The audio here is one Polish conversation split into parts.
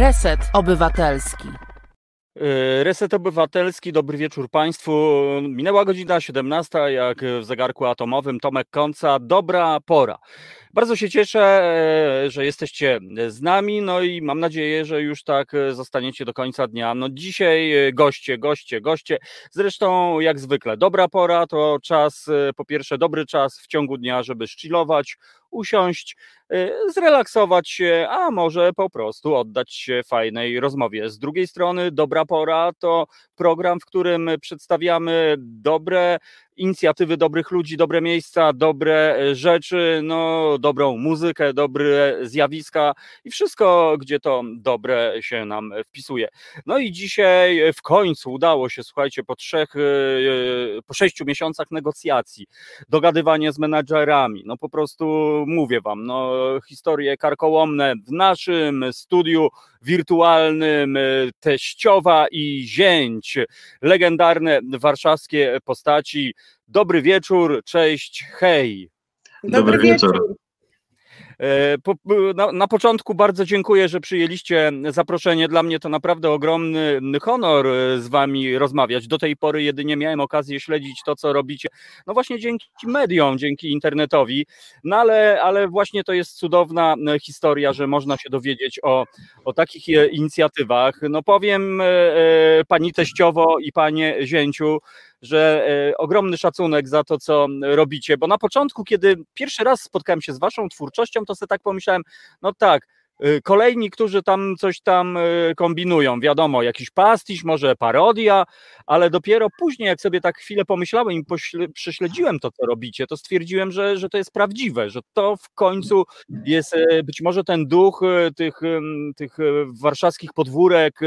Reset Obywatelski. E, Reset Obywatelski, dobry wieczór Państwu. Minęła godzina 17, jak w zegarku atomowym Tomek Konca. Dobra pora. Bardzo się cieszę, e, że jesteście z nami, no i mam nadzieję, że już tak e, zostaniecie do końca dnia. No dzisiaj goście, goście, goście. Zresztą jak zwykle, dobra pora to czas, po pierwsze dobry czas w ciągu dnia, żeby szczylować, usiąść, zrelaksować się, a może po prostu oddać się fajnej rozmowie. Z drugiej strony, dobra pora to program, w którym przedstawiamy dobre inicjatywy dobrych ludzi, dobre miejsca, dobre e, rzeczy, no, dobrą muzykę, dobre zjawiska i wszystko, gdzie to dobre się nam wpisuje. No i dzisiaj w końcu udało się, słuchajcie, po trzech, e, e, po sześciu miesiącach negocjacji, dogadywanie z menadżerami, no po prostu mówię wam, no historie karkołomne w naszym studiu wirtualnym, teściowa i zięć, legendarne warszawskie postaci, Dobry wieczór, cześć, hej. Dobry, Dobry wieczór. wieczór. E, na, na, początku bardzo dziękuję, że przyjęliście zaproszenie. Dla mnie to naprawdę ogromny honor e, z Wami rozmawiać. Do tej pory jedynie miałem okazję śledzić to, co robicie. No właśnie dzięki mediom, dzięki internetowi. No ale, ale właśnie to jest cudowna e, historia, że można się dowiedzieć o, o takich inicjatywach. No powiem Pani Teściowo i Panie Zięciu, że e, ogromny szacunek za to, co robicie, bo na początku, kiedy pierwszy raz spotkałem się z waszą twórczością, to sobie tak pomyślałem, no tak, Kolejni, którzy tam coś tam e, kombinują, wiadomo, jakiś pastisz, może parodia, ale dopiero później, jak sobie tak chwilę pomyślałem i prześledziłem to, co robicie, to stwierdziłem, że, że to jest prawdziwe, że to w końcu jest być może ten duch tych, tych warszawskich podwórek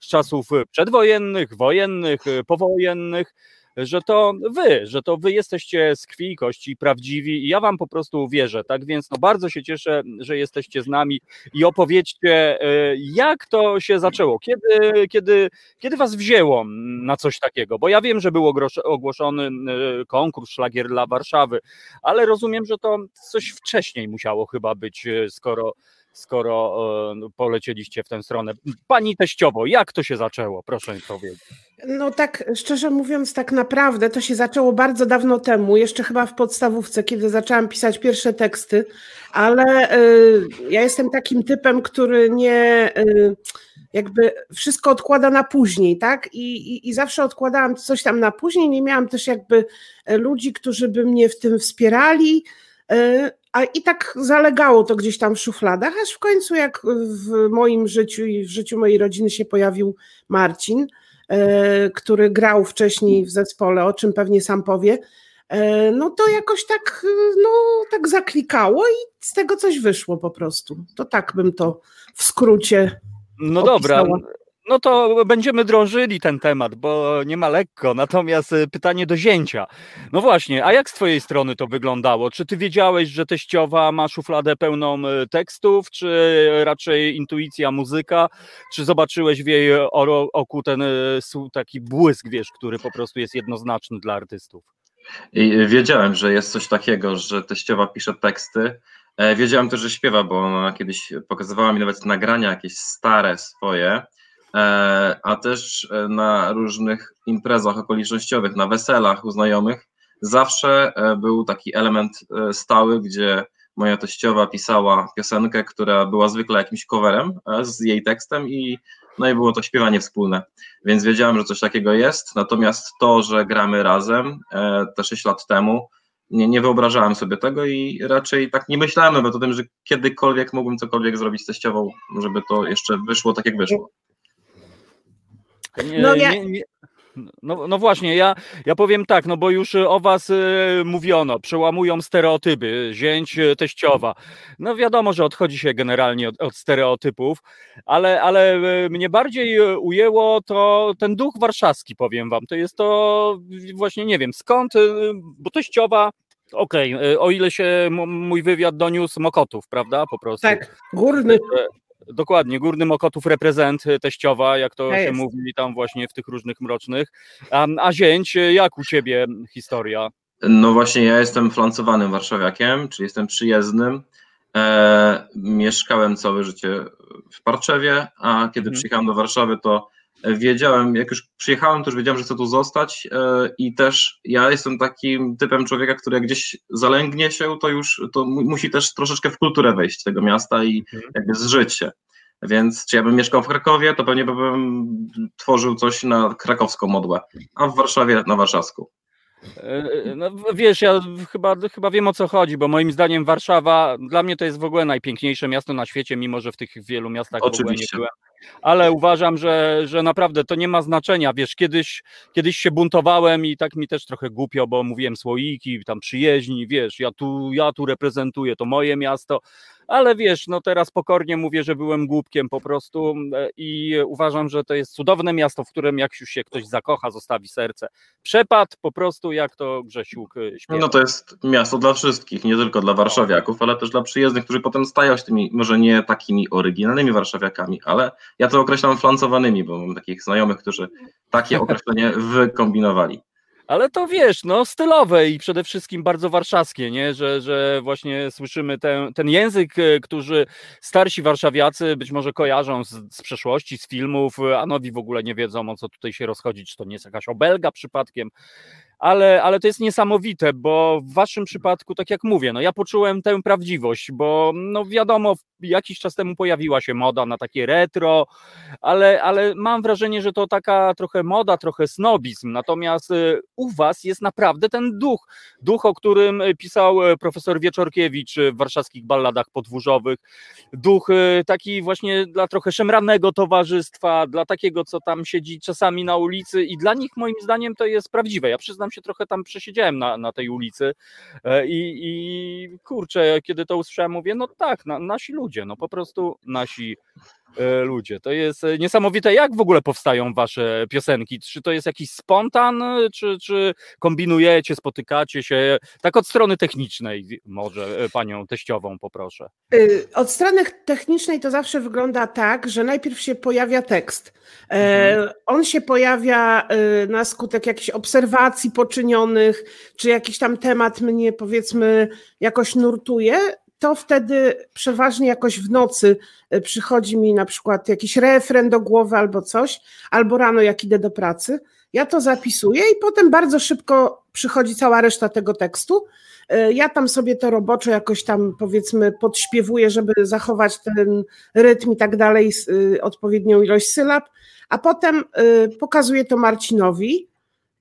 z czasów przedwojennych, wojennych, powojennych, że to wy, że to wy jesteście z krwi i kości prawdziwi i ja wam po prostu wierzę, tak więc no bardzo się cieszę, że jesteście z nami i opowiedzcie, e, jak to się zaczęło, kiedy, kiedy, kiedy was wzięło na coś takiego, bo ja wiem, że był ogłoszony e, konkurs Szlagier dla Warszawy, ale rozumiem, że to coś wcześniej musiało chyba być, e, skoro skoro no, polecieliście w tę stronę. Pani teściowo, jak to się zaczęło? Proszę mi powiedzieć. No tak, szczerze mówiąc, tak naprawdę to się zaczęło bardzo dawno temu, jeszcze chyba w podstawówce, kiedy zaczęłam pisać pierwsze teksty, ale y, ja jestem takim typem, który nie y, jakby wszystko odkłada na później, tak? I, i, I zawsze odkładałam coś tam na później, nie miałam też jakby e, ludzi, którzy by mnie w tym wspierali, a i tak zalegało to gdzieś tam w szufladach, aż w końcu jak w moim życiu i w życiu mojej rodziny się pojawił Marcin, e, który grał wcześniej w zespole, o czym pewnie sam powie, e, no to jakoś tak, no, tak zaklikało i z tego coś wyszło po prostu. To tak bym to w skrócie. No opisała. dobra, no to będziemy drążyli ten temat, bo nie ma lekko. Natomiast y, pytanie do zięcia. No właśnie, a jak z twojej strony to wyglądało? Czy ty wiedziałeś, że teściowa ma szufladę pełną y, tekstów, czy raczej intuicja, muzyka? Czy zobaczyłeś w jej oku ten y, taki błysk, wiesz, który po prostu jest jednoznaczny dla artystów? I wiedziałem, że jest coś takiego, że teściowa pisze teksty. E, wiedziałem też, że śpiewa, bo ona kiedyś pokazywała mi nawet nagrania jakieś stare swoje a też e, na różnych imprezach okolicznościowych, na weselach u znajomych, zawsze e, był taki element stały, gdzie moja teściowa pisała piosenkę, która była zwykle jakimś coverem z jej tekstem i no i było to śpiewanie wspólne, więc wiedziałem, że coś takiego jest, natomiast to, że gramy razem te 6 lat temu, nie, nie wyobrażałem sobie tego i raczej tak nie myślałem nawet o tym, że kiedykolwiek mógłbym cokolwiek zrobić z teściową, żeby to jeszcze wyszło tak, jak wyszło. Nie, no, ja... nie, nie, no, no, właśnie, ja, ja powiem tak, no bo już o was y, mówiono, przełamują stereotypy, zięć y, teściowa. No wiadomo, że odchodzi się generalnie od, od stereotypów, ale, ale y, mnie bardziej ujęło to ten duch warszawski, powiem wam. To jest to właśnie, nie wiem, skąd, bo teściowa Okej, okay. o ile się mój wywiad doniósł Mokotów, prawda? Po prostu. Tak, górny. Dokładnie, Górny Mokotów reprezent y, teściowa, jak to się mówi tam właśnie w tych różnych mrocznych. A, a Zięć, y, jak u Ciebie historia? No właśnie, ja jestem flancowanym warszawiakiem, czyli jestem przyjezdnym. E, mieszkałem całe życie w Parczewie, a kiedy Mhm. przyjechałem do Warszawy, to wiedziałem, jak już przyjechałem, to już wiedziałem, że chcę tu zostać e, i też ja jestem takim typem człowieka, który jak gdzieś zalęgnie się, to już to mu- musi też troszeczkę w kulturę wejść tego miasta i Mhm. jakby zżyć się. Więc czy ja bym mieszkał w Krakowie, to pewnie bym tworzył coś na krakowską modłę, a w Warszawie na warszawską. E, No, w- wiesz, ja chyba, chyba wiem o co chodzi, bo moim zdaniem Warszawa dla mnie to jest w ogóle najpiękniejsze miasto na świecie, mimo że w tych wielu miastach w ogóle nie Oczywiście. byłem. Ale uważam, że, że naprawdę to nie ma znaczenia. Wiesz, kiedyś, kiedyś się buntowałem i tak mi też trochę głupio, bo mówiłem słoiki, tam przyjeźni, wiesz, ja tu, ja tu reprezentuję, to moje miasto. Ale wiesz, no teraz pokornie mówię, że byłem głupkiem po prostu e, i uważam, że to jest cudowne miasto, w którym jak już się ktoś zakocha, zostawi serce. Przepad po prostu, jak to Grzesiuk e, śpiewa. No to jest miasto dla wszystkich, nie tylko dla warszawiaków, ale też dla przyjezdnych, którzy potem stają się tymi, może nie takimi oryginalnymi warszawiakami, ale ja to określam flancowanymi, bo mam takich znajomych, którzy takie określenie wykombinowali. Ale to wiesz, no stylowe i przede wszystkim bardzo warszawskie, nie? Że, że właśnie słyszymy ten, ten język, e, który starsi warszawiacy być może kojarzą z, z przeszłości, z filmów, e, a nowi w ogóle nie wiedzą o co tutaj się rozchodzi, czy to nie jest jakaś obelga przypadkiem. Ale, ale to jest niesamowite, bo w waszym przypadku, tak jak mówię, no ja poczułem tę prawdziwość, bo no wiadomo, jakiś czas temu pojawiła się moda na takie retro, ale, ale mam wrażenie, że to taka trochę moda, trochę snobizm. Natomiast y, u Was jest naprawdę ten duch. Duch, o którym y, pisał y, profesor Wieczorkiewicz w warszawskich balladach podwórzowych. Duch taki właśnie dla trochę szemranego towarzystwa, dla takiego, co tam siedzi czasami na ulicy i dla nich moim zdaniem to jest prawdziwe. Ja przyznam się, trochę tam przesiedziałem na, na tej ulicy e, i, i kurczę, kiedy to usłyszałem, mówię, no tak, na, nasi ludzie, no po prostu nasi ludzie. To jest e, niesamowite, jak w ogóle powstają wasze piosenki. Czy to jest jakiś spontan, e, czy, czy kombinujecie, spotykacie się? Tak od strony technicznej może e, panią teściową poproszę. Od strony technicznej to zawsze wygląda tak, że najpierw się pojawia tekst. E, Mhm. On się pojawia na skutek jakichś obserwacji poczynionych, czy jakiś tam temat mnie powiedzmy jakoś nurtuje. To wtedy przeważnie jakoś w nocy y, przychodzi mi na przykład jakiś refren do głowy albo coś, albo rano jak idę do pracy. Ja to zapisuję i potem bardzo szybko przychodzi cała reszta tego tekstu. Y, Ja tam sobie to roboczo jakoś tam powiedzmy podśpiewuję, żeby zachować ten rytm i tak dalej, y, odpowiednią ilość sylab, a potem y, pokazuję to Marcinowi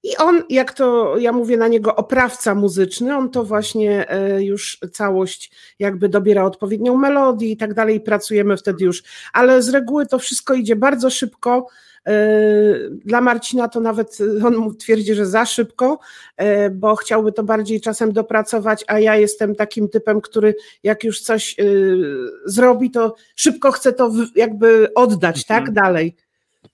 i on, jak to ja mówię na niego oprawca muzyczny, on to właśnie y, już całość jakby dobiera odpowiednią melodię i tak dalej, pracujemy wtedy już, ale z reguły to wszystko idzie bardzo szybko. Y, Dla Marcina to nawet y, on mu twierdzi, że za szybko, bo chciałby to bardziej czasem dopracować, a ja jestem takim typem, który jak już coś zrobi, to szybko chce to jakby oddać, Mhm. tak? Dalej.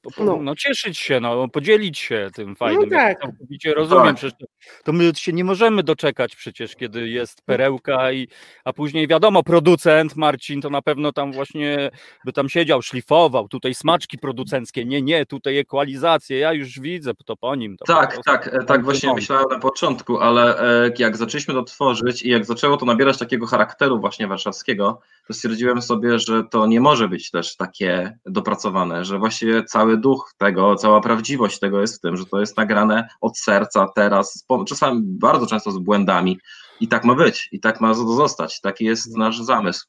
Po- po- No. No cieszyć się, no, podzielić się tym fajnym. Ja tak. rozumiem, Tak. przecież to, my się nie możemy doczekać przecież, kiedy jest perełka i a później wiadomo, producent Marcin to na pewno tam właśnie by tam siedział, szlifował, tutaj smaczki producenckie, nie, nie, tutaj ekwalizacje, ja już widzę, to po nim. To po Tak, prostu tak, e, tak właśnie wygląda. myślałem na początku, ale e, jak zaczęliśmy to tworzyć i jak zaczęło to nabierać takiego charakteru właśnie warszawskiego, to stwierdziłem sobie, że to nie może być też takie dopracowane, że właściwie cały duch tego, cała prawdziwość tego jest w tym, że to jest nagrane od serca teraz, czasami bardzo często z błędami i tak ma być, i tak ma to zostać, taki jest nasz zamysł.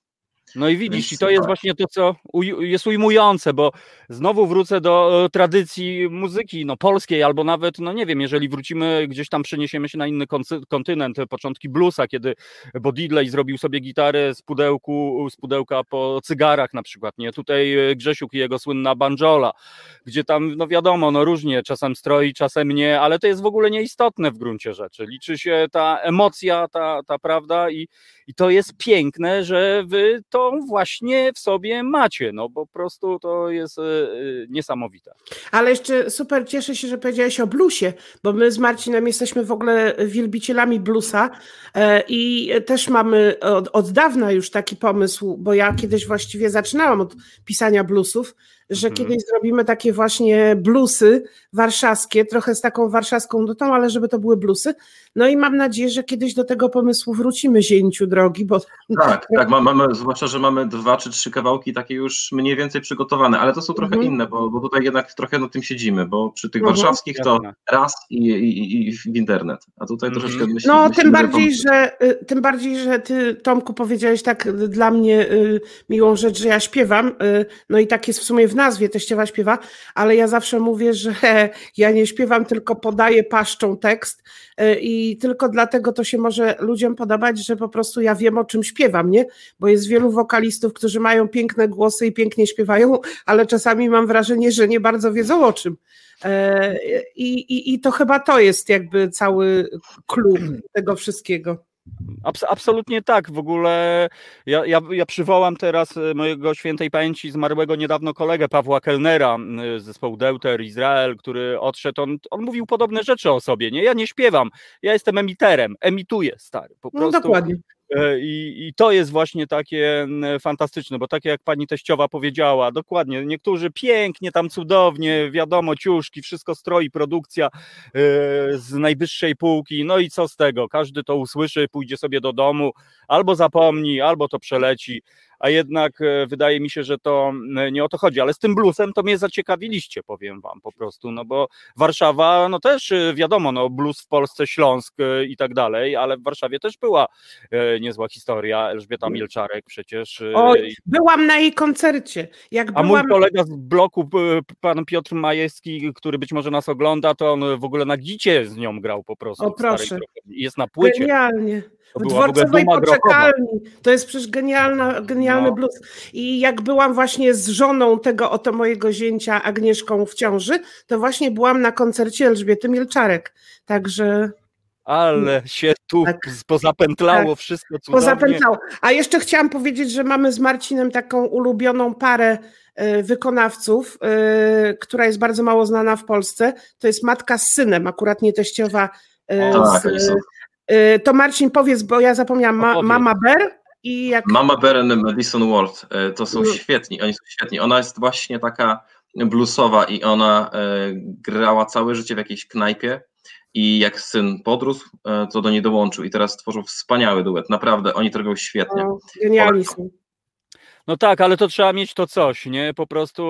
No i widzisz, Więc i to jest tak. właśnie to, co uj- jest ujmujące, bo znowu wrócę do e, tradycji muzyki no, polskiej, albo nawet, no nie wiem, jeżeli wrócimy gdzieś tam, przeniesiemy się na inny kontynent, e, początki bluesa, kiedy Bo Diddley zrobił sobie gitarę z, pudełku, z pudełka po cygarach na przykład, nie? Tutaj e, Grzesiuk i jego słynna banjola, gdzie tam, no wiadomo, no różnie, czasem stroi, czasem nie, ale to jest w ogóle nieistotne w gruncie rzeczy. Liczy się ta emocja, ta, ta prawda i, i to jest piękne, że wy to właśnie w sobie macie, no po prostu to jest e, niesamowite. Ale jeszcze super cieszę się, że powiedziałeś o bluesie, bo my z Marcinem jesteśmy w ogóle wielbicielami bluesa e, i też mamy od, od dawna już taki pomysł, bo ja kiedyś właściwie zaczynałam od pisania bluesów, że Mhm. kiedyś zrobimy takie właśnie bluesy warszawskie, trochę z taką warszawską nutą, ale żeby to były bluesy. No i mam nadzieję, że kiedyś do tego pomysłu wrócimy, zięciu drogi, bo Tak, tak, ma- mamy, zwłaszcza, że mamy dwa czy trzy kawałki takie już mniej więcej przygotowane, ale to są trochę Mhm. inne, bo, bo tutaj jednak trochę na tym siedzimy, bo przy tych Mhm. warszawskich to Jasne. raz i, i, i w internet, a tutaj Mhm. troszeczkę No, myślimy, tym że bardziej, to- że, y, tym bardziej, że ty, Tomku, powiedziałeś tak dla mnie y, miłą rzecz, że ja śpiewam. y, No i tak jest w sumie w nazwie, teściowa śpiewa, ale ja zawsze mówię, że ja nie śpiewam, tylko podaję paszczą tekst y, i tylko dlatego to się może ludziom podobać, że po prostu ja wiem, o czym śpiewam, nie? Bo jest wielu wokalistów, którzy mają piękne głosy i pięknie śpiewają, ale czasami mam wrażenie, że nie bardzo wiedzą o czym. E, I, i, I to chyba to jest jakby cały klub tego wszystkiego. Abs- absolutnie tak. W ogóle ja, ja, ja przywołam teraz e, mojego świętej pamięci zmarłego niedawno kolegę Pawła Kellnera z zespołu Deuter Izrael, który odszedł. On, on mówił podobne rzeczy o sobie. Nie, ja nie śpiewam. Ja jestem emiterem. Emituję, stary. Po No prostu. dokładnie. E, I, I to jest właśnie takie fantastyczne, bo tak jak pani teściowa powiedziała, dokładnie, niektórzy pięknie, tam cudownie, wiadomo, ciuszki, wszystko stroi, produkcja e, z najwyższej półki, no i co z tego? Każdy to usłyszy, pójdzie sobie do domu, albo zapomni, albo to przeleci, a jednak e, wydaje mi się, że to nie o to chodzi, ale z tym bluesem to mnie zaciekawiliście, powiem wam po prostu, no bo Warszawa, no też e, wiadomo, no blues w Polsce, Śląsk e, i tak dalej, ale w Warszawie też była niezła historia, Elżbieta Milczarek przecież. Oj, byłam na jej koncercie. Jak a mój kolega z bloku, pan Piotr Majewski, który być może nas ogląda, to on w ogóle na gicie z nią grał po prostu. O, proszę. Jest na płycie. genialnie. To W dworcowej grochowa. poczekalni. To jest przecież genialna, genialny No. blues. I jak byłam właśnie z żoną tego oto mojego zięcia Agnieszką w ciąży, to właśnie byłam na koncercie Elżbiety Milczarek. Także Ale się tu Tak. pozapętlało wszystko cudownie. pozapętlało. A jeszcze chciałam powiedzieć, że mamy z Marcinem taką ulubioną parę e, wykonawców, e, która jest bardzo mało znana w Polsce. To jest matka z synem, akurat nie teściowa. e, O, Tak, z, e, to Marcin powiedz, bo ja zapomniałam, ma. Mama Bear i jak Mama Beren, Madison Ward, e, to są świetni, oni są świetni. Ona jest właśnie taka bluesowa i ona e, grała całe życie w jakiejś knajpie i jak syn podrósł, e, to do niej dołączył i teraz tworzą wspaniały duet, naprawdę, oni to robią świetnie. genialni są. No tak, ale to trzeba mieć to coś, nie? Po prostu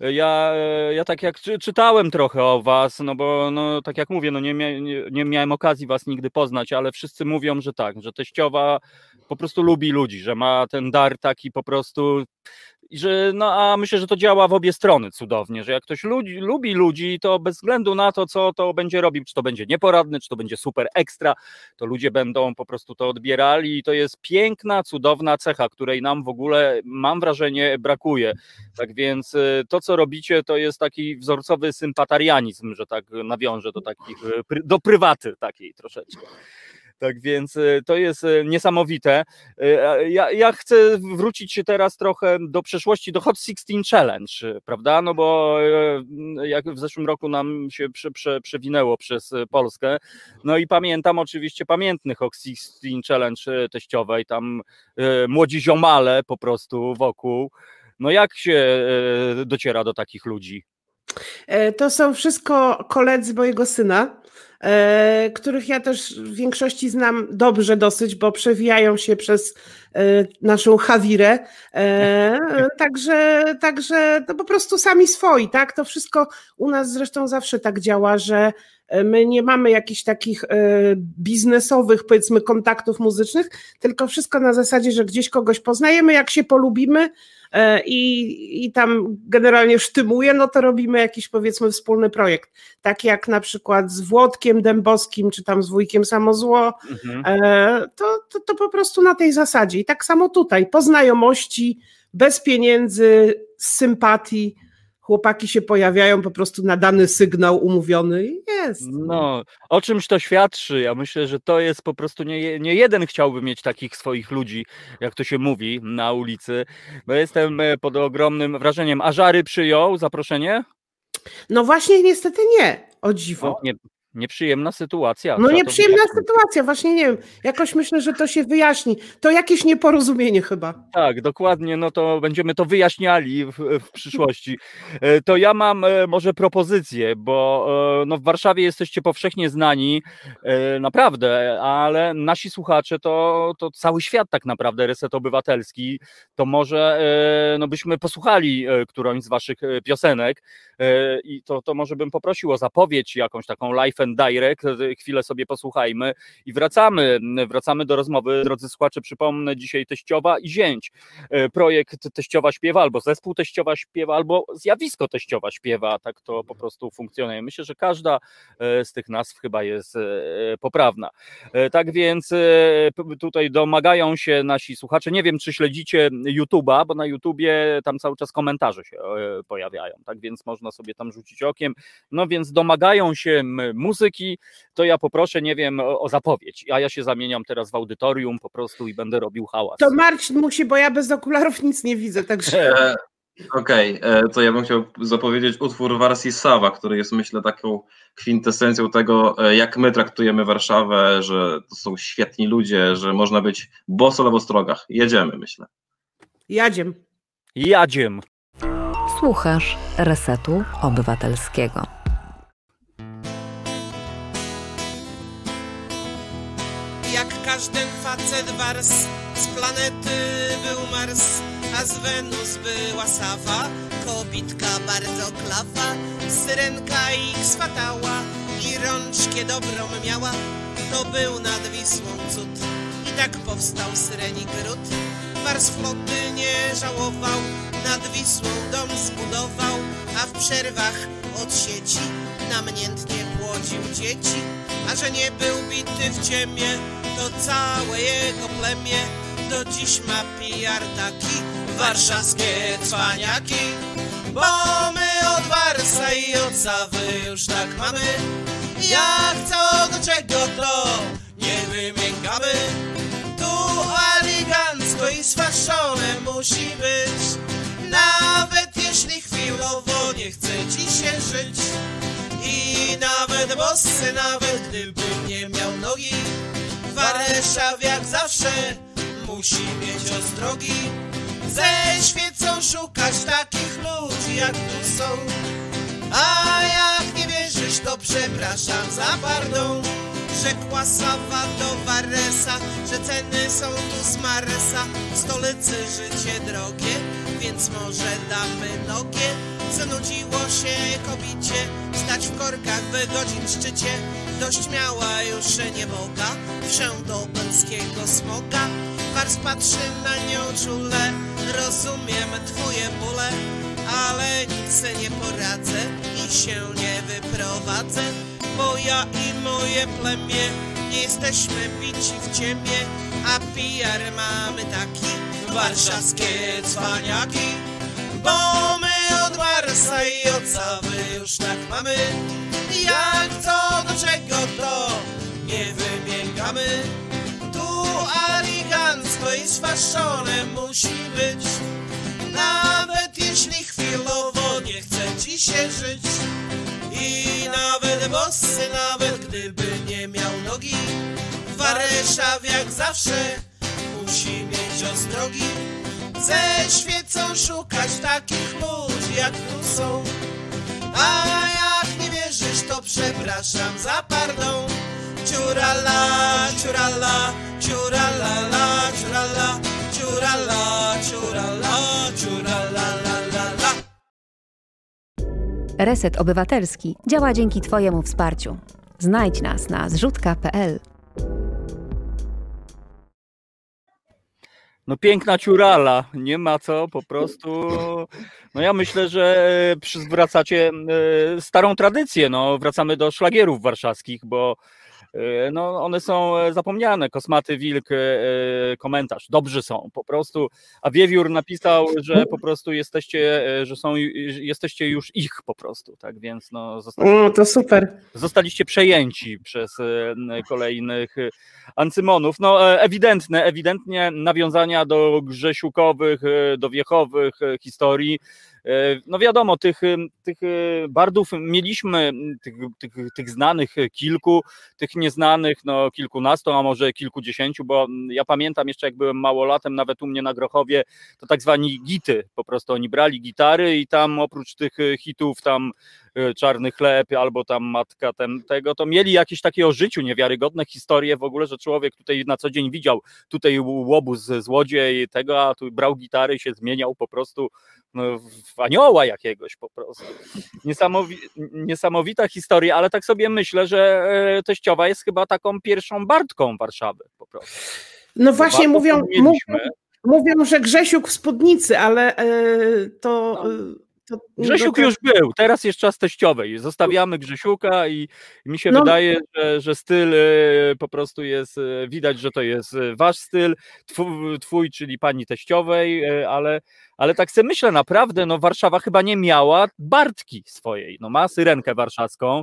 ja, ja tak jak czy, czytałem trochę o was, no bo no, tak jak mówię, no nie, mia, nie miałem okazji was nigdy poznać, ale wszyscy mówią, że tak, że teściowa po prostu lubi ludzi, że ma ten dar taki po prostu i że, no a myślę, że to działa w obie strony cudownie, że jak ktoś ludzi, lubi ludzi, to bez względu na to, co to będzie robił, czy to będzie nieporadny, czy to będzie super ekstra, to ludzie będą po prostu to odbierali i to jest piękna, cudowna cecha, której nam w ogóle, mam wrażenie, brakuje. Tak więc y, to, co robicie, to jest taki wzorcowy sympatarianizm, że tak nawiążę do takich, y, do prywaty takiej troszeczkę. Tak więc y, to jest y, niesamowite. Y, Ja, ja chcę wrócić się teraz trochę do przeszłości, do Hot 16 Challenge, prawda? No bo jak w zeszłym roku nam się prze, prze, przewinęło przez Polskę. No i pamiętam oczywiście pamiętny Hot 16 Challenge teściowej, tam młodzi ziomale po prostu wokół. No jak się dociera do takich ludzi? E, To są wszystko koledzy mojego syna, których ja też w większości znam dobrze dosyć, bo przewijają się przez e, naszą Hawirę. E, Także, także to po prostu sami swoi, tak? To wszystko u nas zresztą zawsze tak działa, że e, my nie mamy jakichś takich e, biznesowych, powiedzmy, kontaktów muzycznych, tylko wszystko na zasadzie, że gdzieś kogoś poznajemy, jak się polubimy, e, i, i tam generalnie sztymuje, no to robimy jakiś powiedzmy wspólny projekt. Tak jak na przykład z Włodkiem Dębowskim, czy tam z wujkiem Samozło, Mhm. e, to, to, to po prostu na tej zasadzie. I tak samo tutaj, po znajomości, bez pieniędzy, z sympatii, chłopaki się pojawiają po prostu na dany sygnał umówiony i jest. No, o czymś to świadczy. Ja myślę, że to jest po prostu nie, nie jeden chciałby mieć takich swoich ludzi, jak to się mówi na ulicy. Bo jestem e, pod ogromnym wrażeniem. A Żary przyjął zaproszenie? No właśnie niestety nie, o dziwo. No, nie, Nieprzyjemna sytuacja. No nieprzyjemna sytuacja, właśnie nie wiem. Jakoś myślę, że to się wyjaśni. To jakieś nieporozumienie chyba. Tak, dokładnie, no to będziemy to wyjaśniali w, w przyszłości. E, To ja mam e, może propozycję, bo e, no w Warszawie jesteście powszechnie znani, naprawdę, ale nasi słuchacze to, to cały świat tak naprawdę, Reset Obywatelski, to może no byśmy posłuchali którąś z waszych piosenek i to, to może bym poprosił o zapowiedź jakąś taką live and direct, chwilę sobie posłuchajmy i wracamy, wracamy do rozmowy. Drodzy słuchacze, przypomnę, dzisiaj teściowa i zięć. E, Projekt teściowa śpiewa, albo zespół teściowa śpiewa, albo zjawisko teściowa śpiewa. Tak to po prostu funkcjonuje. Myślę, że każda e, z tych nazw chyba jest e, poprawna. Tak więc tutaj domagają się nasi słuchacze. Nie wiem, czy śledzicie YouTube'a, bo na YouTubie tam cały czas komentarze się pojawiają. Tak więc można sobie tam rzucić okiem. No więc domagają się m, muzyki, to ja poproszę, nie wiem, o, zapowiedź. A ja się zamieniam teraz w audytorium po prostu i będę robił hałas. To Marcin musi, bo ja bez okularów nic nie widzę, także E, Okej, e, to ja bym chciał zapowiedzieć utwór Warsi Sawa, który jest myślę taką kwintesencją tego, e, jak my traktujemy Warszawę, że to są świetni ludzie, że można być boso albo strogach. Jedziemy, myślę. jadziem. Jadziem. Słuchasz Resetu Obywatelskiego. Jak każdy facet wars. Z planety był Mars A z Wenus była Sawa. Kobitka bardzo klawa Syrenka ich swatała I rączkę dobrą miała. To był nad Wisłą cud I tak powstał Syreni Gród. Wars floty nie żałował Nad Wisłą dom zbudował A w przerwach od sieci Namiętnie płodził dzieci. A że nie był bity w ciemię To całe jego plemię. Do dziś ma pijardaki Warszawskie cwaniaki. Bo my od Warsa i od Sawy Już tak mamy. Jak co do czego to Nie wymiękamy. Tu elegancko i sfaszone musi być. Nawet jeśli chwilowo nie chce ci się żyć. I nawet bosy, nawet gdyby nie miał nogi Warszaw jak zawsze. Musi mieć ostrogi. Ze świecą szukać takich ludzi jak tu są. A jak nie wierzysz, to przepraszam za pardon Rzekła Sawa do Waresa, że ceny są tu z Maresa. W stolicy życie drogie, więc może damy nogie Zanudziło się kobicie, stać w korkach w godzin szczycie. Dość miała już nie Boga, wszę do smoga Wars patrzy na nią czule, rozumiem twoje bóle ale nic nie poradzę i się nie wyprowadzę, bo ja i moje plemię nie jesteśmy bici w ciemię, a PR mamy taki warszawskie cwaniaki, bo my Marsa i od Sawy już tak mamy, jak co do czego to nie wymiękamy. Tu elegancko i sfaszone musi być. Nawet jeśli chwilowo nie chce ci się żyć. I nawet bosy, nawet gdyby nie miał nogi. Warszaw jak zawsze musi mieć ostrogi Ze świecą szukać takich ludzi jak tu są A jak nie wierzysz to przepraszam za pardon Ciurala, ciurala, ciurala, la, ciurala, ciurala, ciurala, ciurala, la, la, la. Reset Obywatelski działa dzięki Twojemu wsparciu. Znajdź nas na zrzutka.pl. No piękna ciurala, nie ma co, po prostu. No ja myślę, że przywracacie e, starą tradycję, no wracamy do szlagierów warszawskich, bo e, no one są zapomniane. Kosmaty Wilk, e, komentarz, dobrzy są, po prostu. A Wiewiór napisał, że po prostu jesteście, e, że są, jesteście już ich po prostu, tak więc no zostali, O, to super. zostaliście przejęci przez e, kolejnych e, ancymonów. No e, ewidentne, ewidentnie nawiązania do grzesiukowych, e, do wiechowych e, historii. No wiadomo, tych, tych bardów mieliśmy, tych, tych, tych znanych kilku, tych nieznanych no kilkunastu, a może kilkudziesięciu, bo ja pamiętam jeszcze jak byłem małolatem, nawet u mnie na Grochowie, to tak zwani gity, po prostu oni brali gitary i tam oprócz tych hitów tam czarny chleb albo tam matka tem, tego, to mieli jakieś takie o życiu niewiarygodne historie w ogóle, że człowiek tutaj na co dzień widział tutaj łobuz złodziej tego, a tu brał gitary i się zmieniał po prostu no, w anioła jakiegoś po prostu. Niesamowi niesamowita historia, ale tak sobie myślę, że e, teściowa jest chyba taką pierwszą Bartką Warszawy po prostu. No właśnie mówią, mówią, mówią, że Grzesiuk w spódnicy, ale yy, to... No. To Grzesiuk już był, teraz jest czas teściowej. Zostawiamy Grzesiuka i mi się no. wydaje, że, że styl e, po prostu jest, e, widać, że to jest e, wasz styl, twój, twój czyli pani teściowej, ale, ale tak sobie myślę naprawdę, no Warszawa chyba nie miała Bartki swojej, no ma syrenkę warszawską,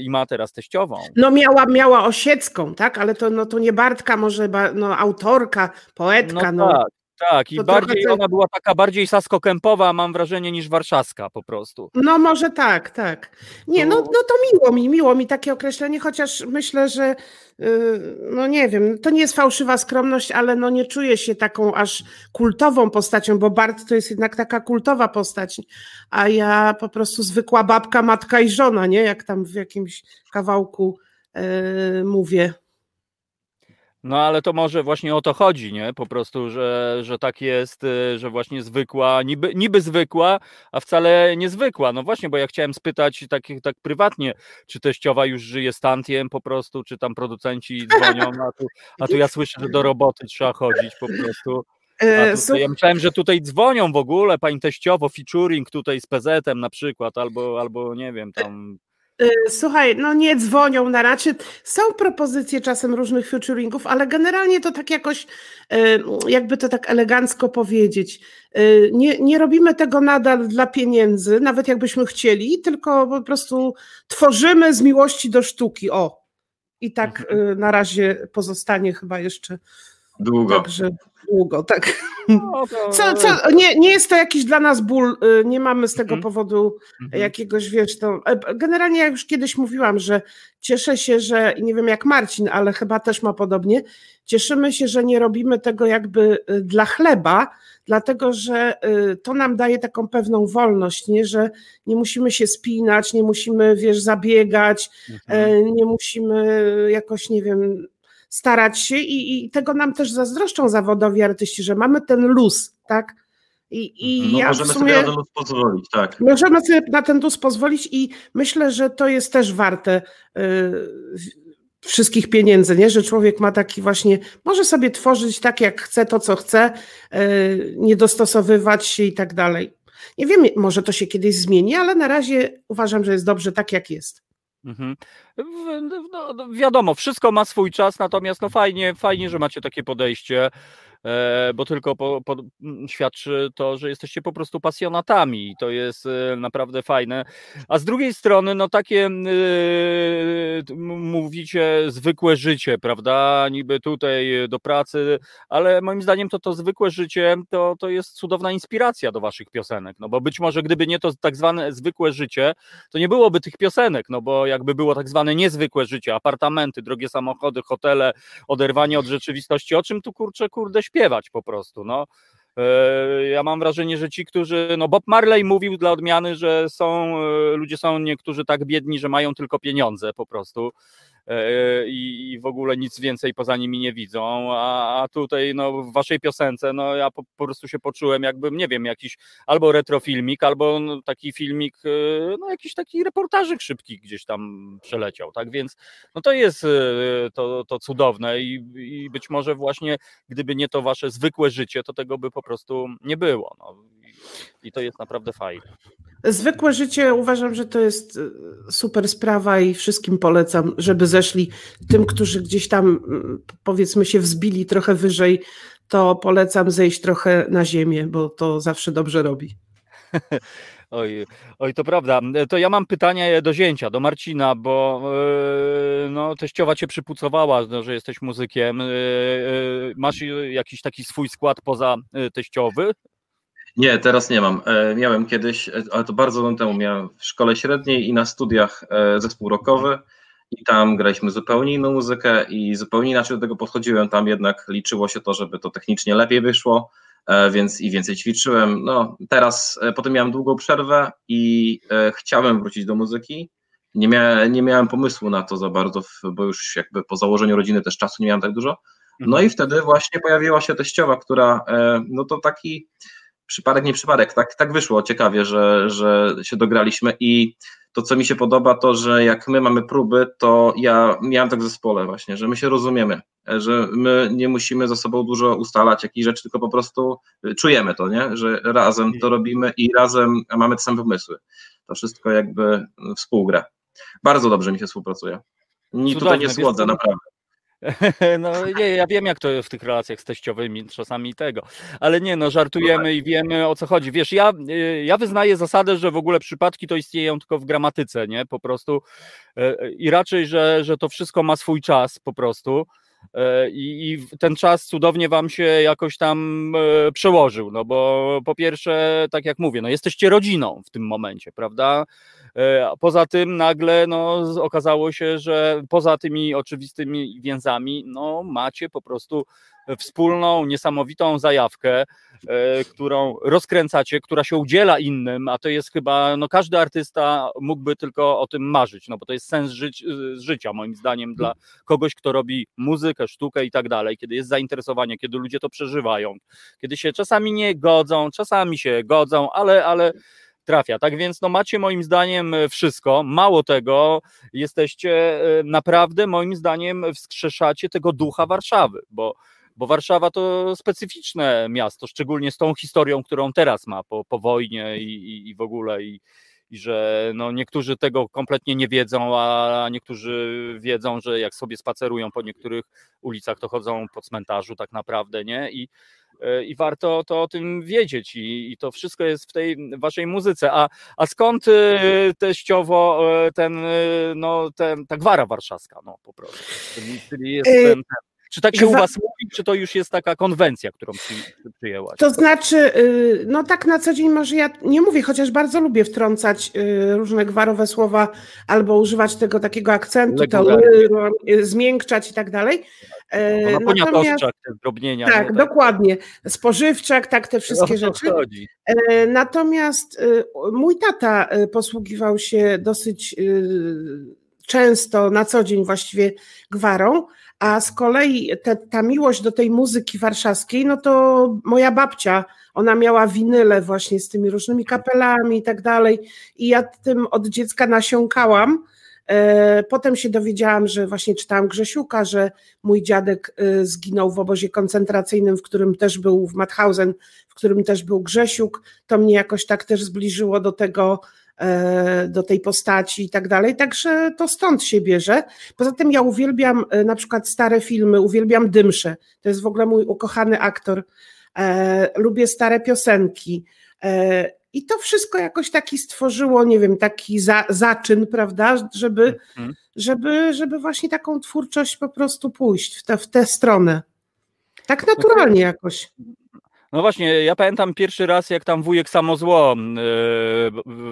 i ma teraz teściową. No miała, miała Osiecką, tak, ale to, no, to nie Bartka, może no, autorka, poetka. No, no. Tak, tak, i to bardziej trochę... ona była taka bardziej saskokępowa, mam wrażenie, niż warszawska po prostu. No może tak, tak. Nie, no, no to miło mi, miło mi takie określenie, chociaż myślę, że yy, no nie wiem, to nie jest fałszywa skromność, ale no nie czuję się taką aż kultową postacią, bo Bart to jest jednak taka kultowa postać, a ja po prostu zwykła babka, matka i żona, nie? Jak tam w jakimś kawałku yy, mówię. No ale to może właśnie o to chodzi, nie? Po prostu, że, że tak jest, y, że właśnie zwykła, niby, niby zwykła, a wcale niezwykła. No właśnie, bo ja chciałem spytać tak, tak prywatnie, czy teściowa już żyje stantiem po prostu, czy tam producenci dzwonią, a tu, a tu ja słyszę, że do roboty trzeba chodzić po prostu. E, tutaj, ja myślałem, że tutaj dzwonią w ogóle, pani teściowo, featuring tutaj z PZ-em na przykład, albo, albo nie wiem, tam słuchaj, no nie dzwonią na razie. Są propozycje czasem różnych featuringów, ale generalnie to tak jakoś, y, jakby to tak elegancko powiedzieć. Y, nie, nie robimy tego nadal dla pieniędzy, nawet jakbyśmy chcieli, tylko po prostu tworzymy z miłości do sztuki. O. I tak mhm. na razie pozostanie chyba jeszcze. Długo. Także długo, tak. No, to... co, co, nie, nie jest to jakiś dla nas ból, y, nie mamy z tego mm -hmm. powodu mm -hmm. jakiegoś, wiesz, to e, generalnie ja już kiedyś mówiłam, że cieszę się, że nie wiem jak Marcin, ale chyba też ma podobnie, cieszymy się, że nie robimy tego jakby y, dla chleba, dlatego że y, to nam daje taką pewną wolność, nie, że nie musimy się spinać, nie musimy, wiesz, zabiegać, mm -hmm. nie musimy jakoś, nie wiem, starać się i, i tego nam też zazdroszczą zawodowi artyści, że mamy ten luz, tak? I, i no, ja możemy sumie, sobie na ten luz pozwolić, tak. Możemy sobie na ten luz pozwolić i myślę, że to jest też warte y, wszystkich pieniędzy, nie? że człowiek ma taki właśnie, może sobie tworzyć tak jak chce, to co chce, y, nie dostosowywać się i tak dalej. Nie wiem, może to się kiedyś zmieni, ale na razie uważam, że jest dobrze tak jak jest. Mhm. No, no, wiadomo, wszystko ma swój czas, natomiast no fajnie, fajnie, że macie takie podejście. E, bo tylko po, po, świadczy to, że jesteście po prostu pasjonatami i to jest e, naprawdę fajne. A z drugiej strony, no takie yy, mówicie zwykłe życie, prawda? Niby tutaj do pracy, ale moim zdaniem to to zwykłe życie to, to jest cudowna inspiracja do waszych piosenek. No bo być może gdyby nie to tak zwane zwykłe życie, to nie byłoby tych piosenek, no bo jakby było tak zwane niezwykłe życie, apartamenty, drogie samochody, hotele, oderwanie od rzeczywistości, o czym tu kurczę, kurde śpiewać po prostu. No. E, ja mam wrażenie, że ci, którzy. No Bob Marley mówił dla odmiany, że są e, ludzie są niektórzy tak biedni, że mają tylko pieniądze po prostu. E, i, w ogóle nic więcej poza nimi nie widzą, a, a tutaj no, w waszej piosence no, ja po, po, prostu się poczułem jakbym, nie wiem, jakiś albo retrofilmik, albo no, taki filmik, e, no jakiś taki reportażyk szybki gdzieś tam przeleciał, tak, więc no to jest e, to, to cudowne i, i być może właśnie gdyby nie to wasze zwykłe życie, to tego by po prostu nie było, no. I, to jest naprawdę fajne. Zwykłe życie uważam, że to jest e, super sprawa i wszystkim polecam, żeby zeszli. Tym, którzy gdzieś tam mm, powiedzmy się wzbili trochę wyżej, to polecam zejść trochę na ziemię, bo to zawsze dobrze robi. Oj, oj, to prawda. To ja mam pytanie do zięcia, do Marcina, bo yy, no, teściowa cię przypucowała, no, że jesteś muzykiem. Yy, masz jakiś taki swój skład poza teściowy? Nie, teraz nie mam. E, miałem kiedyś, e, ale to bardzo dawno temu, miałem w szkole średniej i na studiach e, zespół rockowy i tam graliśmy zupełnie inną muzykę i zupełnie inaczej do tego podchodziłem. Tam jednak liczyło się to, żeby to technicznie lepiej wyszło, więc i więcej ćwiczyłem. No, teraz potem miałem długą przerwę i chciałem wrócić do muzyki. Nie miałem, nie miałem pomysłu na to za bardzo, bo już jakby po założeniu rodziny też czasu nie miałem tak dużo. No Mhm. i wtedy właśnie pojawiła się teściowa, która, no to taki przypadek, nie przypadek, tak, tak wyszło ciekawie, że, że się dograliśmy i to, co mi się podoba, to, że jak my mamy próby, to ja miałem tak w zespole właśnie, że my się rozumiemy, że my nie musimy ze sobą dużo ustalać jakichś rzeczy, tylko po prostu czujemy to, nie? że razem to robimy i razem mamy te same pomysły. To wszystko jakby współgra. Bardzo dobrze mi się współpracuje. Ni tutaj nie słodzę, naprawdę. No nie, ja wiem jak to w tych relacjach z teściowymi, czasami tego, ale nie no, żartujemy i wiemy o co chodzi. Wiesz, ja, y, ja wyznaję zasadę, że w ogóle przypadki to istnieją tylko w gramatyce, nie, po prostu y, i raczej, że, że to wszystko ma swój czas po prostu. y, i, i ten czas cudownie wam się jakoś tam y, przełożył, no bo po pierwsze, tak jak mówię, no jesteście rodziną w tym momencie, prawda? E, poza tym nagle no, okazało się, że poza tymi oczywistymi więzami, no, macie po prostu wspólną, niesamowitą zajawkę, e, którą rozkręcacie, która się udziela innym, a to jest chyba, no każdy artysta mógłby tylko o tym marzyć, no bo to jest sens żyć, życia moim zdaniem dla kogoś, kto robi muzykę, sztukę i tak dalej, kiedy jest zainteresowanie, kiedy ludzie to przeżywają, kiedy się czasami nie godzą, czasami się godzą, ale, ale trafia. Tak więc no macie moim zdaniem wszystko. Mało tego, jesteście e, naprawdę moim zdaniem wskrzeszacie tego ducha Warszawy, bo, bo Warszawa to specyficzne miasto, szczególnie z tą historią, którą teraz ma po, po wojnie i, i, i w ogóle i, i że no niektórzy tego kompletnie nie wiedzą, a niektórzy wiedzą, że jak sobie spacerują po niektórych ulicach, to chodzą po cmentarzu tak naprawdę, nie? I, e, i warto to o tym wiedzieć i, i to wszystko jest w tej waszej muzyce. A, a skąd e, teściowo e, ten, no, ten, ta gwara warszawska, no po prostu, czyli, czyli jest ten, ten. Czy tak się u was mówi, czy to już jest taka konwencja, którą przy, przyjęłaś? To znaczy, y, no tak na co dzień może ja nie mówię, chociaż bardzo lubię wtrącać y, różne gwarowe słowa albo używać tego takiego akcentu, to y, zmiękczać i tak dalej. E, No, na Natomiast, te zdrobnienia. tak, nie? dokładnie. Spożywczak, tak, te O wszystkie to rzeczy. chodzi. Natomiast mój tata posługiwał się dosyć często, na co dzień właściwie gwarą, a z kolei te, ta miłość do tej muzyki warszawskiej, no to moja babcia, ona miała winyle właśnie z tymi różnymi kapelami i tak dalej i ja tym od dziecka nasiąkałam. E, Potem się dowiedziałam, że właśnie czytałam Grzesiuka, że mój dziadek y, zginął w obozie koncentracyjnym, w którym też był w Mauthausen, w którym też był Grzesiuk. To mnie jakoś tak też zbliżyło do tego, e, do tej postaci i tak dalej. Także to stąd się bierze. Poza tym ja uwielbiam e, na przykład stare filmy, uwielbiam Dymsze. To jest w ogóle mój ukochany aktor. E, Lubię stare piosenki. E, I to wszystko jakoś taki stworzyło, nie wiem, taki za, zaczyn, prawda, żeby, Mhm. żeby, żeby właśnie taką twórczość po prostu pójść w, te, w tę stronę. Tak naturalnie jakoś. No właśnie, ja pamiętam pierwszy raz, jak tam wujek Samozło e,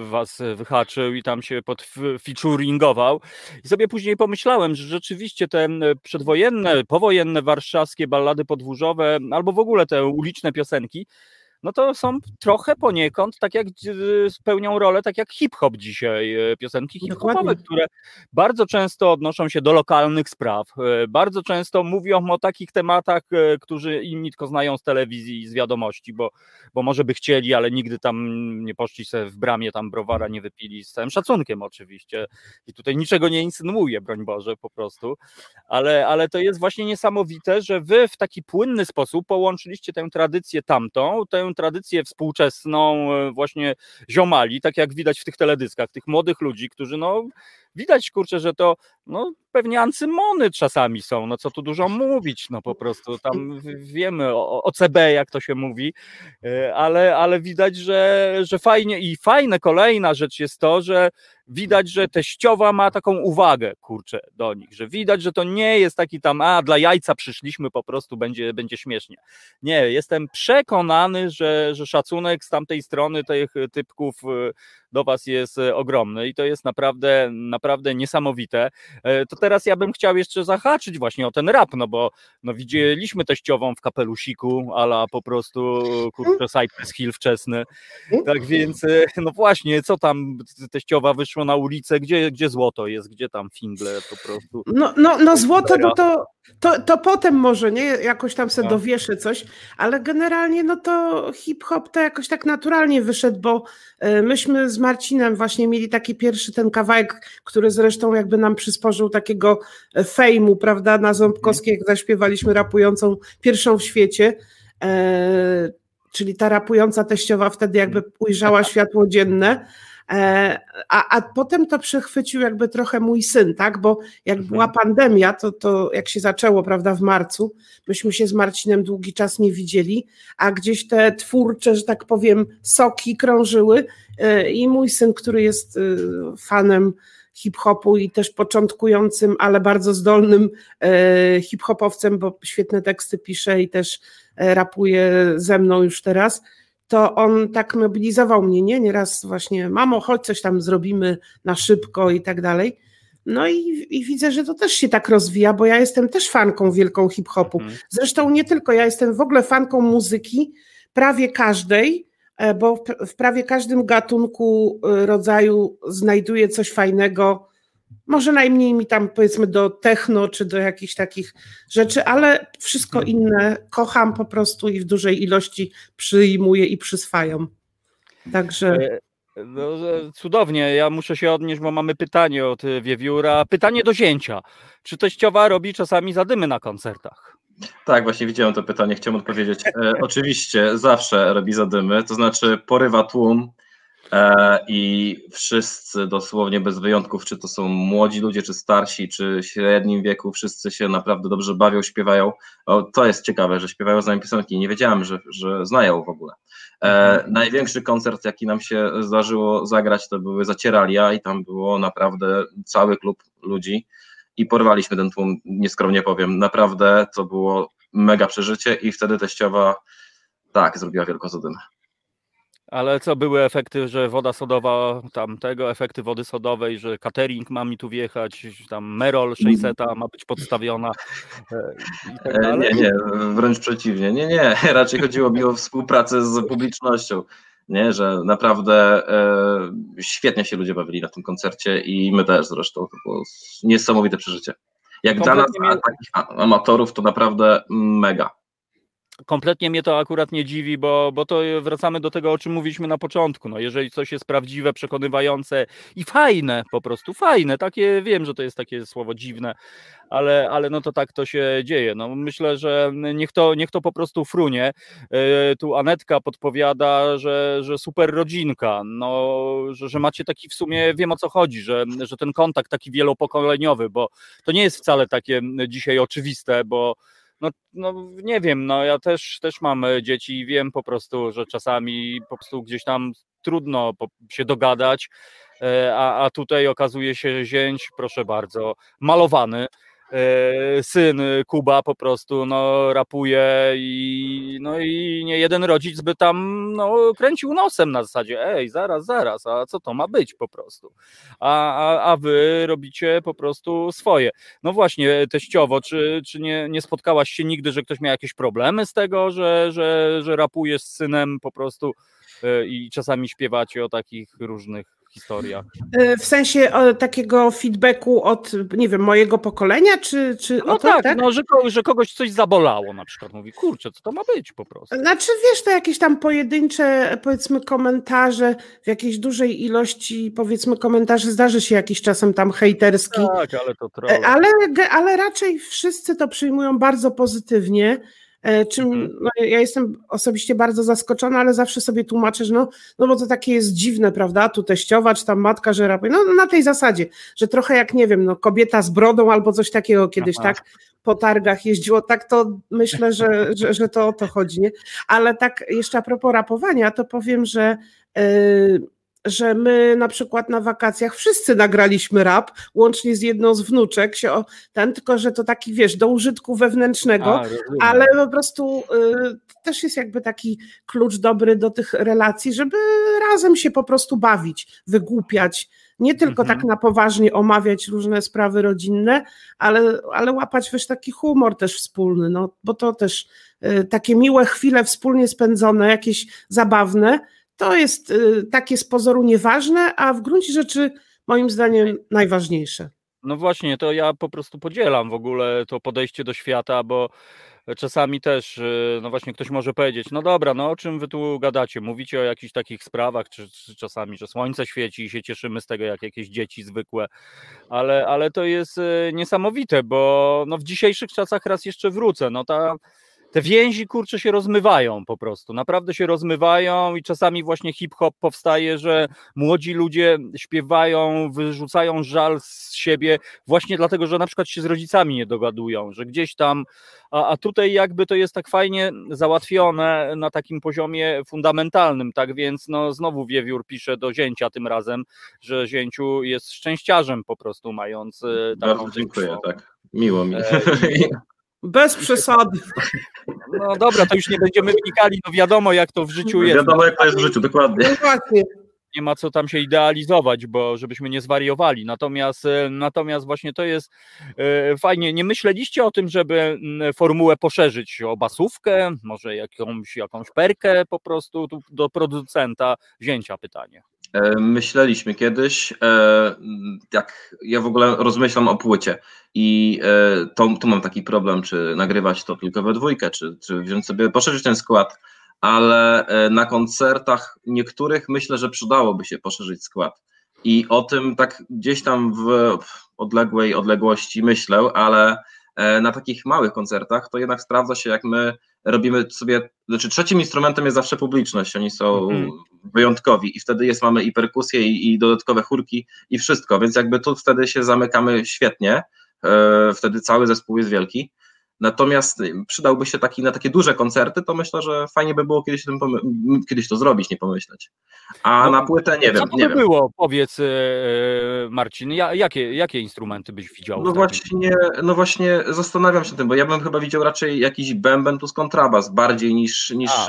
was wyhaczył i tam się podfeaturingował. I sobie później pomyślałem, że rzeczywiście te przedwojenne, powojenne warszawskie ballady podwórzowe, albo w ogóle te uliczne piosenki, no to są trochę poniekąd, tak jak e, spełnią rolę, tak jak hip-hop dzisiaj, e, piosenki hip-hopowe, które bardzo często odnoszą się do lokalnych spraw, e, bardzo często mówią o takich tematach, którzy inni tylko znają z telewizji i z wiadomości, bo, bo może by chcieli, ale nigdy tam nie poszli sobie w bramie tam browara, nie wypili, z całym szacunkiem oczywiście. I tutaj niczego nie insynuuję, broń Boże, po prostu. Ale, ale to jest właśnie niesamowite, że wy w taki płynny sposób połączyliście tę tradycję tamtą, tę tradycję współczesną, e, właśnie ziomali, tak jak widać w tych teledyskach, tych młodych ludzi, którzy no widać, kurczę, że to no, pewnie ancymony czasami są, no co tu dużo mówić, no po prostu tam wiemy o, o CB, jak to się mówi, e, ale, ale widać, że, że fajnie i fajne kolejna rzecz jest to, że widać, że teściowa ma taką uwagę, kurczę, do nich, że widać, że to nie jest taki tam, a dla jajca przyszliśmy, po prostu będzie, będzie śmiesznie. Nie, jestem przekonany, że, że szacunek z tamtej strony tych typków e, do Was jest e, ogromny i to jest naprawdę, naprawdę niesamowite. E, to teraz ja bym chciał jeszcze zahaczyć właśnie o ten rap, no bo no, widzieliśmy teściową w kapelusiku, ala po prostu kurczę Cypress Hill wczesny. Tak więc, e, no właśnie, co tam teściowa wyszła na ulicę, gdzie, gdzie złoto jest, gdzie tam fingle po prostu. No, no, no złoto, no to, to, to potem może, nie? Jakoś tam sobie Tak. dowieszę coś, ale generalnie no to hip-hop to jakoś tak naturalnie wyszedł, bo myśmy z Marcinem właśnie mieli taki pierwszy ten kawałek, który zresztą jakby nam przysporzył takiego e, fejmu, prawda, na Ząbkowskiej, jak zaśpiewaliśmy rapującą pierwszą w świecie, e, czyli ta rapująca teściowa wtedy jakby ujrzała światło dzienne, A, a potem to przechwycił jakby trochę mój syn, tak? Bo jak Mhm. była pandemia, to, to jak się zaczęło, prawda, w marcu, myśmy się z Marcinem długi czas nie widzieli, a gdzieś te twórcze, że tak powiem, soki krążyły e, i mój syn, który jest e, fanem hip-hopu i też początkującym, ale bardzo zdolnym e, hip-hopowcem, bo świetne teksty pisze i też e, rapuje ze mną już teraz, to on tak mobilizował mnie, nie? Nieraz właśnie, mamo, chodź coś tam zrobimy na szybko i tak dalej. No i, i widzę, że to też się tak rozwija, bo ja jestem też fanką wielką hip-hopu. Mhm. Zresztą nie tylko, ja jestem w ogóle fanką muzyki, prawie każdej, e, bo w- prawie każdym gatunku, e, rodzaju znajduję coś fajnego. Może najmniej mi tam powiedzmy do techno czy do jakichś takich rzeczy, ale wszystko inne kocham po prostu i w dużej ilości przyjmuję i przyswajam. Także E, No, e, cudownie, ja muszę się odnieść, bo mamy pytanie od e, Wiewióra. Pytanie do zięcia. Czy teściowa robi czasami zadymy na koncertach? Tak, właśnie widziałem to pytanie, chciałem odpowiedzieć. E, oczywiście, zawsze robi zadymy, to znaczy porywa tłum i wszyscy dosłownie bez wyjątków, czy to są młodzi ludzie, czy starsi, czy średnim wieku, wszyscy się naprawdę dobrze bawią, śpiewają. O, to jest ciekawe, że śpiewają z nami piosenki. Nie wiedziałem, że, że znają w ogóle. E, największy koncert, jaki nam się zdarzyło zagrać, to były Zacierali'a i tam było naprawdę cały klub ludzi i porwaliśmy ten tłum, nieskromnie powiem. Naprawdę to było mega przeżycie i wtedy teściowa tak, zrobiła wielką zadymę. Ale co były efekty, że woda sodowa, tam tego, efekty wody sodowej, że catering ma mi tu wjechać, tam Merol 600 ma być podstawiona e, tak E? Nie, nie, wręcz przeciwnie. Nie, nie, raczej chodziło mi o współpracę z publicznością. Nie, że naprawdę e, świetnie się ludzie bawili na tym koncercie i my też zresztą. To było niesamowite przeżycie. Jak dla nas, a, takich amatorów, to naprawdę mega. Kompletnie mnie to akurat nie dziwi, bo, bo to wracamy do tego, o czym mówiliśmy na początku. No, jeżeli coś jest prawdziwe, przekonywające i fajne, po prostu fajne, takie wiem, że to jest takie słowo dziwne, ale, ale no to tak to się dzieje. No, myślę, że niech to, niech to po prostu frunie. E, Tu Anetka podpowiada, że, że super rodzinka, no, że, że macie taki w sumie, wiem o co chodzi, że, że ten kontakt taki wielopokoleniowy, bo to nie jest wcale takie dzisiaj oczywiste, bo no, no nie wiem, no ja też, też mam e, dzieci i wiem po prostu, że czasami po prostu gdzieś tam trudno się dogadać, e, a, a tutaj okazuje się zięć, proszę bardzo, malowany. E, Syn e, Kuba po prostu no, rapuje i, no i nie jeden rodzic by tam no, kręcił nosem na zasadzie ej, zaraz, zaraz, a co to ma być po prostu? A, a, a wy robicie po prostu swoje. No właśnie, teściowo, czy, czy nie, nie spotkałaś się nigdy, że ktoś miał jakieś problemy z tego, że, że, że rapujesz z synem po prostu y, i czasami śpiewacie o takich różnych historiach? e, w sensie e, takiego feedbacku od, nie wiem, mojego pokolenia, czy, czy No o to, tak, tak? no, że, że kogoś coś zabolało na przykład. Mówi, kurczę, co to ma być po prostu? Znaczy, wiesz, to jakieś tam pojedyncze, powiedzmy, komentarze w jakiejś dużej ilości, powiedzmy, komentarzy zdarzy się jakiś czasem tam hejterski, Tak, ale to E, trochę. ale, ge- ale raczej wszyscy to przyjmują bardzo pozytywnie. E, czym Mhm. no, ja jestem osobiście bardzo zaskoczona, ale zawsze sobie tłumaczę, że no, no bo to takie jest dziwne, prawda, tu teściowa, czy tam matka żerapy, no na tej zasadzie, że trochę jak, nie wiem, no kobieta z brodą albo coś takiego kiedyś, Aha. tak, po targach jeździło, tak to myślę, że, że, że to o to chodzi, nie? Ale tak jeszcze a propos rapowania, to powiem, że yy, że my na przykład na wakacjach wszyscy nagraliśmy rap, łącznie z jedną z wnuczek, się o, ten, tylko że to taki, wiesz, do użytku wewnętrznego, A, ale po prostu y, też jest jakby taki klucz dobry do tych relacji, żeby razem się po prostu bawić, wygłupiać, nie tylko Mhm. tak na poważnie omawiać różne sprawy rodzinne, ale, ale łapać też taki humor też wspólny, no, bo to też y, takie miłe chwile wspólnie spędzone, jakieś zabawne, to jest y, takie z pozoru nieważne, a w gruncie rzeczy moim zdaniem najważniejsze. No właśnie, to ja po prostu podzielam w ogóle to podejście do świata, bo czasami też, y, no właśnie ktoś może powiedzieć, no dobra, no o czym wy tu gadacie? Mówicie o jakichś takich sprawach, czy, czy czasami, że słońce świeci i się cieszymy z tego, jak jakieś dzieci zwykłe, ale, ale to jest y, niesamowite, bo no w dzisiejszych czasach raz jeszcze wrócę, no ta te więzi kurczę się rozmywają po prostu, naprawdę się rozmywają i czasami właśnie hip-hop powstaje, że młodzi ludzie śpiewają, wyrzucają żal z siebie właśnie dlatego, że na przykład się z rodzicami nie dogadują, że gdzieś tam, a, a tutaj jakby to jest tak fajnie załatwione na takim poziomie fundamentalnym, tak więc no znowu Wiewiór pisze do zięcia tym razem, że zięciu jest szczęściarzem po prostu mając e, taką Bardzo dziękuję, tak. Miło mi. E, Bez przesady. No dobra, to już nie będziemy wnikali, no wiadomo jak to w życiu jest. Wiadomo, jak to jest w życiu, dokładnie. No nie ma co tam się idealizować, bo żebyśmy nie zwariowali. Natomiast, e, natomiast właśnie to jest e, fajnie. Nie myśleliście o tym, żeby formułę poszerzyć o basówkę, może jakąś, jakąś perkę po prostu tu do producenta wzięcia pytanie. E, Myśleliśmy kiedyś, e, jak ja w ogóle rozmyślam o płycie i e, to, tu mam taki problem, czy nagrywać to tylko we dwójkę, czy, czy wziąć sobie, poszerzyć ten skład, ale na koncertach niektórych myślę, że przydałoby się poszerzyć skład. I o tym tak gdzieś tam w odległej odległości myślę, ale na takich małych koncertach to jednak sprawdza się, jak my robimy sobie, znaczy trzecim instrumentem jest zawsze publiczność, oni są Mhm. wyjątkowi i wtedy jest, mamy i perkusję i, i dodatkowe chórki i wszystko, więc jakby tu wtedy się zamykamy świetnie, e, wtedy cały zespół jest wielki. Natomiast przydałby się taki na takie duże koncerty, to myślę, że fajnie by było kiedyś, tym kiedyś to zrobić, nie pomyśleć. A No, na płytę nie wiem, Co to by wiem. było, powiedz e, Marcin, ja, jakie, jakie instrumenty byś widział? No właśnie, no właśnie zastanawiam się tym, bo ja bym chyba widział raczej jakiś bęben plus kontrabas bardziej niż, niż A,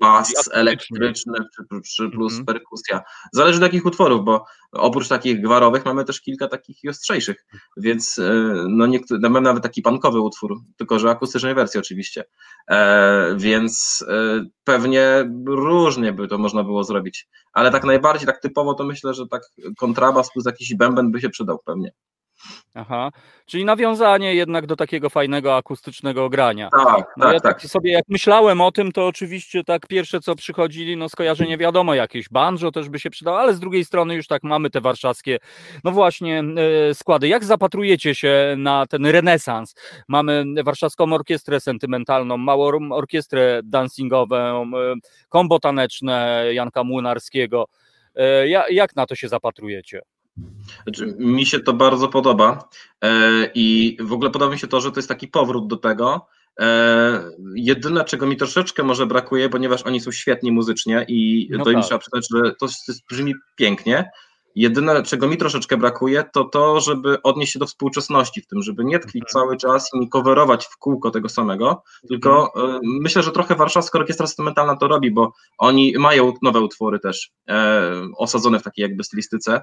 bas Elektryczny. elektryczny czy, czy plus Mhm. perkusja. Zależy do jakich utworów, bo oprócz takich gwarowych mamy też kilka takich ostrzejszych, więc e, no niektóre, mamy nawet taki pankowy utwór, tylko że akustycznej wersji oczywiście, e, więc e, pewnie różnie by to można było zrobić, ale tak najbardziej, tak typowo to myślę, że tak kontrabas plus jakiś bęben by się przydał pewnie. Aha, czyli nawiązanie jednak do takiego fajnego akustycznego grania. Tak, No tak, ja tak. tak sobie jak myślałem o tym, to oczywiście tak pierwsze co przychodzi, no skojarzenie wiadomo, jakieś banjo też by się przydało, ale z drugiej strony już tak mamy te warszawskie, no właśnie e, składy. Jak zapatrujecie się na ten renesans? Mamy warszawską orkiestrę sentymentalną, małą orkiestrę dancingową, e, kombo taneczne Janka Młynarskiego. E, ja- Jak na to się zapatrujecie? Znaczy, mi się to bardzo podoba e, i w ogóle podoba mi się to, że to jest taki powrót do tego. E, jedyne, czego mi troszeczkę może brakuje, ponieważ oni są świetni muzycznie i No to im tak. trzeba przyznać, że to, to brzmi pięknie. Jedyne, czego mi troszeczkę brakuje, to to, żeby odnieść się do współczesności w tym, żeby nie tkwić Mhm. cały czas i nie coverować w kółko tego samego, tylko e, myślę, że trochę Warszawska Orkiestra Sentymentalna to robi, bo oni mają nowe utwory też osadzone w takiej jakby stylistyce,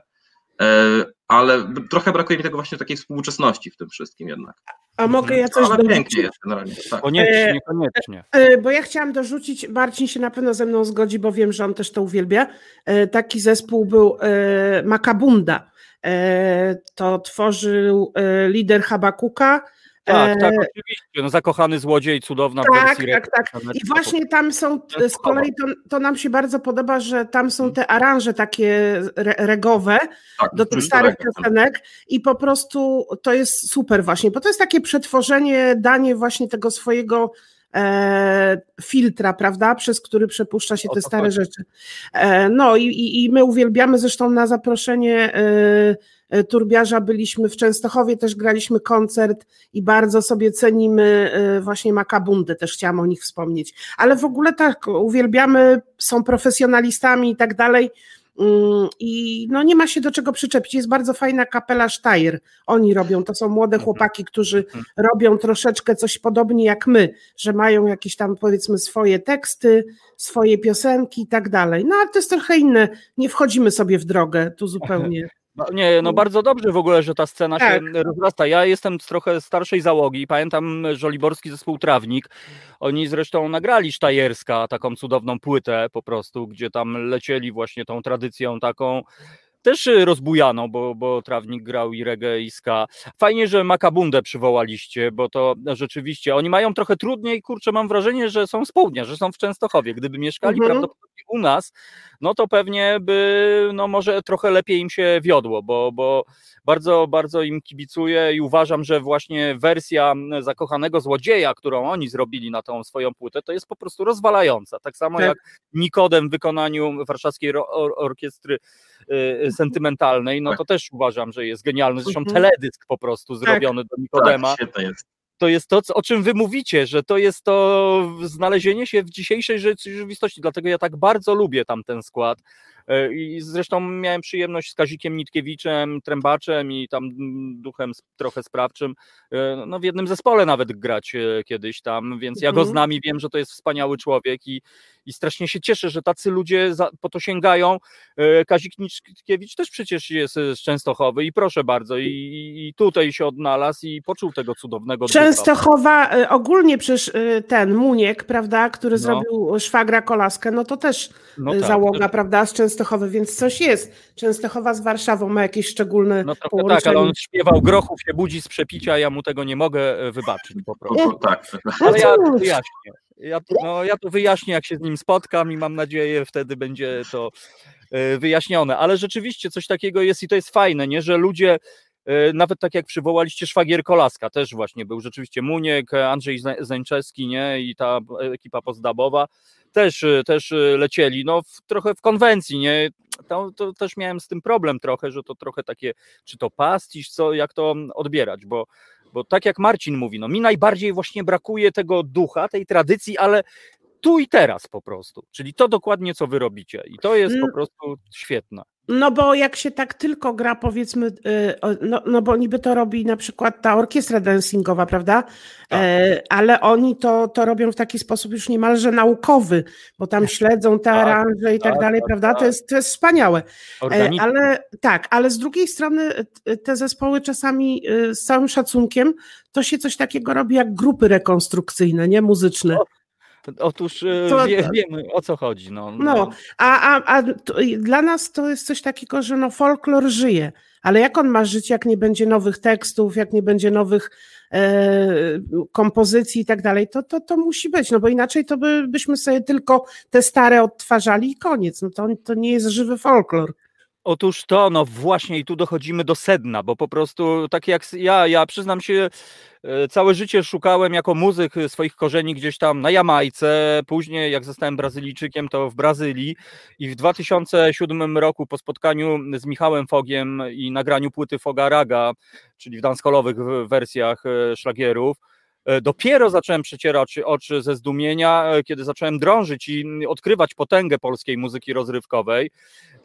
ale b- trochę brakuje mi tego właśnie takiej współczesności w tym wszystkim jednak. A mogę ja coś Ale dorzucić? pięknie jest generalnie. Tak. Koniecznie, koniecznie. E, Bo ja chciałam dorzucić, Marcin się na pewno ze mną zgodzi, bo wiem, że on też to uwielbia. E, Taki zespół był e, Makabunda. E, To tworzył e, lider Habakuka. Tak, E, tak, oczywiście. No, zakochany złodziej, cudowna Tak, wersji tak, tak. tanecznej. I właśnie tam są, z kolei to, to nam się bardzo podoba, że tam są te aranże takie re, regowe tak, do tych mhm, starych tak. piosenek i po prostu to jest super właśnie, bo to jest takie przetworzenie, danie właśnie tego swojego e, filtra, prawda, przez który przepuszcza się te stare rzeczy. E, no i, i, my uwielbiamy zresztą na zaproszenie e, e, Turbiarza byliśmy w Częstochowie, też graliśmy koncert i bardzo sobie cenimy e, właśnie Makabundę, też chciałam o nich wspomnieć. Ale w ogóle tak, uwielbiamy, są profesjonalistami i tak dalej. Mm, I no nie ma się do czego przyczepić. Jest bardzo fajna kapela Steyr. Oni robią, to są młode Mhm. chłopaki, którzy Mhm. robią troszeczkę coś podobnie jak my, że mają jakieś tam powiedzmy swoje teksty, swoje piosenki i tak dalej. No ale to jest trochę inne. Nie wchodzimy sobie w drogę tu zupełnie. No, nie, no bardzo dobrze w ogóle, że ta scena Tak. się rozrasta. Ja jestem z trochę starszej załogi i pamiętam żoliborski zespół Trawnik. Oni zresztą nagrali Sztajerska, taką cudowną płytę po prostu, gdzie tam lecieli właśnie tą tradycją taką też rozbujaną, bo, bo Trawnik grał i reggae i ska. Fajnie, że Makabundę przywołaliście, bo to rzeczywiście, oni mają trochę trudniej, kurczę, mam wrażenie, że są z południa, że są w Częstochowie. Gdyby mieszkali Mhm. prawdopodobnie u nas, no to pewnie by, no może trochę lepiej im się wiodło, bo, bo bardzo, bardzo im kibicuję i uważam, że właśnie wersja zakochanego złodzieja, którą oni zrobili na tą swoją płytę, to jest po prostu rozwalająca. Tak samo Tak. jak Nikodem w wykonaniu Warszawskiej Orkiestry y, Sentymentalnej, no to też uważam, że jest genialny. Zresztą Mhm. teledysk po prostu zrobiony do Nikodema Tak, świetne jest. To jest to, o czym wy mówicie, że to jest to znalezienie się w dzisiejszej rzeczywistości. Dlatego ja tak bardzo lubię tam ten skład. E, I zresztą miałem przyjemność z Kazikiem Nitkiewiczem, trębaczem i tam mm, duchem trochę sprawczym, e, no w jednym zespole nawet grać e, kiedyś tam, więc ja go Mhm. znam i wiem, że to jest wspaniały człowiek i, i strasznie się cieszę, że tacy ludzie za, po to sięgają. Kazik Nitkiewicz też przecież jest z Częstochowy i proszę bardzo, i, i tutaj się odnalazł i poczuł tego cudownego ducha. Częstochowa, y, ogólnie przecież ten Muniek, prawda, który No. zrobił szwagra kolaskę, no to też No tak, załoga, też- prawda, z Częstochowy, więc coś jest. Częstochowa z Warszawą ma jakieś szczególne No trochę tak, ale on śpiewał grochów się budzi z przepicia, ja mu tego nie mogę e, wybaczyć po prostu. No, tak. Ale ja to wyjaśnię. Ja to, no, ja to wyjaśnię, jak się z nim spotkam i mam nadzieję, wtedy będzie to e, wyjaśnione. Ale rzeczywiście coś takiego jest i to jest fajne, nie? że ludzie, e, nawet tak jak przywołaliście Szwagier Kolaska, też właśnie był rzeczywiście Muniek, Andrzej Zęczewski nie? i ta ekipa pozdabowa, też, e, też e, lecieli, no w, trochę w konwencji, nie? To, to też miałem z tym problem trochę, że to trochę takie, czy to pastisz, co, jak to odbierać, bo bo tak jak Marcin mówi, no mi najbardziej właśnie brakuje tego ducha, tej tradycji, ale tu i teraz po prostu. Czyli to dokładnie, co wy robicie. I to jest po Mm. prostu świetne. No bo jak się tak tylko gra, powiedzmy, y, no, no bo niby to robi na przykład ta orkiestra dancingowa, prawda? Tak. E, ale oni to, to robią w taki sposób już niemalże naukowy, bo tam śledzą te Tak, aranże i tak, tak, dalej, tak, prawda? tak. To, jest, to jest wspaniałe. E, Organicznie. Ale tak, ale z drugiej strony e, te zespoły czasami y, z całym szacunkiem, to się coś takiego robi jak grupy rekonstrukcyjne, nie muzyczne. O, Otóż e, To- wie, wiemy o co chodzi. No, No, a, a, a to, dla nas to jest coś takiego, że no folklor żyje, ale jak on ma żyć, jak nie będzie nowych tekstów, jak nie będzie nowych e, kompozycji i tak dalej, to, to, to musi być, no bo inaczej to by, byśmy sobie tylko te stare odtwarzali i koniec, no to, to nie jest żywy folklor. Otóż to, no właśnie i tu dochodzimy do sedna, bo po prostu tak jak ja, ja przyznam się, e, całe życie szukałem jako muzyk e, swoich korzeni gdzieś tam na Jamajce, później jak zostałem Brazylijczykiem, to w Brazylii i w 2007 roku po spotkaniu z Michałem Fogiem i nagraniu płyty Foga Raga, czyli w dancehalowych w- wersjach e, szlagierów, Dopiero zacząłem przecierać oczy ze zdumienia, e, kiedy zacząłem drążyć i odkrywać potęgę polskiej muzyki rozrywkowej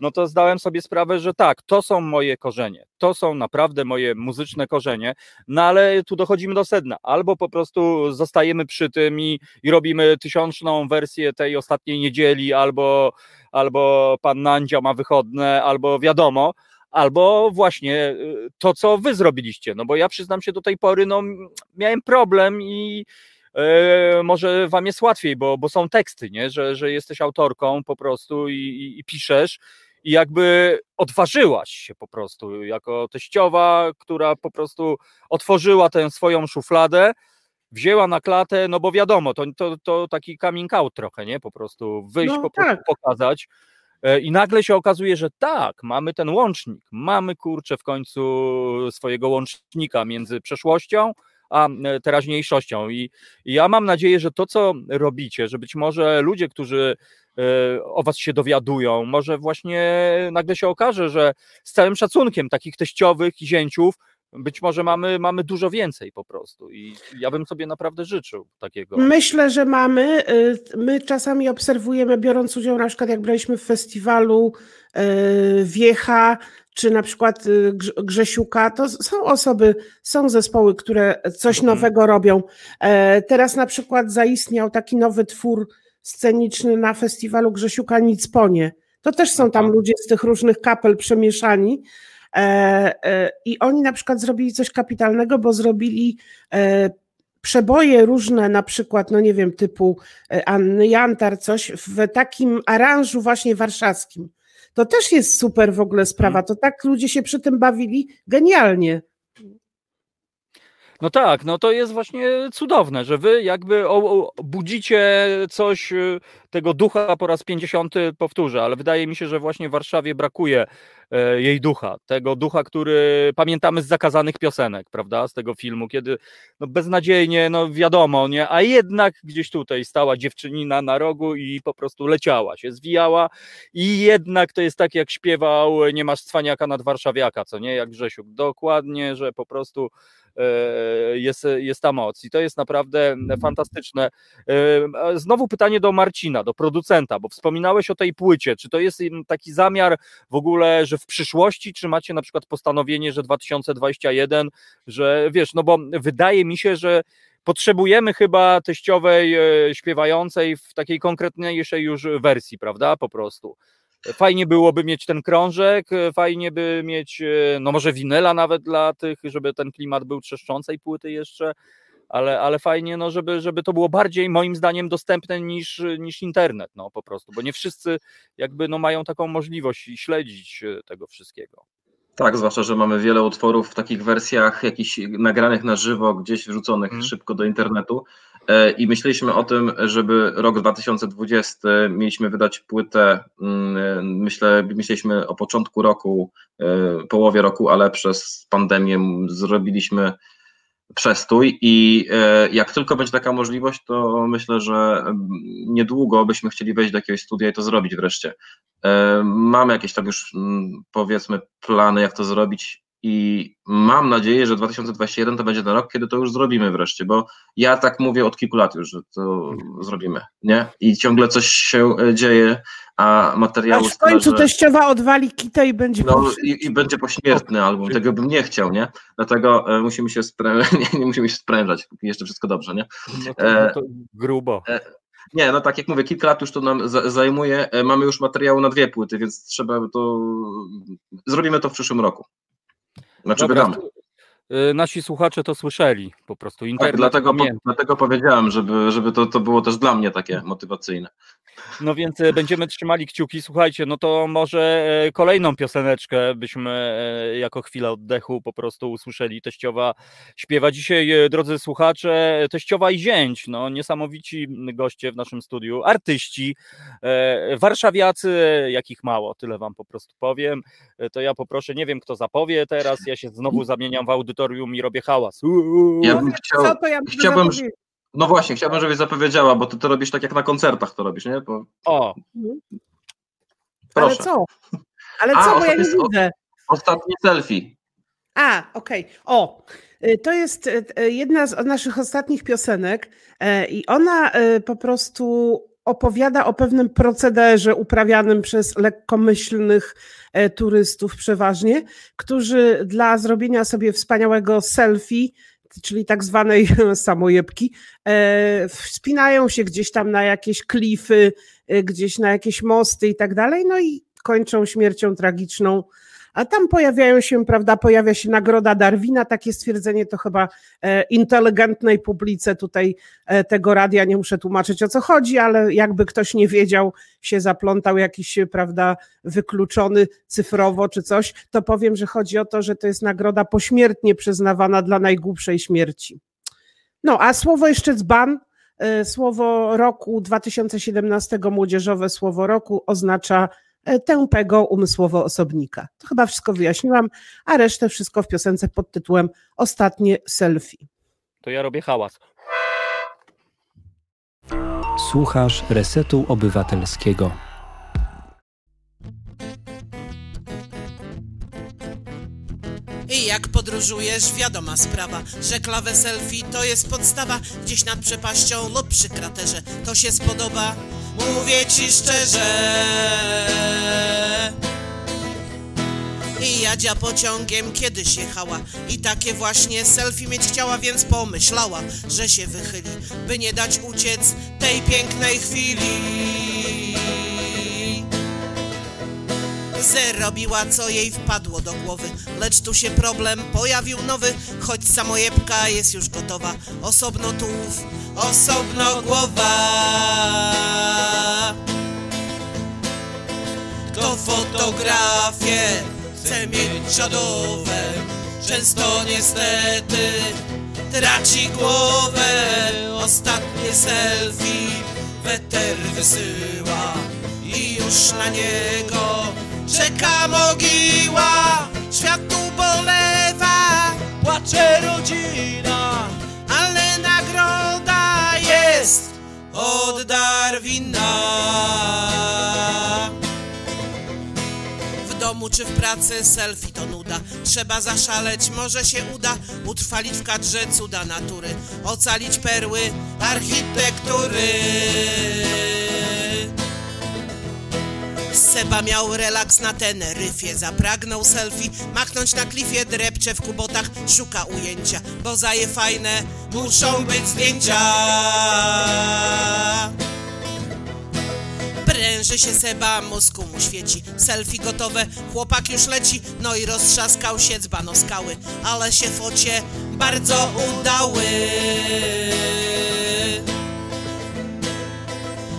no to zdałem sobie sprawę, że tak, to są moje korzenie, to są naprawdę moje muzyczne korzenie, no ale tu dochodzimy do sedna, albo po prostu zostajemy przy tym i, i robimy tysiączną wersję tej ostatniej niedzieli, albo, albo pan Nandzia ma wychodne, albo wiadomo, albo właśnie y, to, co wy zrobiliście, no bo ja przyznam się do tej pory, no miałem problem i e, może wam jest łatwiej, bo, bo są teksty, nie? Że, że jesteś autorką po prostu i, i, i piszesz i jakby odważyłaś się po prostu jako teściowa, która po prostu otworzyła tę swoją szufladę, wzięła na klatę, no bo wiadomo, to, to, to taki coming out trochę, nie? Po prostu wyjść, No po prostu tak. pokazać. E, I nagle się okazuje, że tak, mamy ten łącznik, mamy kurczę w końcu swojego łącznika między przeszłością a e, teraźniejszością. I, I ja mam nadzieję, że to, co robicie, że być może ludzie, którzy e, o was się dowiadują, może właśnie nagle się okaże, że z całym szacunkiem takich teściowych i zięciów być może mamy, mamy dużo więcej po prostu i ja bym sobie naprawdę życzył takiego. Myślę, że mamy. Y, My czasami obserwujemy, biorąc udział na przykład jak braliśmy w festiwalu y, Wiecha, czy na przykład y, Grz- Grzesiuka, to są osoby, są zespoły, które coś Mhm. nowego robią. E, Teraz na przykład zaistniał taki nowy twór sceniczny na festiwalu Grzesiuka Nicponie. To też są tam ludzie z tych różnych kapel przemieszani. E, e, I oni na przykład zrobili coś kapitalnego, bo zrobili e, przeboje różne, na przykład, no nie wiem, typu Anny Jantar, coś w takim aranżu właśnie warszawskim. To też jest super w ogóle sprawa. To tak ludzie się przy tym bawili genialnie. No tak, no to jest właśnie cudowne, że wy jakby budzicie coś, tego ducha po raz 50 powtórzę, ale wydaje mi się, że właśnie w Warszawie brakuje jej ducha, tego ducha, który pamiętamy z zakazanych piosenek, prawda, z tego filmu, kiedy no beznadziejnie, no wiadomo, nie, a jednak gdzieś tutaj stała dziewczynina na rogu i po prostu leciała, się zwijała i jednak to jest tak, jak śpiewał Nie masz cwaniaka nad warszawiaka, co nie, jak Grzesiuk, dokładnie, że po prostu e, jest, jest ta moc. I to jest naprawdę fantastyczne. E, Znowu pytanie do Marcina, do producenta, bo wspominałeś o tej płycie, czy to jest taki zamiar w ogóle, że w przyszłości, czy macie na przykład postanowienie, że 2021, że wiesz, no bo wydaje mi się, że potrzebujemy chyba teściowej e, śpiewającej w takiej konkretniejszej już wersji, prawda, po prostu. Fajnie byłoby mieć ten krążek, e, fajnie by mieć, e, no może winyla nawet dla tych, żeby ten klimat był trzeszczącej płyty jeszcze, ale, ale fajnie, no żeby, żeby to było bardziej moim zdaniem dostępne niż, niż internet, no po prostu, bo nie wszyscy jakby no mają taką możliwość śledzić e, tego wszystkiego. Tak, zwłaszcza, że mamy wiele utworów w takich wersjach jakichś nagranych na żywo, gdzieś wrzuconych Mhm. szybko do internetu. E, I myśleliśmy o tym, żeby rok 2020 mieliśmy wydać płytę. mm, Myślę, myśleliśmy o początku roku, e, połowie roku, ale przez pandemię zrobiliśmy przestój i e, jak tylko będzie taka możliwość, to myślę, że mm, niedługo byśmy chcieli wejść do jakiegoś studia i to zrobić wreszcie. E, Mamy jakieś tam już mm, powiedzmy plany, jak to zrobić i mam nadzieję, że 2021 to będzie ten rok, kiedy to już zrobimy wreszcie, bo ja tak mówię od kilku lat już, że to zrobimy, nie? I ciągle coś się e, dzieje, a materiału Aż w końcu że- teściowa odwali kitę i będzie no i, i będzie pośmiertny album, tego bym nie chciał, nie? Dlatego e, musimy się sprę- nie, nie musimy się sprężać, póki jeszcze wszystko dobrze, nie? No to, no to grubo. Nie, no tak jak mówię, kilka lat już to nam za- zajmuje, e, mamy już materiału na dwie płyty, więc trzeba to, zrobimy to w przyszłym roku. Znaczy Dobra, wydamy. Y, Nasi słuchacze to słyszeli po prostu. Internet Tak, dlatego, po, dlatego powiedziałem, żeby, żeby to, to było też dla mnie takie motywacyjne. No więc e, będziemy trzymali kciuki. Słuchajcie, no to może e, kolejną pioseneczkę byśmy e, jako chwilę oddechu po prostu usłyszeli. Teściowa śpiewa dzisiaj, drodzy słuchacze, Teściowa i Zięć, no niesamowici goście w naszym studiu, artyści, warszawiacy, jakich mało, tyle wam po prostu powiem. To ja poproszę, nie wiem kto zapowie teraz, ja się znowu zamieniam w audytorium i robię hałas. Uuu. Ja bym chciał, Co to ja chciałbym, no właśnie, chciałbym, żebyś zapowiedziała, bo ty to robisz tak jak na koncertach to robisz, nie? Bo, O, Ale proszę. co? Ale A, co, bo ja nie widzę. Ostatnie selfie. A, okej. O, y, to jest y, y, jedna z naszych ostatnich piosenek i ona po prostu opowiada o pewnym procederze uprawianym przez lekkomyślnych e, turystów przeważnie, którzy dla zrobienia sobie wspaniałego selfie, czyli tak zwanej samojebki, e, wspinają się gdzieś tam na jakieś klify, y, gdzieś na jakieś mosty i tak dalej, no i kończą śmiercią tragiczną a tam pojawiają się, prawda, pojawia się nagroda Darwina, takie stwierdzenie to chyba e, inteligentnej publice tutaj e, tego radia, nie muszę tłumaczyć o co chodzi, ale jakby ktoś nie wiedział, się zaplątał jakiś, prawda, wykluczony cyfrowo czy coś, to powiem, że chodzi o to, że to jest nagroda pośmiertnie przyznawana dla najgłupszej śmierci. No, a słowo jeszcze dzban, e, słowo roku 2017, młodzieżowe słowo roku oznacza tępego umysłowo osobnika. To chyba wszystko wyjaśniłam, a resztę wszystko w piosence pod tytułem Ostatnie selfie. To ja robię hałas. Słuchasz Resetu Obywatelskiego. Jak podróżujesz, wiadoma sprawa, że klawę selfie to jest podstawa. Gdzieś nad przepaścią lub przy kraterze, to się spodoba. Mówię ci szczerze. I Jadzia pociągiem kiedyś jechała. I takie właśnie selfie mieć chciała, więc pomyślała Że się wychyli, by nie dać uciec tej pięknej chwili Zrobiła co jej wpadło do głowy. Lecz tu się problem pojawił nowy Choć samojebka jest już gotowa. Osobno tułów, osobno głowa. Kto fotografię chce mieć czadowe Często niestety traci głowę. Ostatnie selfie weter wysyła I już na niego czeka mogiła Świat tu bolewa, płacze rodzina Ale nagroda jest od Darwina. W domu czy w pracy selfie to nuda. Trzeba zaszaleć, może się uda Utrwalić w kadrze cuda natury Ocalić perły architektury Seba miał relaks na Teneryfie Zapragnął selfie, machnąć na klifie Drepcze w kubotach, szuka ujęcia Bo za je fajne muszą być zdjęcia. Pręży się Seba, mózgu mu świeci. Selfie gotowe, chłopak już leci. No i roztrzaskał się dzbano skały Ale się focie bardzo udały.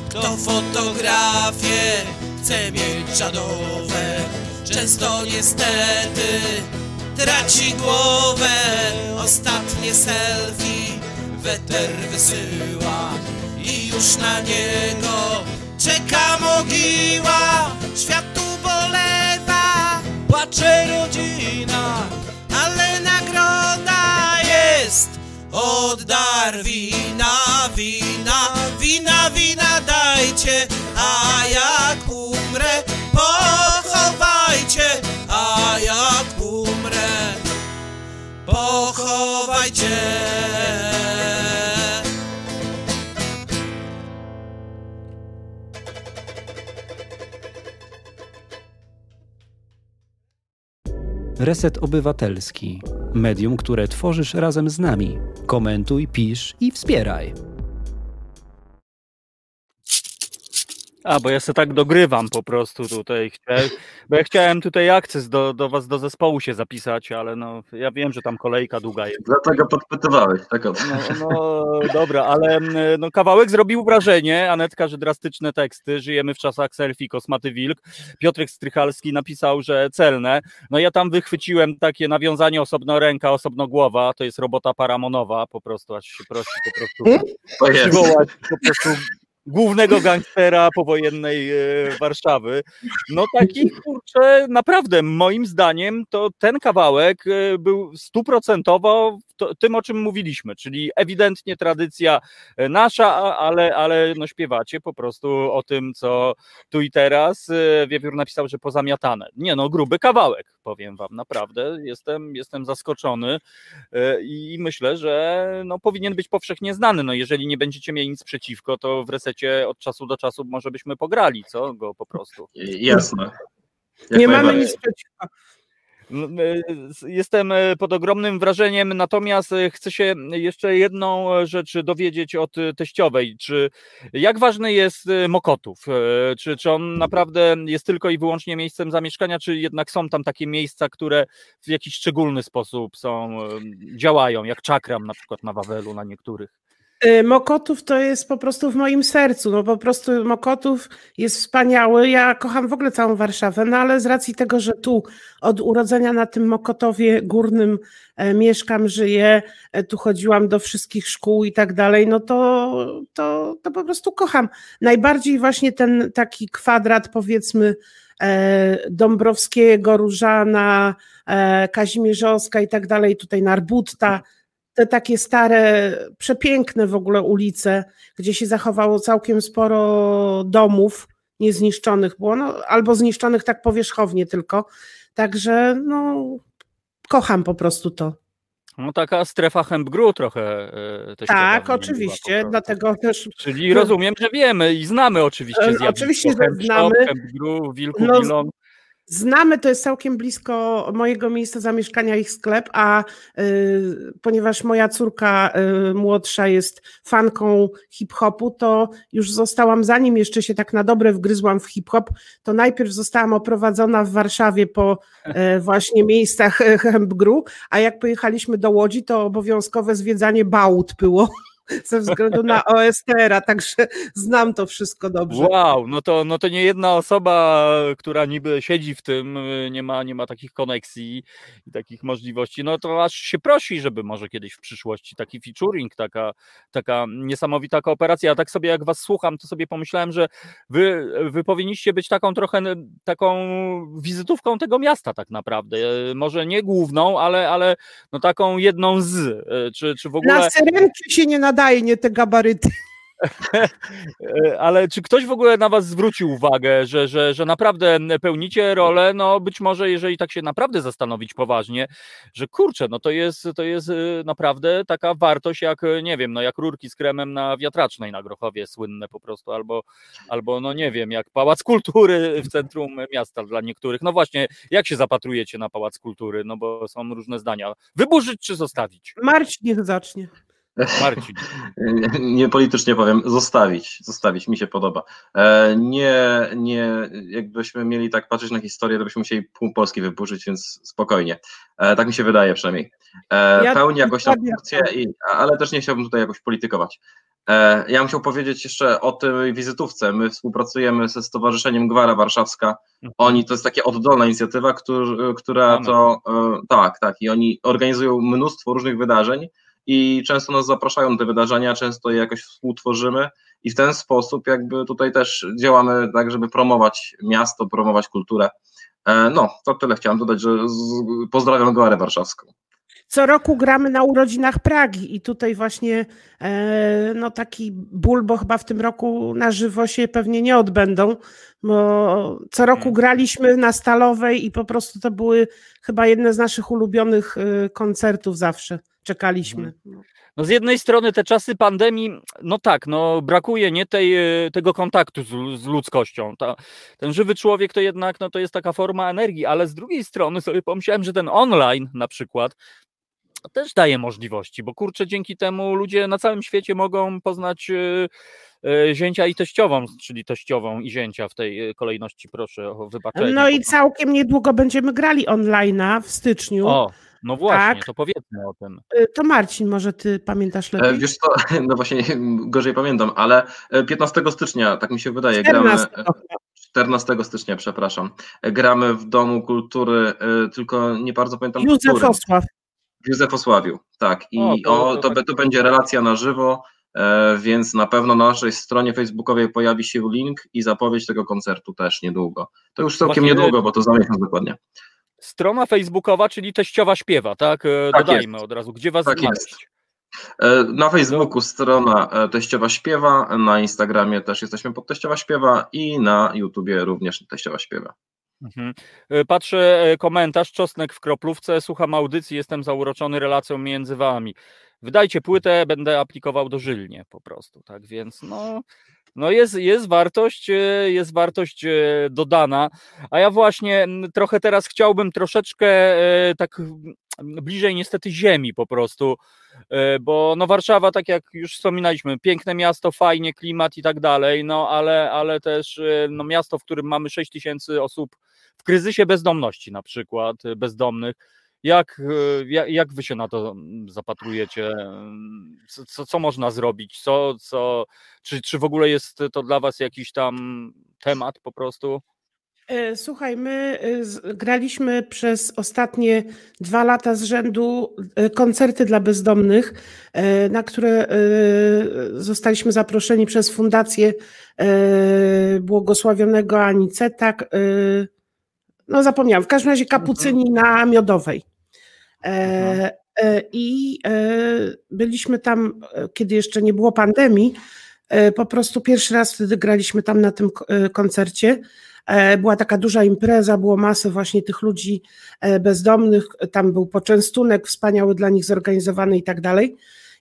Kto fotografię chce mieć czadowe Często niestety traci głowę. Ostatnie selfie weter wysyła I już na niego czeka mogiła. Świat tu bolewa, płacze rodzina Ale nagroda jest. Od Darwina Wina, wina, wina dajcie A jak pochowajcie Reset Obywatelski. Medium, które tworzysz razem z nami. Komentuj, pisz i wspieraj. A, bo ja sobie tak dogrywam po prostu tutaj. Bo ja chciałem tutaj akces do, do was, do zespołu się zapisać, ale no, ja wiem, że tam kolejka długa jest. Dlatego podpytywałeś, tak o No, no dobra, ale mm, no, kawałek zrobił wrażenie. Anetka, że drastyczne teksty. Żyjemy w czasach selfie, kosmaty wilk. Piotrek Strychalski napisał, że celne. No ja tam wychwyciłem takie nawiązanie osobno ręka, osobno głowa. To jest robota paramonowa, po prostu, aż się prosi po prostu przywołać po prostu głównego gangstera powojennej e, Warszawy. No taki, kurczę, naprawdę moim zdaniem to ten kawałek e, był stuprocentowo to, tym, o czym mówiliśmy, czyli ewidentnie tradycja e, nasza, ale, ale no śpiewacie po prostu o tym, co tu i teraz. Wiewiór napisał, że pozamiatane. Nie no, gruby kawałek, powiem wam, naprawdę. Jestem, jestem zaskoczony i myślę, że no, powinien być powszechnie znany. No, jeżeli nie będziecie mieli nic przeciwko, to w resecie od czasu do czasu może byśmy pograli, co? Go po prostu. Jasne. Jak Nie mamy nic przeciwko. No, e, Jestem e, pod ogromnym wrażeniem, natomiast e, chcę się jeszcze jedną rzecz dowiedzieć od teściowej. Czy jak ważny jest Mokotów? Czy, czy on naprawdę jest tylko i wyłącznie miejscem zamieszkania, czy jednak są tam takie miejsca, które w jakiś szczególny sposób są, działają, jak czakram na przykład na Wawelu, na niektórych? Y, Mokotów to jest po prostu w moim sercu. No po prostu Mokotów jest wspaniały. Ja kocham w ogóle całą Warszawę, no ale z racji tego, że tu od urodzenia na tym Mokotowie górnym e, mieszkam, żyję, e, tu chodziłam do wszystkich szkół i tak dalej, no to, to, to po prostu kocham. Najbardziej właśnie ten taki kwadrat powiedzmy e, Dąbrowskiego, Różana, Kazimierzowska i tak dalej, tutaj Narbutta, te takie stare, przepiękne w ogóle ulice, gdzie się zachowało całkiem sporo domów niezniszczonych było, no, albo zniszczonych tak powierzchownie tylko. Także no, kocham po prostu to. No taka strefa Hempgru trochę e, też Tak, była, oczywiście, dlatego też Czyli rozumiem, że wiemy i znamy oczywiście E, zjawisko oczywiście, że znamy. Hempgru, Wilku No, Bilon. Znamy, to jest całkiem blisko mojego miejsca zamieszkania ich sklep, a y, ponieważ moja córka y, młodsza jest fanką hip-hopu, to już zostałam, zanim jeszcze się tak na dobre wgryzłam w hip-hop, to najpierw zostałam oprowadzona w Warszawie po e, właśnie miejscach e, Hempgru, a jak pojechaliśmy do Łodzi, to obowiązkowe zwiedzanie Bałut było ze względu na OSTR-a, także znam to wszystko dobrze. Wow, no to, no to nie jedna osoba, która niby siedzi w tym, nie ma, nie ma takich koneksji i takich możliwości, no to aż się prosi, żeby może kiedyś w przyszłości taki featuring, taka, taka niesamowita kooperacja. Ja tak sobie jak was słucham, to sobie pomyślałem, że wy, wy powinniście być taką trochę taką wizytówką tego miasta tak naprawdę. Może nie główną, ale, ale no taką jedną z. Czy, czy w ogóle... Na syrenki się nie nadaje, nie te gabaryty. E, Ale czy ktoś w ogóle na was zwrócił uwagę, że, że, że naprawdę pełnicie rolę, no być może jeżeli tak się naprawdę zastanowić poważnie, że kurczę, no to jest, to jest y, naprawdę taka wartość jak, y, nie wiem, no jak rurki z kremem na wiatracznej na Grochowie słynne po prostu, albo, albo no nie wiem, jak Pałac Kultury w centrum miasta dla niektórych. No właśnie, jak się zapatrujecie na Pałac Kultury, no bo są różne zdania. Wyburzyć czy zostawić? Marcin niech zacznie. Marcin. Nie, nie politycznie powiem, zostawić, zostawić, mi się podoba. E, nie, nie, jakbyśmy mieli tak patrzeć na historię, to byśmy musieli pół Polski wyburzyć, więc spokojnie. E, tak mi się wydaje przynajmniej. E, pełni jakoś tam funkcję, i, ale też nie chciałbym tutaj jakoś politykować. Ja bym chciał powiedzieć jeszcze o tej wizytówce. My współpracujemy ze Stowarzyszeniem Gwara Warszawska. Oni, to jest taka oddolna inicjatywa, któr, która to, tak, tak, i oni organizują mnóstwo różnych wydarzeń i często nas zapraszają na te wydarzenia, często je jakoś współtworzymy i w ten sposób jakby tutaj też działamy tak, żeby promować miasto, promować kulturę. E, No, to tyle chciałem dodać, że pozdrawiam Goarę Warszawską. Co roku gramy na urodzinach Pragi i tutaj właśnie e, no taki ból, bo chyba w tym roku na żywo się pewnie nie odbędą, bo co roku Mhm. graliśmy na Stalowej i po prostu to były chyba jedne z naszych ulubionych e, koncertów zawsze. Czekaliśmy. No z jednej strony te czasy pandemii, no tak, no brakuje nie tej, e, tego kontaktu z, z ludzkością. Ta, ten żywy człowiek to jednak no, to jest taka forma energii, ale z drugiej strony sobie pomyślałem, że ten online na przykład też daje możliwości, bo kurczę, dzięki temu ludzie na całym świecie mogą poznać e, e, zięcia i teściową, czyli teściową i zięcia w tej kolejności, proszę o wybaczenie. No i całkiem niedługo będziemy grali online'a w styczniu. O, no właśnie, Tak. to powiedzmy o tym. E, To Marcin, może ty pamiętasz E, lepiej? Wiesz co, no właśnie gorzej pamiętam, ale e, 15 stycznia, tak mi się wydaje, gramy. 14. 14 stycznia, przepraszam. E, Gramy w Domu Kultury, e, tylko nie bardzo pamiętam Józef. Osław. W Józefosławiu, tak. I O, to- o, to to, to będzie relacja na żywo, e, więc na pewno na naszej stronie facebookowej pojawi się link i zapowiedź tego koncertu też niedługo. To już całkiem Właśnie- niedługo, bo to za miesiąc dokładnie. Strona facebookowa, czyli teściowa śpiewa, tak? E, Tak Dodajmy jest. od razu, gdzie was Tak znaleźć. jest. E, Na Facebooku strona e, Teściowa Śpiewa, na Instagramie też jesteśmy pod Teściowa Śpiewa i na YouTubie również Teściowa Śpiewa. Mhm. Patrzę komentarz, czosnek w kroplówce, słucham audycji, jestem zauroczony relacją między wami. Wydajcie płytę, będę aplikował dożylnie po prostu, tak więc no, no jest, jest wartość, e, jest wartość e, dodana, a ja właśnie trochę teraz chciałbym troszeczkę e, tak bliżej niestety ziemi po prostu, bo no Warszawa, tak jak już wspominaliśmy, piękne miasto, fajnie, klimat i tak dalej, no ale, ale też no, miasto, w którym mamy 6 tysięcy osób w kryzysie bezdomności na przykład, bezdomnych. Jak, y, jak, jak wy się na to mm, zapatrujecie? Co, co, co można zrobić? Co, co, czy, czy w ogóle jest to dla was jakiś tam temat po prostu? E, Słuchaj, my e, graliśmy przez ostatnie dwa lata z rzędu e, koncerty dla bezdomnych, e, na które e, zostaliśmy zaproszeni przez Fundację e, Błogosławionego Anicetak. E, No zapomniałam, w każdym razie kapucyni na Miodowej. E, E, I byliśmy tam, kiedy jeszcze nie było pandemii, po prostu pierwszy raz wtedy graliśmy tam na tym koncercie. Była taka duża impreza, było masę właśnie tych ludzi bezdomnych, tam był poczęstunek wspaniały dla nich zorganizowany i tak dalej.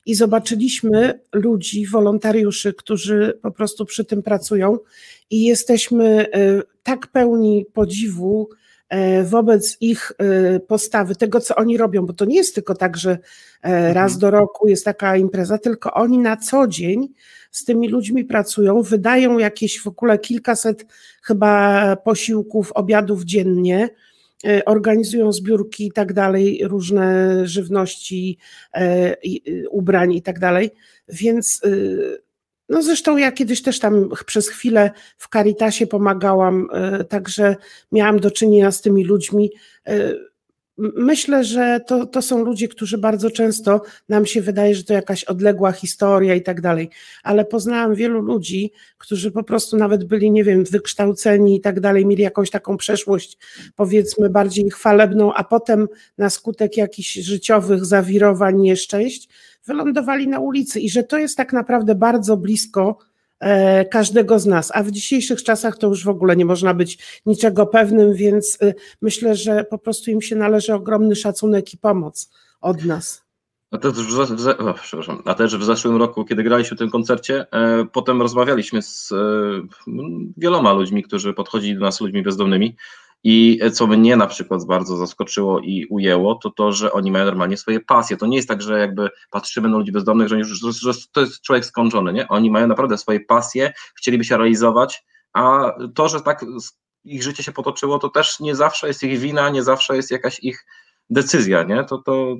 I zobaczyliśmy ludzi, wolontariuszy, którzy po prostu przy tym pracują i jesteśmy e, tak pełni podziwu e, wobec ich e, postawy, tego co oni robią, bo to nie jest tylko tak, że raz mhm. do roku jest taka impreza, tylko oni na co dzień z tymi ludźmi pracują, wydają jakieś w ogóle kilkaset chyba posiłków, obiadów dziennie organizują zbiórki i tak dalej, różne żywności, ubrań i tak dalej. Więc no zresztą ja kiedyś też tam przez chwilę w Caritasie pomagałam, także miałam do czynienia z tymi ludźmi. Myślę, że to, to są ludzie, którzy bardzo często nam się wydaje, że to jakaś odległa historia i tak dalej, ale poznałam wielu ludzi, którzy po prostu nawet byli, nie wiem, wykształceni i tak dalej, mieli jakąś taką przeszłość, powiedzmy, bardziej chwalebną, a potem na skutek jakichś życiowych zawirowań, nieszczęść, wylądowali na ulicy i że to jest tak naprawdę bardzo blisko każdego z nas, a w dzisiejszych czasach to już w ogóle nie można być niczego pewnym, więc e, myślę, że po prostu im się należy ogromny szacunek i pomoc od nas. A też, w, o, przepraszam, a też w zeszłym roku, kiedy graliśmy w tym koncercie, e, potem rozmawialiśmy z e, wieloma ludźmi, którzy podchodzili do nas, ludźmi bezdomnymi i co mnie na przykład bardzo zaskoczyło i ujęło, to to, że oni mają normalnie swoje pasje. To nie jest tak, że jakby patrzymy na ludzi bezdomnych, że, oni, że, to jest człowiek skończony, nie? Oni mają naprawdę swoje pasje, chcieliby się realizować, a to, że tak ich życie się potoczyło, to też nie zawsze jest ich wina, nie zawsze jest jakaś ich decyzja, nie? To, to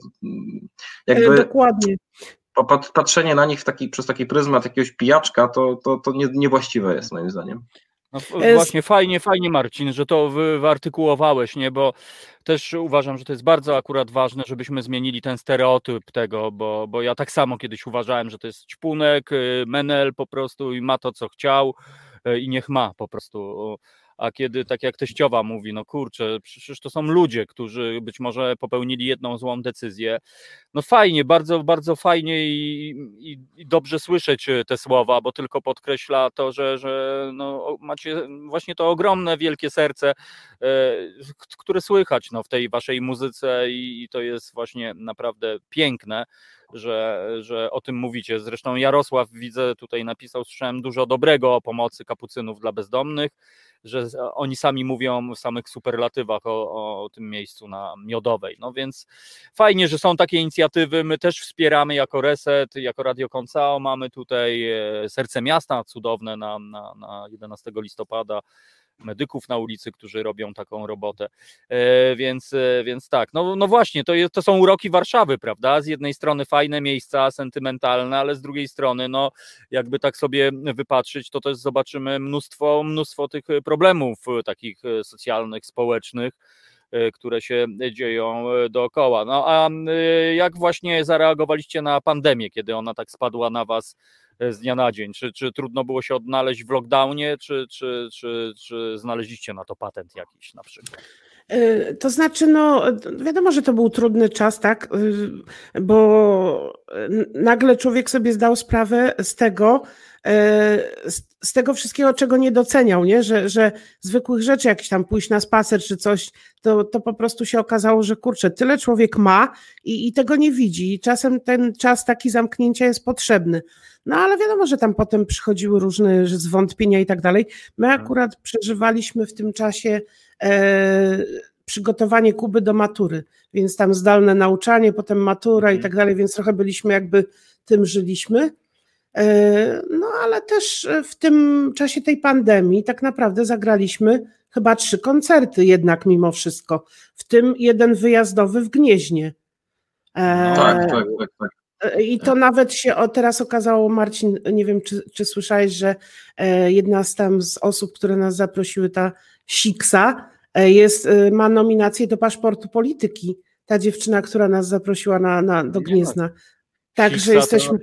jakby... Dokładnie. Patrzenie na nich taki, przez taki pryzmat jakiegoś pijaczka, to, to, to nie, niewłaściwe jest moim zdaniem. No, właśnie, fajnie, fajnie Marcin, że to wy, wyartykułowałeś, nie? Bo też uważam, że to jest bardzo akurat ważne, żebyśmy zmienili ten stereotyp tego, bo, bo ja tak samo kiedyś uważałem, że to jest ćpunek, y, menel po prostu i ma to, co chciał y, i niech ma po prostu a kiedy tak jak teściowa mówi, no kurczę, przecież to są ludzie, którzy być może popełnili jedną złą decyzję. No fajnie, bardzo, bardzo fajnie i, i, i dobrze słyszeć e, te słowa, bo tylko podkreśla to, że, że no, macie właśnie to ogromne, wielkie serce, e, które słychać no, w tej waszej muzyce i, i to jest właśnie naprawdę piękne że, że o tym mówicie. Zresztą Jarosław, widzę, tutaj napisał, słyszałem dużo dobrego o pomocy kapucynów dla bezdomnych że oni sami mówią w samych superlatywach o, o tym miejscu na Miodowej. No więc fajnie, że są takie inicjatywy. My też wspieramy jako Reset, jako Radio Koncao. Mamy tutaj e, Serce Miasta cudowne na, na, na 11 listopada medyków na ulicy, którzy robią taką robotę. E, więc, e, więc tak, no, no właśnie, to, to są uroki Warszawy, prawda? Z jednej strony fajne miejsca, sentymentalne, ale z drugiej strony, no jakby tak sobie wypatrzyć, to też zobaczymy mnóstwo, mnóstwo tych problemów e, takich socjalnych, społecznych które się dzieją dookoła. No a jak właśnie zareagowaliście na pandemię, kiedy ona tak spadła na was z dnia na dzień? Czy, czy trudno było się odnaleźć w lockdownie, czy, czy, czy, czy znaleźliście na to patent jakiś na przykład? E, to znaczy, no, wiadomo, że to był trudny czas, tak, e, bo nagle człowiek sobie zdał sprawę z tego, z tego wszystkiego, czego nie doceniał, nie? Że, że zwykłych rzeczy, jakieś tam pójść na spacer czy coś, to, to po prostu się okazało, że kurczę, tyle człowiek ma i, i tego nie widzi. I czasem ten czas taki zamknięcia jest potrzebny. No ale wiadomo, że tam potem przychodziły różne zwątpienia i tak dalej. My mhm. akurat przeżywaliśmy w tym czasie przygotowanie Kuby do matury, więc tam zdalne nauczanie, potem matura i mhm. tak dalej, więc trochę byliśmy jakby tym żyliśmy. E, no ale też w tym czasie tej pandemii tak naprawdę zagraliśmy chyba trzy koncerty jednak mimo wszystko, w tym jeden wyjazdowy w Gnieźnie. E, tak, tak, tak, tak. I to nawet się o, teraz okazało, Marcin, nie wiem, czy, czy słyszałeś, że e, jedna z tam z osób, które nas zaprosiły, ta Siksa, e, jest, e, ma nominację do paszportu polityki. Ta dziewczyna, która nas zaprosiła na, na, do Gniezna. Także jesteśmy,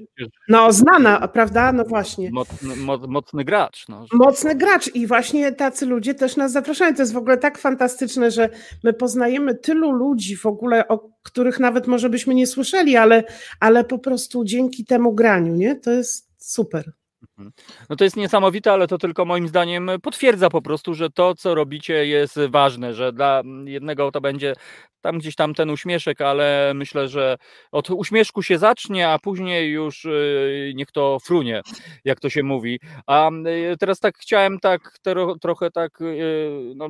no znana, prawda? No właśnie. Mocny, mo, mocny gracz. No. Mocny gracz i właśnie tacy ludzie też nas zapraszają. To jest w ogóle tak fantastyczne, że my poznajemy tylu ludzi w ogóle, o których nawet może byśmy nie słyszeli, ale, ale po prostu dzięki temu graniu, nie? To jest super. No to jest niesamowite, ale to tylko moim zdaniem potwierdza po prostu, że to, co robicie, jest ważne, że dla jednego to będzie tam gdzieś tam ten uśmieszek, ale myślę, że od uśmieszku się zacznie, a później już y, niech to frunie, jak to się mówi. A y, teraz tak chciałem tak trochę tak y, no,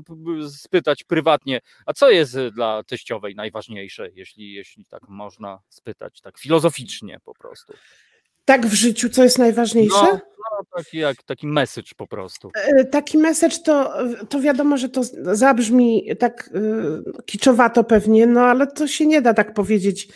spytać prywatnie, a co jest dla teściowej najważniejsze, jeśli, jeśli tak można spytać, tak filozoficznie po prostu. Tak w życiu, co jest najważniejsze? No, no taki, jak, taki message po prostu. E, Taki message to, to wiadomo, że to zabrzmi tak e, kiczowato pewnie, no ale to się nie da tak powiedzieć,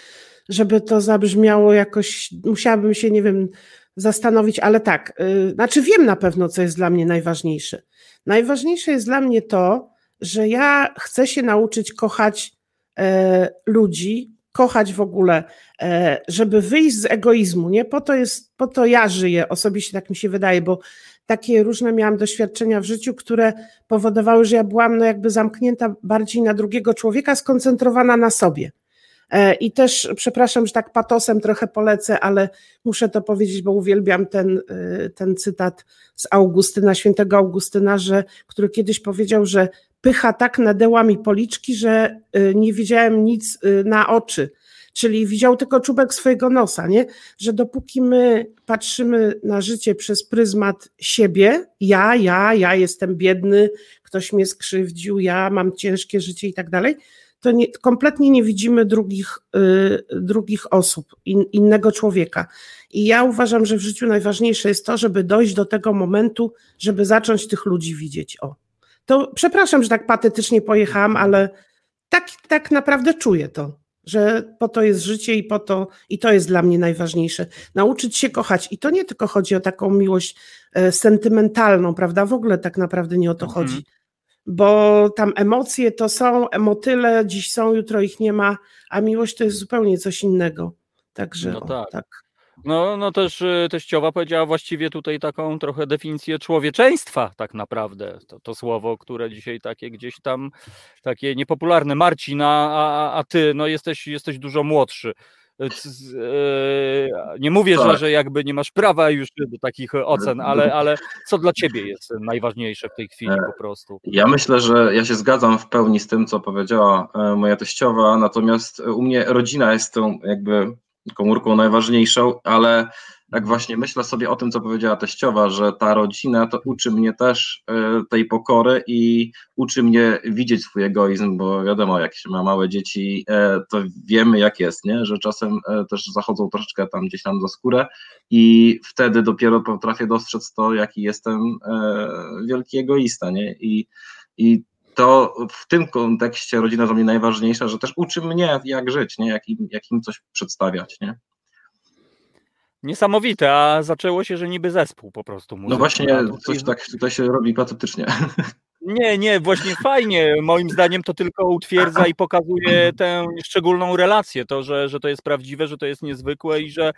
żeby to zabrzmiało jakoś, musiałabym się, nie wiem, zastanowić, ale tak, e, znaczy wiem na pewno, co jest dla mnie najważniejsze. Najważniejsze jest dla mnie to, że ja chcę się nauczyć kochać e, ludzi, kochać w ogóle, e, żeby wyjść z egoizmu, nie? Po to jest, po to ja żyję, osobiście tak mi się wydaje, bo takie różne miałam doświadczenia w życiu, które powodowały, że ja byłam no jakby zamknięta bardziej na drugiego człowieka, skoncentrowana na sobie. E, I też, przepraszam, że tak patosem trochę polecę, ale muszę to powiedzieć, bo uwielbiam ten, e, ten cytat z Augustyna, świętego Augustyna, że, który kiedyś powiedział, że pycha tak nadeła mi policzki, że e, nie widziałem nic e, na oczy. Czyli widział tylko czubek swojego nosa, nie? Że dopóki my patrzymy na życie przez pryzmat siebie, ja, ja, ja jestem biedny, ktoś mnie skrzywdził, ja mam ciężkie życie i tak dalej, to nie, kompletnie nie widzimy drugich, y, drugich osób, in, innego człowieka. I ja uważam, że w życiu najważniejsze jest to, żeby dojść do tego momentu, żeby zacząć tych ludzi widzieć. O. To przepraszam, że tak patetycznie pojechałam, ale tak, tak naprawdę czuję to, że po to jest życie i po to, i to jest dla mnie najważniejsze. Nauczyć się kochać. I to nie tylko chodzi o taką miłość e, sentymentalną, prawda? W ogóle tak naprawdę nie o to Mhm. chodzi. Bo tam emocje to są, motyle dziś są, jutro ich nie ma, a miłość to jest zupełnie coś innego. Także No o, tak. No, no też y, teściowa powiedziała właściwie tutaj taką trochę definicję człowieczeństwa tak naprawdę. To, to słowo, które dzisiaj takie gdzieś tam takie niepopularne. Marcin, a, a, a ty no jesteś, jesteś dużo młodszy. Y, y, Nie mówię, że, Tak. że jakby nie masz prawa już do takich ocen, ale, ale co dla ciebie jest najważniejsze w tej chwili E, po prostu? Ja myślę, że ja się zgadzam w pełni z tym, co powiedziała e, moja teściowa, natomiast u mnie rodzina jest tą jakby komórką najważniejszą, ale jak właśnie myślę sobie o tym, co powiedziała teściowa, że ta rodzina to uczy mnie też e, tej pokory i uczy mnie widzieć swój egoizm, bo wiadomo, jak się ma małe dzieci, e, to wiemy jak jest, nie? że czasem e, też zachodzą troszeczkę tam gdzieś tam za skórę i wtedy dopiero potrafię dostrzec to, jaki jestem wielki egoista, nie? I, i to w tym kontekście rodzina dla mnie najważniejsza, że też uczy mnie, jak żyć, nie? Jak, im, jak im coś przedstawiać, nie? Niesamowite, a zaczęło się, że niby zespół po prostu No muzyczny, właśnie, coś tak tutaj się robi patetycznie. Nie, nie, właśnie fajnie. Moim zdaniem to tylko utwierdza i pokazuje tę szczególną relację, to, że, że to jest prawdziwe, że to jest niezwykłe i że,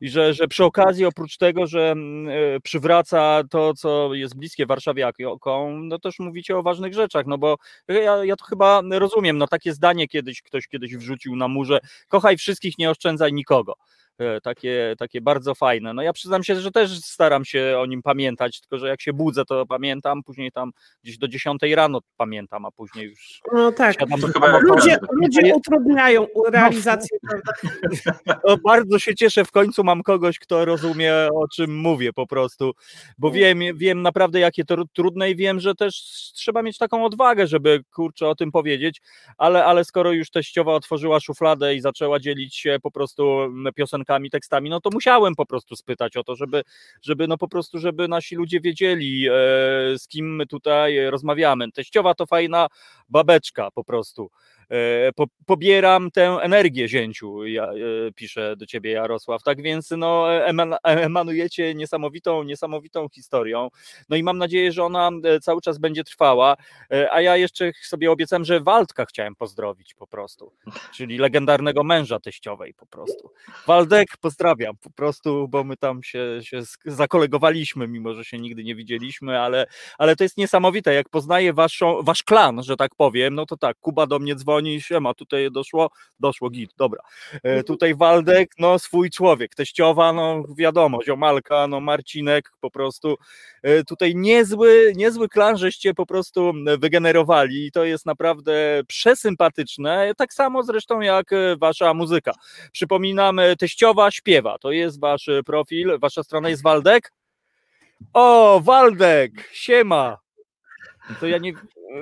i że, że przy okazji, oprócz tego, że mm, e, przywraca to, co jest bliskie warszawiakom, no też mówicie o ważnych rzeczach, no bo ja, ja to chyba rozumiem, no takie zdanie kiedyś ktoś kiedyś wrzucił na murze, kochaj wszystkich, nie oszczędzaj nikogo. E, Takie, takie bardzo fajne. No ja przyznam się, że też staram się o nim pamiętać, tylko że jak się budzę, to pamiętam, później tam gdzieś do 10 rano pamiętam, a później już No tak. siadam. Ludzie, ludzie utrudniają realizację. prawda? O, bardzo się cieszę, w końcu mam kogoś, kto rozumie, o czym mówię po prostu, bo wiem, wiem naprawdę, jakie to trudne i wiem, że też trzeba mieć taką odwagę, żeby kurczę o tym powiedzieć, ale, ale skoro już teściowa otworzyła szufladę i zaczęła dzielić się po prostu mm, piosenkami, tekstami, no to musiałem po prostu spytać o to, żeby, żeby no po prostu, żeby nasi ludzie wiedzieli, e, z kim my tutaj rozmawiamy. Teściowa to fajna babeczka po prostu. E, po, pobieram tę energię zięciu, ja, e, pisze do ciebie Jarosław, tak więc no, eman, emanujecie niesamowitą, niesamowitą historią, no i mam nadzieję, że ona e, cały czas będzie trwała, e, a ja jeszcze sobie obiecałem, że Waldka chciałem pozdrowić po prostu, czyli legendarnego męża teściowej po prostu. Waldek, pozdrawiam po prostu, bo my tam się, się zakolegowaliśmy, mimo że się nigdy nie widzieliśmy, ale, ale to jest niesamowite, jak poznaję waszą, wasz klan, że tak powiem, no to tak, Kuba do mnie dzwoni, siema, tutaj doszło, doszło git, dobra. E, tutaj Waldek, no swój człowiek, teściowa, no wiadomo, ziomalka, no Marcinek, po prostu e, tutaj niezły, niezły klan, żeście po prostu wygenerowali i to jest naprawdę przesympatyczne, tak samo zresztą jak e, wasza muzyka. Przypominam, teściowa śpiewa, to jest wasz profil, wasza strona jest Waldek? O, Waldek, siema. To ja nie.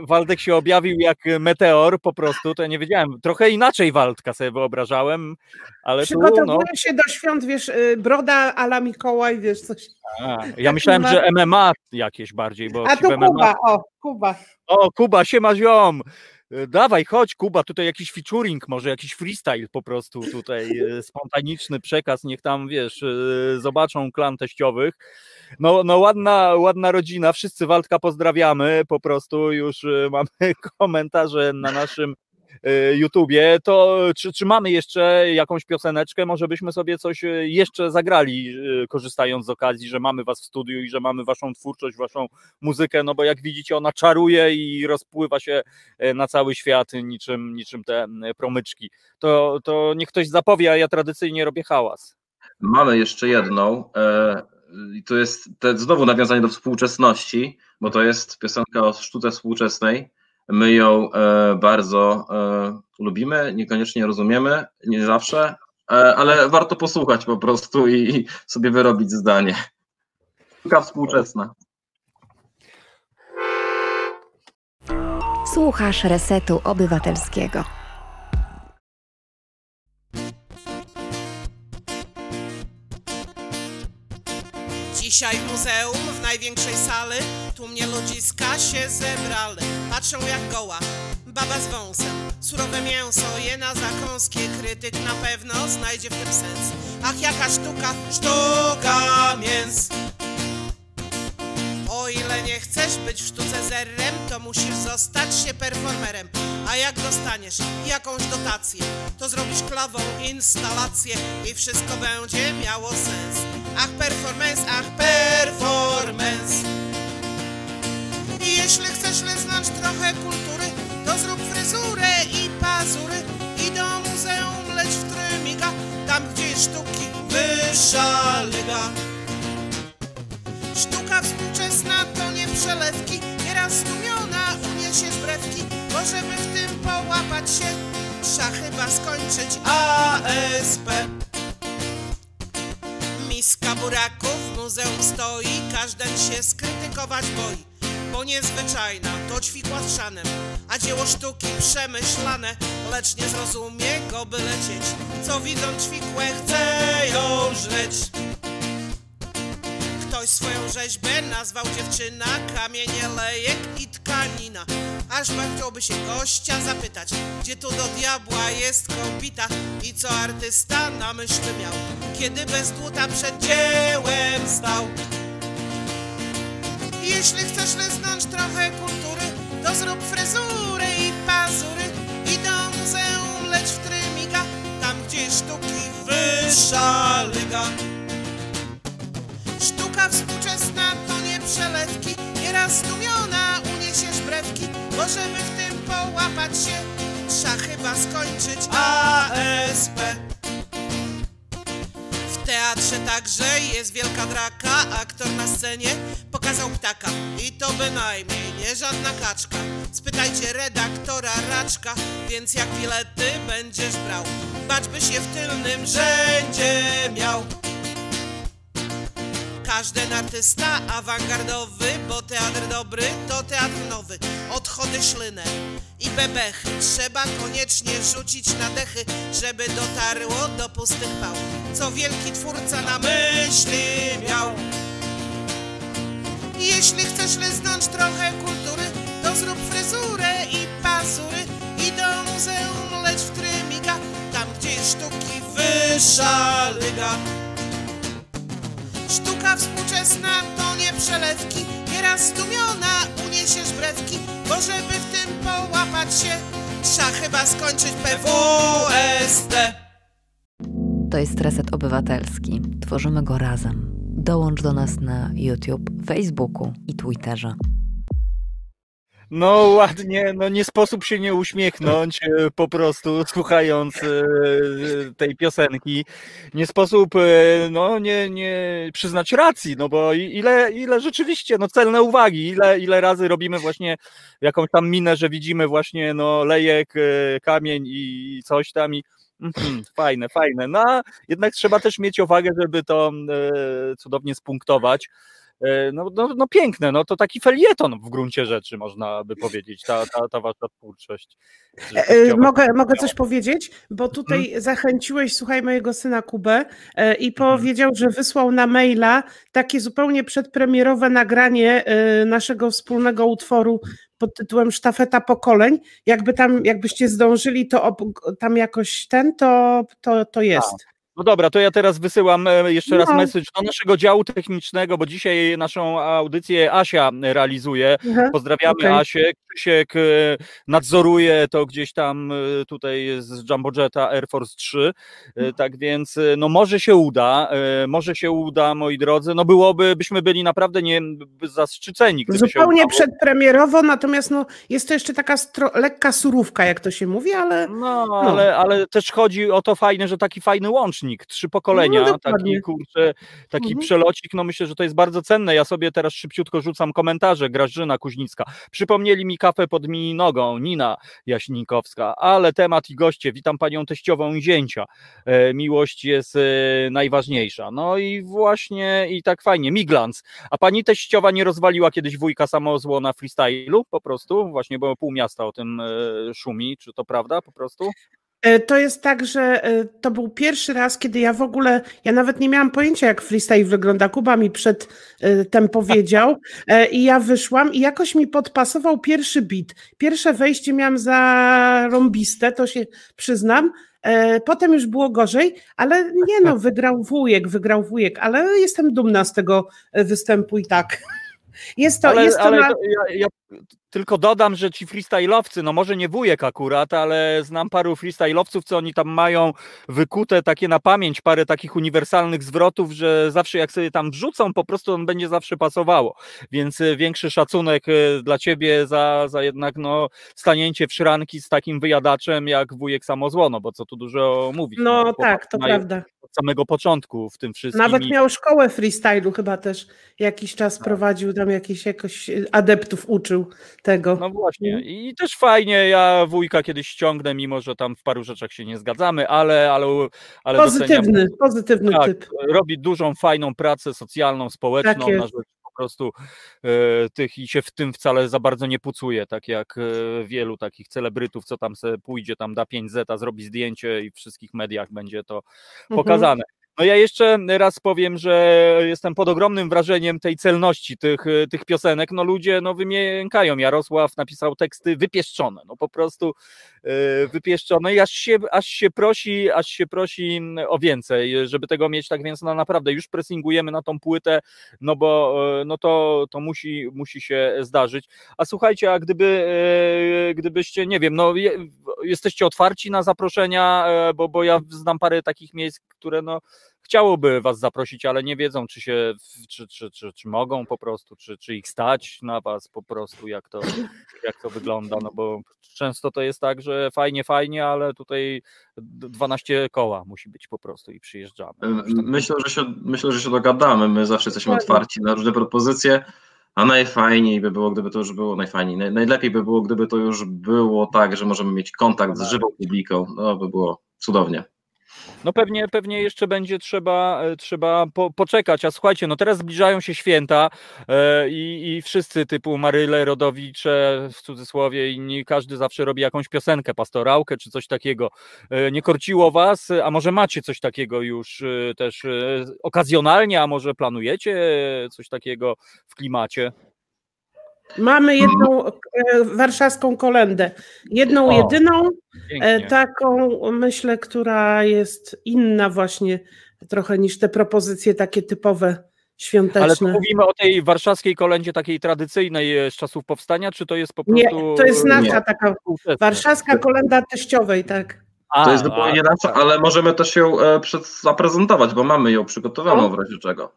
Waldek się objawił jak meteor po prostu, to ja nie wiedziałem. Trochę inaczej Waldka sobie wyobrażałem, ale tu Przygotowuję no. się do świąt, wiesz, y, broda ala Mikołaj, wiesz, coś. A, ja myślałem, że MMA jakieś bardziej, bo A to MMA. Kuba, o, Kuba. O, Kuba, siema ziom. E, Dawaj, chodź, Kuba, tutaj jakiś featuring, może jakiś freestyle po prostu tutaj, e, spontaniczny przekaz, niech tam, wiesz, e, zobaczą klan teściowych. No, no ładna, ładna rodzina, wszyscy Waldka pozdrawiamy, po prostu już mamy komentarze na naszym YouTubie, to czy, czy mamy jeszcze jakąś pioseneczkę, może byśmy sobie coś e, jeszcze zagrali, e, korzystając z okazji, że mamy was w studiu i że mamy waszą twórczość, waszą muzykę, no bo jak widzicie ona czaruje i rozpływa się e, na cały świat niczym, niczym te promyczki. To, to niech ktoś zapowie, a ja tradycyjnie robię hałas. Mamy jeszcze jedną. e, I to jest te, znowu nawiązanie do współczesności, bo to jest piosenka o sztuce współczesnej. My ją e, bardzo e, lubimy, niekoniecznie rozumiemy, nie zawsze, e, ale warto posłuchać po prostu i, sobie wyrobić zdanie. Sztuka współczesna. Słuchasz Resetu Obywatelskiego. Dzisiaj muzeum w największej sali. Tu mnie ludziska się zebrali Patrzą jak goła. Baba z wąsem. Surowe mięso je na zakąskie Krytyk na pewno znajdzie w tym sens. Ach jaka sztuka, sztuka mięs. O ile nie chcesz być w sztuce zerrem, to musisz zostać się performerem. A jak dostaniesz jakąś dotację, to zrobisz klawą instalację i wszystko będzie miało sens. Ach performance, ach performance. I jeśli chcesz leznąć trochę kultury, to zrób fryzurę i pazury i do muzeum leć w Trymiga, tam gdzie sztuki wyższa liga. Sztuka współczesna to nie przelewki, nieraz zdumiona uniesie brewki, bo żeby w tym połapać się, trzeba chyba skończyć ASP. Buraków muzeum stoi, każden się skrytykować boi, bo niezwyczajna to ćwikła z szanem, a dzieło sztuki przemyślane, lecz nie zrozumie go by lecieć, co widzą ćwikłe chce ją żreć. Ktoś swoją rzeźbę nazwał dziewczyna, kamienie, lejek i tkanina. Aż chciałby się gościa zapytać, gdzie tu do diabła jest kąpita i co artysta na myśli miał, kiedy bez dłuta przed dziełem stał. Jeśli chcesz leznąć trochę kultury, to zrób fryzurę i pazury i do muzeum leć w Trymiga, tam gdzie sztuki wyższa liga. Sztuka współczesna to nie przelewki, nieraz zdumiona uniesie brewki, bo żeby w tym połapać się, trzeba chyba skończyć ASP. W teatrze także jest wielka draka, aktor na scenie pokazał ptaka i to bynajmniej nie żadna kaczka. Spytajcie redaktora Raczka, więc jak bilety będziesz brał, bacz byś je w tylnym rzędzie miał. Każden artysta awangardowy, bo teatr dobry to teatr nowy. Odchody szlynę i bebechy trzeba koniecznie rzucić na dechy, żeby dotarło do pustych pał. Co wielki twórca na myśli miał. Jeśli chcesz leznąć trochę kultury, to zrób fryzurę i pazury i do muzeum leć w trymika, tam gdzie sztuki wyższa liga. Sztuka współczesna to nie przelewki, nieraz zdumiona uniesiesz brewki, bo żeby w tym połapać się, trzeba chyba skończyć PWSD. To jest Reset Obywatelski. Tworzymy go razem. Dołącz do nas na YouTube, Facebooku i Twitterze. No ładnie, no nie sposób się nie uśmiechnąć e, po prostu słuchając e, tej piosenki. Nie sposób e, no nie, nie przyznać racji, no bo ile, ile rzeczywiście, no celne uwagi, ile, ile razy robimy właśnie jakąś tam minę, że widzimy właśnie no lejek, e, kamień i coś tam i mhm, fajne, fajne. No jednak trzeba też mieć uwagę, żeby to e, cudownie spunktować. E, No, no, no piękne, no to taki felieton w gruncie rzeczy można by powiedzieć, ta, ta, ta wasza twórczość. E, żywnościowa. Mogę, mogę coś powiedzieć? Bo tutaj zachęciłeś, słuchaj, mojego syna Kubę e, i powiedział, że wysłał na maila takie zupełnie przedpremierowe nagranie e, naszego wspólnego utworu pod tytułem Sztafeta Pokoleń. Jakby tam, jakbyście zdążyli, to tam jakoś ten, to, to, to jest. No dobra, to ja teraz wysyłam e, jeszcze raz No. message do naszego działu technicznego, bo dzisiaj naszą audycję Asia realizuje. Aha, Pozdrawiamy okej. Asię. Krzysiek e, nadzoruje to gdzieś tam e, tutaj z Jumbo Jetta Air Force 3. E, Tak więc no może się uda, może się uda, moi drodzy. No byłoby, byśmy byli naprawdę nie zaszczyceni, Zupełnie przedpremierowo, natomiast no, jest to jeszcze taka lekka surówka, jak to się mówi, ale No, ale, ale też chodzi o to fajne, że taki fajny łącznik, trzy pokolenia, No, taki kurczę, taki Mhm. przelocik, no myślę, że to jest bardzo cenne. Ja sobie teraz szybciutko rzucam komentarze, Grażyna Kuźnicka. Przypomnieli mi kafę pod mi nogą, Nina Jaśnikowska, ale temat i goście, witam panią teściową i zięcia. E, miłość jest e, najważniejsza. No i właśnie, i tak fajnie, Miglans. A pani teściowa nie rozwaliła kiedyś wujka samozło na freestylu po prostu? Właśnie, bo pół miasta o tym e, szumi, czy to prawda po prostu? E, To jest tak, że e, to był pierwszy raz, kiedy ja w ogóle, ja nawet nie miałam pojęcia, jak freestyle wygląda. Kuba mi przedtem powiedział e, i ja wyszłam i jakoś mi podpasował pierwszy beat. Pierwsze wejście miałam za rąbiste, to się przyznam. Potem już było gorzej, ale nie no, wygrał wujek, wygrał wujek, ale jestem dumna z tego występu i tak. Jest to, ale jest to ale na... to ja, ja tylko dodam, że ci freestyle'owcy, no może nie wujek akurat, ale znam paru freestyle'owców, co oni tam mają wykute takie na pamięć, parę takich uniwersalnych zwrotów, że zawsze jak sobie tam wrzucą, po prostu on będzie zawsze pasowało. Więc e, większy szacunek e, dla ciebie za, za jednak no, stanięcie w szranki z takim wyjadaczem jak wujek samozłono, bo co tu dużo mówić. No chłopak tak, to prawda. Od samego początku w tym wszystkim. Nawet miał szkołę freestylu chyba też jakiś czas prowadził, tam jakiś jakoś adeptów uczył tego. No właśnie. I też fajnie, ja wujka kiedyś ściągnę, mimo że tam w paru rzeczach się nie zgadzamy, ale, ale, ale doceniam, pozytywny, pozytywny tak, typ. robi dużą, fajną pracę socjalną, społeczną Tak na rzecz po prostu e, tych i się w tym wcale za bardzo nie pucuje, tak jak e, wielu takich celebrytów, co tam se pójdzie, tam da 5 zeta, zrobi zdjęcie i w wszystkich mediach będzie to Mhm. pokazane. No ja jeszcze raz powiem, że jestem pod ogromnym wrażeniem tej celności tych, tych piosenek. No ludzie no wymiękają. Jarosław napisał teksty wypieszczone, no po prostu y, wypieszczone i aż się, aż się prosi, aż się prosi mm, o więcej, żeby tego mieć, tak więc no naprawdę już pressingujemy na tą płytę, no bo y, no to, to musi, musi się zdarzyć. A słuchajcie, a gdyby, y, gdybyście, nie wiem, no je, jesteście otwarci na zaproszenia, e, bo, bo ja znam parę takich miejsc, które no chciałoby was zaprosić, ale nie wiedzą, czy się, czy, czy, czy, czy mogą po prostu, czy, czy ich stać na was po prostu, jak to, jak to wygląda, no bo często to jest tak, że fajnie, fajnie, ale tutaj d- 12 koła musi być po prostu i przyjeżdżamy. Myślę, że się, myślę, że się dogadamy. My zawsze jesteśmy otwarci na różne propozycje, a najfajniej by było, gdyby to już było najfajniej. Naj, najlepiej by było, gdyby to już było tak, że możemy mieć kontakt z żywą publiką. No by było cudownie. No pewnie, pewnie jeszcze będzie trzeba, e, trzeba po, poczekać, a słuchajcie, no teraz zbliżają się święta e, i, i wszyscy typu Maryle, Rodowicze, w cudzysłowie, inni, każdy zawsze robi jakąś piosenkę, pastorałkę czy coś takiego. E, nie korciło was, a może macie coś takiego już też okazjonalnie, a może planujecie coś takiego w klimacie? Mamy jedną e, warszawską kolendę. Jedną, O, jedyną, e, Pięknie. taką myślę, która jest inna właśnie trochę niż te propozycje takie typowe Ale to świąteczne. mówimy o tej warszawskiej kolędzie takiej tradycyjnej e, z czasów powstania, czy to jest po Nie, prostu... to jest nasza Nie. taka warszawska kolenda teściowej, tak. A, To jest zupełnie nasza, ale możemy też ją e, zaprezentować, bo mamy ją przygotowaną w razie czego.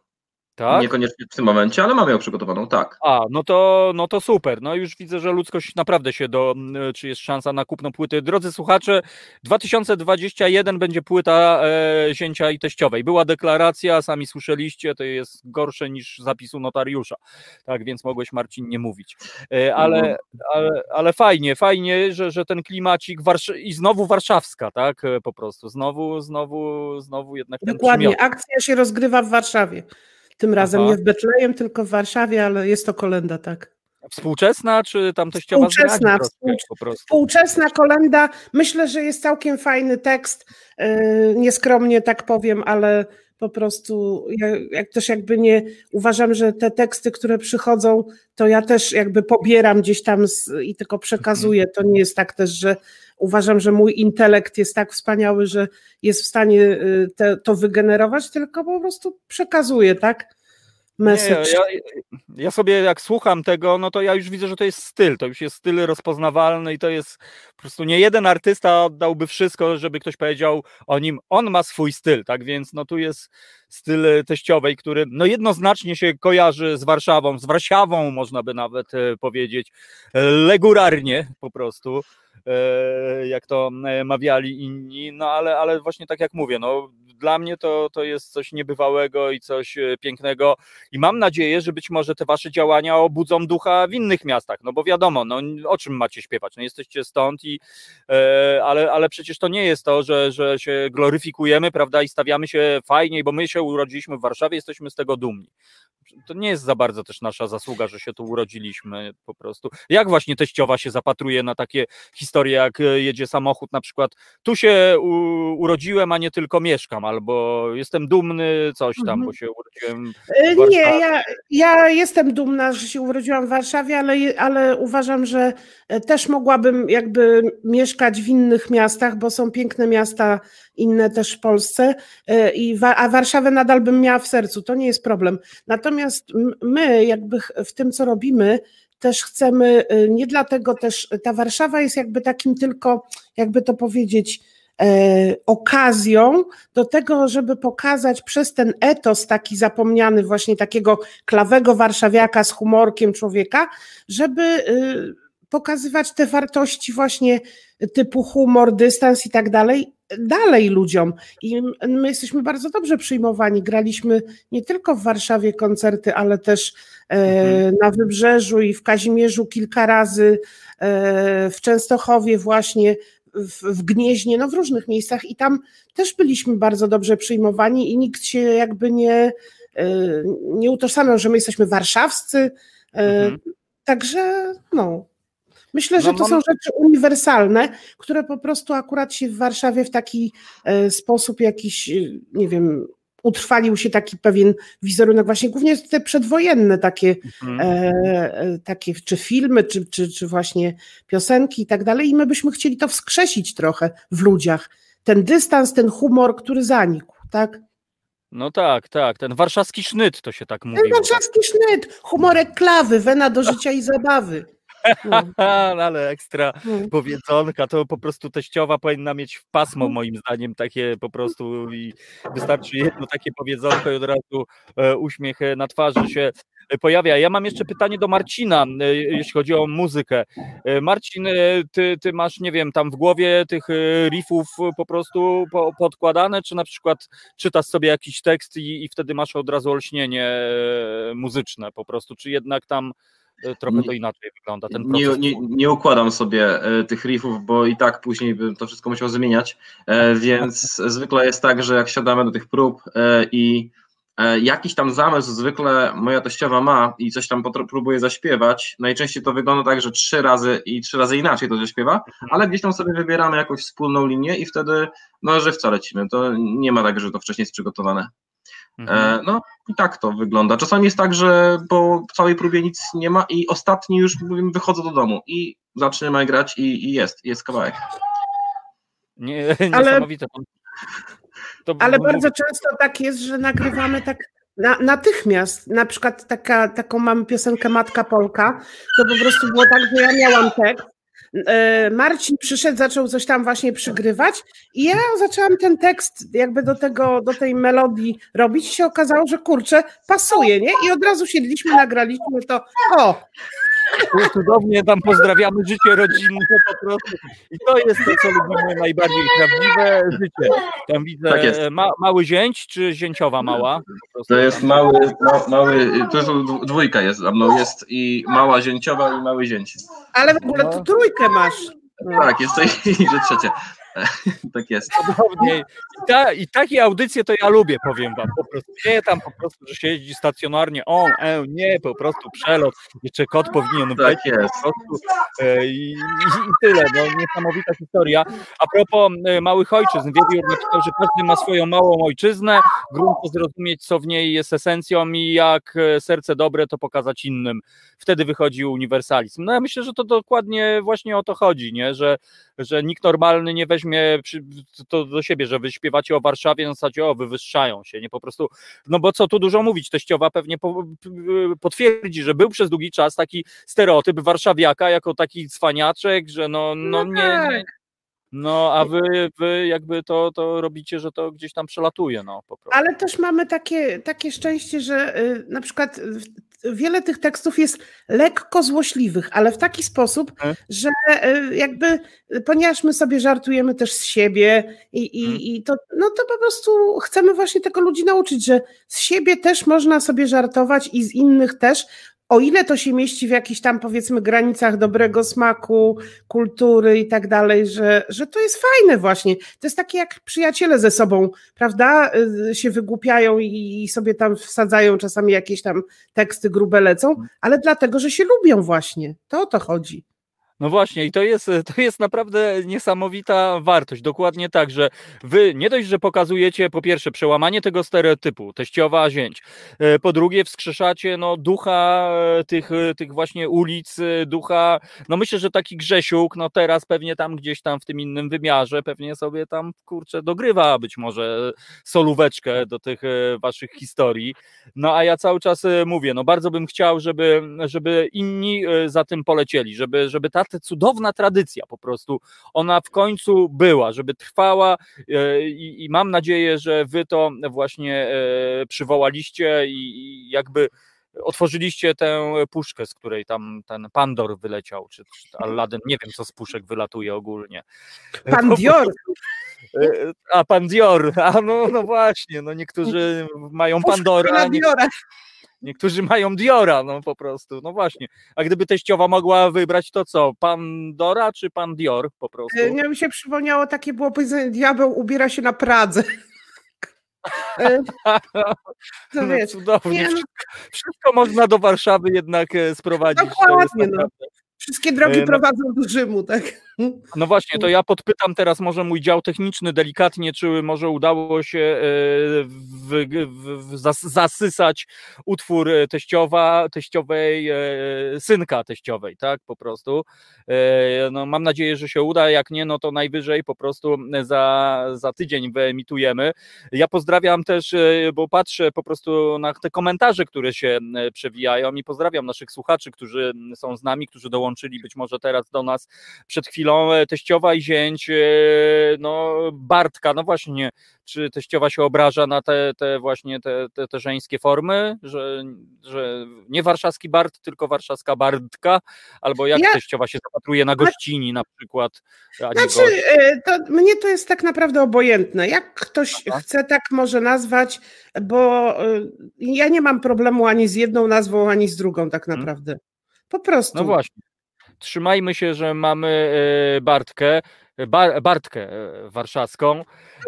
Tak? Niekoniecznie w tym momencie, ale mamy ją przygotowaną, tak. A, no to, no to super. No już widzę, że ludzkość naprawdę się do, czy jest szansa na kupno płyty. Drodzy słuchacze, 2021 będzie płyta e, zięcia i teściowej. Była deklaracja, sami słyszeliście, to jest gorsze niż zapisu notariusza. Tak więc mogłeś Marcin nie mówić. E, ale, Mhm. ale, ale fajnie, fajnie, że, że ten klimacik Warsz- i znowu warszawska, tak? E, Po prostu. Znowu, znowu, znowu jednak Dokładnie. Akcja się rozgrywa w Warszawie. Tym razem Aha. nie w Betlejem, tylko w Warszawie, ale jest to kolenda, tak. Współczesna, czy tam teściowa Współczesna, współcz- po prostu? Współczesna kolenda. Myślę, że jest całkiem fajny tekst. Yy, Nieskromnie tak powiem, ale po prostu ja, jak też jakby nie uważam, że te teksty, które przychodzą, to ja też jakby pobieram gdzieś tam z, i tylko przekazuję. To nie jest tak też, że uważam, że mój intelekt jest tak wspaniały, że jest w stanie yy, te, to wygenerować, tylko po prostu przekazuję, tak? Message. ja, ja sobie jak słucham tego, no to ja już widzę, że to jest styl, to już jest styl rozpoznawalny i to jest po prostu nie jeden artysta oddałby wszystko, żeby ktoś powiedział o nim, on ma swój styl, tak więc no tu jest styl teściowej, który no jednoznacznie się kojarzy z Warszawą, z Warszawą można by nawet e, powiedzieć, e, legurarnie po prostu, e, jak to e, mawiali inni, no ale, ale właśnie tak jak mówię, no dla mnie to, to jest coś niebywałego i coś e, pięknego. I mam nadzieję, że być może te wasze działania obudzą ducha w innych miastach, no bo wiadomo, no o czym macie śpiewać, no jesteście stąd i e, ale, ale przecież to nie jest to, że, że się gloryfikujemy, prawda, i stawiamy się fajniej, bo my się urodziliśmy w Warszawie, jesteśmy z tego dumni. To nie jest za bardzo też nasza zasługa, że się tu urodziliśmy po prostu. Jak właśnie teściowa się zapatruje na takie historie, jak e, jedzie samochód na przykład, tu się urodziłem, a nie tylko mieszkam, albo jestem dumny, coś tam, Mhm. bo się urodziłem E, w Nie, Warszawie. ja, ja jestem dumna, że się urodziłam w Warszawie, ale, ale uważam, że e, też mogłabym jakby mieszkać w innych miastach, bo są piękne miasta inne też w Polsce, e, i a Warszawę nadal bym miała w sercu, to nie jest problem. Natomiast m- my jakby w tym, co robimy, też chcemy, e, nie dlatego też, ta Warszawa jest jakby takim tylko, jakby to powiedzieć, e, okazją do tego, żeby pokazać przez ten etos taki zapomniany, właśnie takiego klawego warszawiaka z humorkiem człowieka, żeby y, pokazywać te wartości właśnie typu humor, dystans i tak dalej, dalej ludziom. I my jesteśmy bardzo dobrze przyjmowani. Graliśmy nie tylko w Warszawie koncerty, ale też e, Mhm. na Wybrzeżu i w Kazimierzu kilka razy, e, w Częstochowie właśnie, w, Gnieźnie, no w różnych miejscach i tam też byliśmy bardzo dobrze przyjmowani i nikt się jakby nie, e, nie utożsamiał, że my jesteśmy warszawscy. Mhm. Także no. Myślę, że No to są rzeczy uniwersalne, które po prostu akurat się w Warszawie w taki e, sposób jakiś, e, nie wiem, utrwalił się taki pewien wizerunek, właśnie głównie te przedwojenne takie, Mhm. e, e, takie czy filmy, czy, czy, czy właśnie piosenki i tak dalej. I my byśmy chcieli to wskrzesić trochę w ludziach. Ten dystans, ten humor, który zanikł, tak? No tak, tak, ten warszawski sznyt to się tak Ten mówiło. warszawski sznyt, humorek klawy, wena do życia i zabawy. No, ale ekstra no. powiedzonka, to po prostu teściowa powinna mieć w pasmo Mhm. moim zdaniem takie po prostu i wystarczy jedno takie powiedzonko i od razu e, uśmiech e, na twarzy się e, pojawia. Ja mam jeszcze pytanie do Marcina, jeśli chodzi o muzykę. Marcin, ty, ty masz, nie wiem, tam w głowie tych riffów po prostu po, podkładane, czy na przykład czytasz sobie jakiś tekst i, i wtedy masz od razu olśnienie muzyczne po prostu, czy jednak tam trochę to inaczej wygląda ten Nie, nie, nie układam sobie e, tych riffów, bo i tak później bym to wszystko musiał zmieniać, e, więc zwykle jest tak, że jak siadamy do tych prób e, i e, jakiś tam zamysł zwykle moja teściowa ma i coś tam próbuje zaśpiewać, najczęściej to wygląda tak, że trzy razy i trzy razy inaczej to zaśpiewa, ale gdzieś tam sobie wybieramy jakąś wspólną linię i wtedy no żywca lecimy, to nie ma tak, że to wcześniej jest przygotowane. Mhm. E, no i tak to wygląda. Czasami jest tak, że po całej próbie nic nie ma i ostatni już mówimy, wychodzę do domu i zaczynamy grać i, i jest, jest kawałek. Nie, Ale- niesamowite. To, Ale bardzo często tak jest, że nagrywamy tak na, natychmiast. Na przykład taka, taką mamy piosenkę Matka Polka, to po prostu było tak, że ja miałam tekst. E, Marcin przyszedł, zaczął coś tam właśnie przygrywać i ja zaczęłam ten tekst jakby do tego, do tej melodii robić i się okazało, że kurczę, pasuje, nie? I od razu siedliśmy, nagraliśmy to, o, Cudownie tam pozdrawiamy życie rodzinne po prostu. I to jest to, co lubimy najbardziej, prawdziwe życie. Tam widzę Tak jest. ma, mały zięć czy zięciowa mała? To jest mały, ma, mały, to dwójka jest za mną, jest i mała zięciowa i mały zięć. ale w ogóle tu trójkę masz. Tak, jest to i, i że trzecie. tak jest. I, ta, I takie audycje to ja lubię, powiem wam. Po prostu nie tam po prostu, że siedzi stacjonarnie. O, e, nie, po prostu przelot. Jeszcze kot powinien być. Tak jest. Po prostu, e, i, i, tyle. No, niesamowita historia. A propos e, małych ojczyzn, Wiewiór napisał, że każdy ma swoją małą ojczyznę. Grunt to zrozumieć, co w niej jest esencją i jak e, serce dobre, to pokazać innym. Wtedy wychodzi uniwersalizm. No ja myślę, że to dokładnie właśnie o to chodzi, nie? Że, że nikt normalny nie weźmie to do siebie, że wy śpiewacie o Warszawie, w zasadzie o, wywyższają się, nie po prostu, no bo co tu dużo mówić, teściowa pewnie potwierdzi, że był przez długi czas taki stereotyp warszawiaka jako taki cwaniaczek, że no, no, No nie, tak. nie, no a wy, wy jakby to, to robicie, że to gdzieś tam przelatuje, no po prostu. Ale też mamy takie, takie szczęście, że y, na przykład wiele tych tekstów jest lekko złośliwych, ale w taki sposób, Mhm. że y, jakby, ponieważ my sobie żartujemy też z siebie i, i, Mhm. i to, no to po prostu chcemy właśnie tego ludzi nauczyć, że z siebie też można sobie żartować i z innych też, o ile to się mieści w jakichś tam powiedzmy granicach dobrego smaku, kultury i tak dalej, że, że to jest fajne właśnie. To jest takie jak przyjaciele ze sobą, prawda? Y, Się wygłupiają i i sobie tam wsadzają czasami jakieś tam teksty grube lecą, ale dlatego, że się lubią właśnie. To o to chodzi. No właśnie, i to jest, to jest naprawdę niesamowita wartość. Dokładnie tak, że wy nie dość, że pokazujecie po pierwsze przełamanie tego stereotypu, teściowa zięć, e, po drugie wskrzeszacie no, ducha e, tych, e, tych właśnie ulic, ducha, no myślę, że taki Grzesiuk, no teraz pewnie tam gdzieś tam w tym innym wymiarze, pewnie sobie tam, kurczę, dogrywa być może solóweczkę do tych waszych historii. No a ja cały czas mówię, no bardzo bym chciał, żeby, żeby inni za tym polecieli, żeby, żeby ta ta cudowna tradycja po prostu, ona w końcu była, żeby trwała e, i, i mam nadzieję, że wy to właśnie e, przywołaliście i, i jakby otworzyliście tę puszkę, z której tam ten Pandor wyleciał, czy, czy Aladdin, nie wiem co z puszek wylatuje ogólnie. E, A pan Dior, a no, no właśnie, no niektórzy mają Pandora, nie, Diora. Niektórzy mają Diora, no po prostu, no właśnie. A gdyby teściowa mogła wybrać, to co, Pandora czy pan Dior po prostu? Y, Nie mi się przypomniało, takie było powiedzenie, diabeł ubiera się na Pradze. To No wiesz, cudownie, nie, no- wszystko, można do Warszawy jednak e, sprowadzić. Dokładnie, no. Wszystkie drogi E, no- prowadzą do Rzymu, tak? No właśnie, to ja podpytam teraz może mój dział techniczny delikatnie, czy może udało się e, w, w, w, zas, zasysać utwór e, teściowa, teściowej, synka teściowej, tak, po prostu. No mam nadzieję, że się uda, jak nie, no to najwyżej po prostu za, za tydzień wyemitujemy. Ja pozdrawiam też, bo patrzę po prostu na te komentarze, które się przewijają i pozdrawiam naszych słuchaczy, którzy są z nami, którzy dołączyli być może teraz do nas przed chwilą e, teściowa i zięć, e, no Bartka, no właśnie, czy teściowa się obraża na te, te właśnie te, te, te żeńskie formy, że, że nie warszawski Bart, tylko warszawska Bartka, albo jak Ja- teściowa się zapatruje na gościni na przykład, Znaczy, y, to mnie to jest tak naprawdę obojętne. Jak ktoś Aha. chce, tak może nazwać, bo ja nie mam problemu ani z jedną nazwą, ani z drugą tak Mhm. naprawdę. Po prostu. No właśnie. Trzymajmy się, że mamy e, Bartkę, Bar, Bartkę e, warszawską.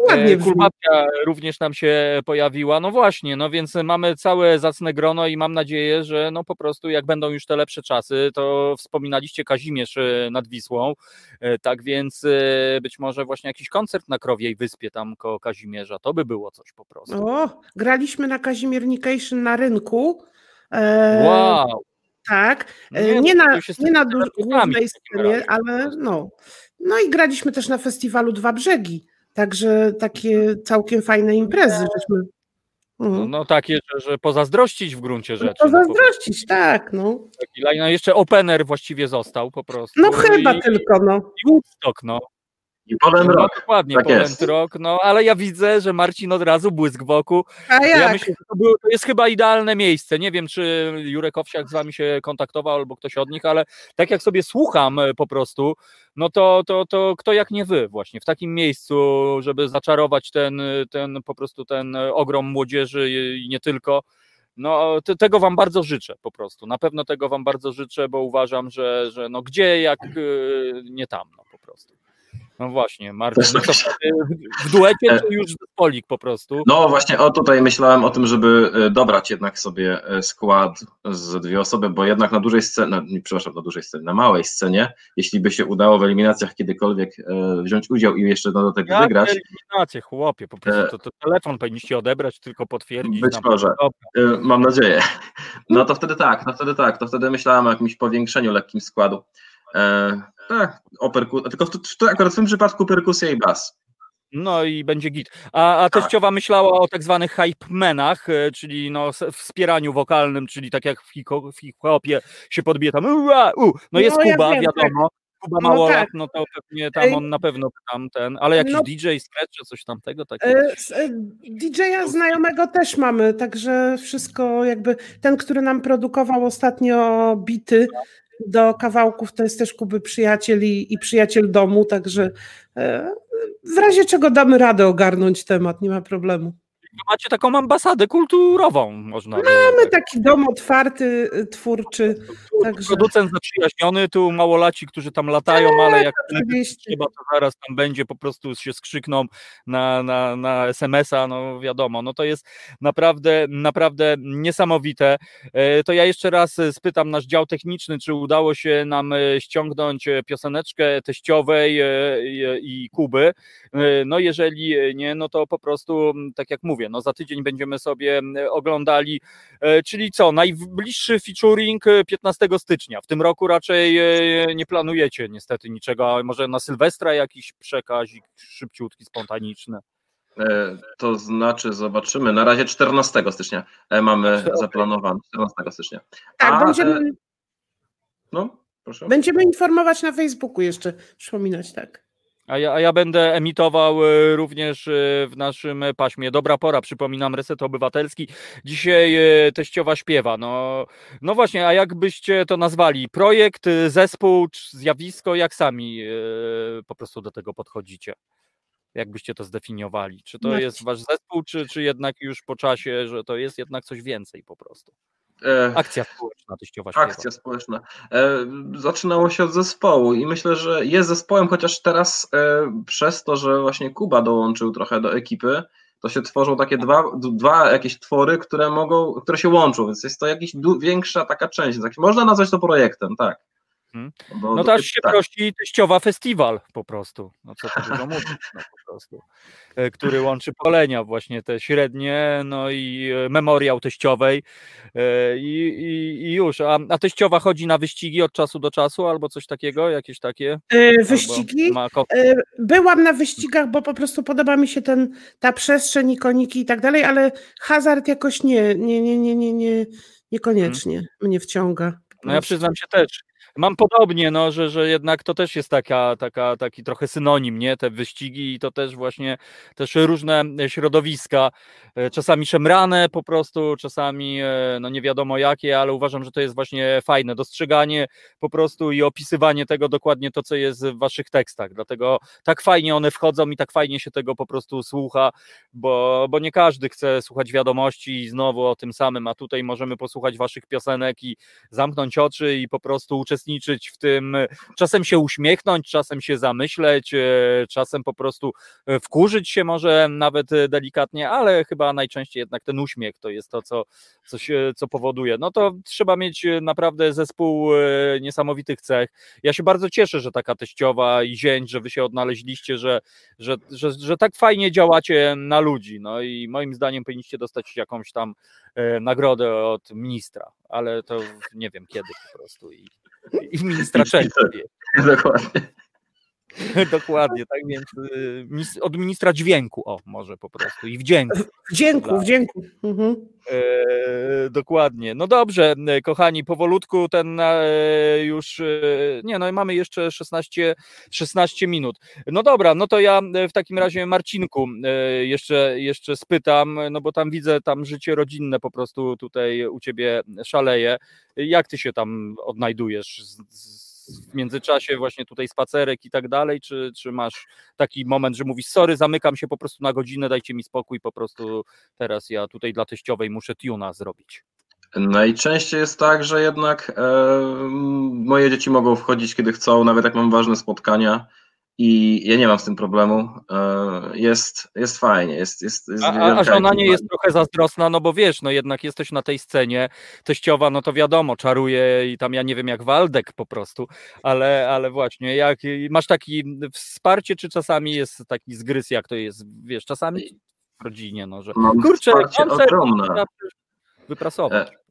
Ładnie E, brzmi. Kulbabka również nam się pojawiła. No właśnie, no więc mamy całe zacne grono i mam nadzieję, że no po prostu jak będą już te lepsze czasy, to wspominaliście Kazimierz e, nad Wisłą, e, tak więc e, być może właśnie jakiś koncert na Krowiej Wyspie tam koło Kazimierza, to by było coś po prostu. O, graliśmy na Kazimiernication na rynku. E, Wow! Tak, No e, nie, nie, no na, nie na tyle duż, programów głównej w takim scenie, ale no. No i graliśmy też na festiwalu Dwa Brzegi, także takie całkiem fajne imprezy, żeśmy No, no, no takie, że, że pozazdrościć w gruncie rzeczy. no po zazdrościć, tak, no. Taki. No jeszcze opener właściwie został po prostu. No chyba i, tylko, no. I Woodstock, no. I Poland no Rock. dokładnie, tak jest. Rock, no ale ja widzę, że Marcin od razu błysk w oku. A Ja jak? myślę, że to, było, to jest chyba idealne miejsce. Nie wiem, czy Jurek Owsiak z wami się kontaktował albo ktoś od nich, ale tak jak sobie słucham e, po prostu, no to, to, to kto jak nie wy właśnie w takim miejscu, żeby zaczarować ten, e, ten po prostu ten e, ogrom młodzieży i nie tylko. No, te- tego Wam bardzo życzę po prostu. Na pewno tego Wam bardzo życzę, bo uważam, że, że no gdzie jak nie tam, no po prostu. No właśnie, Marcin, no to wtedy w- w duecie czy już zespolik po prostu? No właśnie, o tutaj myślałem o tym, żeby e, dobrać jednak sobie e, skład z dwie osoby, bo jednak na dużej scenie, przepraszam, na dużej scenie, na małej scenie, jeśli by się udało w eliminacjach kiedykolwiek e, wziąć udział i jeszcze na dodatek Jak wygrać, eliminację, chłopie, po prostu to, to telefon powinniście odebrać, tylko potwierdzić. Być może. Dobra. mam nadzieję, no to wtedy tak, no wtedy tak, to wtedy myślałem o jakimś powiększeniu lekkim składu. E, tak, o perku- tylko w, to akurat w tym przypadku perkusja i bas. No i będzie git. A, a Tak. teściowa myślała o tak zwanych hype menach, e, czyli no wspieraniu wokalnym, czyli tak jak w hiko- w hip-hopie się podbije tam ua, u. No jest No, ja Kuba, wiem, wiadomo. Kuba No Małolat, tak. no to pewnie tam on na pewno tam ten, ale jakiś No. DJ, scratch czy coś tamtego takiego. E, e, DJ-a znajomego też mamy, także wszystko jakby, ten, który nam produkował ostatnio bity do kawałków, to jest też Kuby przyjaciel i, i przyjaciel domu, także e, w razie czego damy radę ogarnąć temat, nie ma problemu. Macie taką ambasadę kulturową, można Mamy tak taki dom otwarty, y, twórczy, także Producent zaprzyjaźniony, tu małolaci, którzy tam latają, ale jak trzeba, to zaraz tam będzie, po prostu się skrzykną na, na, na SMS-a, no wiadomo, no to jest naprawdę, naprawdę niesamowite. E, To ja jeszcze raz e, spytam nasz dział techniczny, czy udało się nam e, ściągnąć pioseneczkę teściowej i Kuby. No jeżeli nie, no to po prostu, tak jak mówię, no za tydzień będziemy sobie oglądali E, Czyli co, najbliższy featuring e, 15 stycznia. W tym roku raczej e, nie planujecie niestety niczego, a może na Sylwestra jakiś przekazik szybciutki, spontaniczny. E, To znaczy, zobaczymy. Na razie 14 stycznia e, mamy Okej. zaplanowane. 14 stycznia. Tak, A, będziemy, e, No, proszę. będziemy informować na Facebooku jeszcze, przypominać, tak. A ja, a ja będę emitował e, również e, w naszym paśmie. Dobra pora, przypominam, Reset Obywatelski. Dzisiaj e, teściowa śpiewa. No, no właśnie, a jak byście to nazwali? Projekt, zespół, zjawisko, jak sami po prostu do tego podchodzicie? Jak byście to zdefiniowali? Czy to Marcin. jest wasz zespół, czy, czy jednak już po czasie, że to jest jednak coś więcej po prostu? E, Akcja społeczna teściowa śpiewa. Akcja społeczna. E, Zaczynało się od zespołu i myślę, że jest zespołem, chociaż teraz e, przez to, że właśnie Kuba dołączył trochę do ekipy, to się tworzą takie dwa, dwa jakieś twory, które mogą, które się łączą, więc jest to jakaś większa taka część. Można nazwać to projektem, tak. Mhm. Bo No to aż się tak. prosi teściowa festiwal po prostu. No co tu dużo mówić, no po prostu. E, Który łączy pokolenia właśnie te średnie, no i e, memoriał teściowej e, i, i, i już. A, a teściowa chodzi na wyścigi od czasu do czasu albo coś takiego, jakieś takie? E, Wyścigi? Byłam na wyścigach, bo po prostu podoba mi się ten, ta przestrzeń, ikoniki i tak dalej, ale hazard jakoś nie, nie, nie, nie, nie, nie niekoniecznie mnie wciąga. No ja przyznam się też. Mam podobnie, no, że, że jednak to też jest taka, taka, taki trochę synonim, nie? Te wyścigi i to też właśnie też różne środowiska, e, czasami szemrane po prostu, czasami e, no nie wiadomo jakie, ale uważam, że to jest właśnie fajne dostrzeganie po prostu i opisywanie tego dokładnie to, co jest w waszych tekstach. Dlatego tak fajnie one wchodzą i tak fajnie się tego po prostu słucha, bo, bo nie każdy chce słuchać wiadomości i znowu o tym samym, a tutaj możemy posłuchać waszych piosenek i zamknąć oczy i po prostu uczestniczyć uczestniczyć w tym, czasem się uśmiechnąć, czasem się zamyśleć, e, czasem po prostu e, wkurzyć się może nawet e, delikatnie, ale chyba najczęściej jednak ten uśmiech to jest to, co, co, się, co powoduje. No to trzeba mieć naprawdę zespół niesamowitych cech. Ja się bardzo cieszę, że taka teściowa i zięć, że wy się odnaleźliście, że, że, że, że tak fajnie działacie na ludzi. No i moim zdaniem powinniście dostać jakąś tam nagrodę od ministra, ale to nie wiem kiedy po prostu. I, i ministra czerpie. Dokładnie. Dokładnie, tak więc y, od ministra dźwięku, o może po prostu i wdzięku. Wdzięku, wdzięku. Mhm. E, dokładnie. No dobrze, kochani, powolutku ten e, już, e, nie no mamy jeszcze 16, 16 minut. No dobra, no to ja w takim razie Marcinku jeszcze, jeszcze spytam, no bo tam widzę tam życie rodzinne po prostu tutaj u ciebie szaleje. Jak ty się tam odnajdujesz z, z w międzyczasie właśnie tutaj spacerek i tak dalej, czy, czy masz taki moment, że mówisz, sorry, zamykam się po prostu na godzinę, dajcie mi spokój, po prostu teraz ja tutaj dla teściowej muszę tuna zrobić. Najczęściej jest tak, że jednak e, moje dzieci mogą wchodzić kiedy chcą, nawet jak mam ważne spotkania i ja nie mam z tym problemu. E, jest, jest fajnie. Jest, jest, jest a, a żona nie jest trochę zazdrosna, no bo wiesz, no jednak jesteś na tej scenie, teściowa, no to wiadomo, czaruje i tam ja nie wiem jak Waldek po prostu, ale, ale właśnie, jak masz taki wsparcie, czy czasami jest taki zgryz, jak to jest, wiesz, czasami w rodzinie, no że mam kurczę, koncert, wyprasować.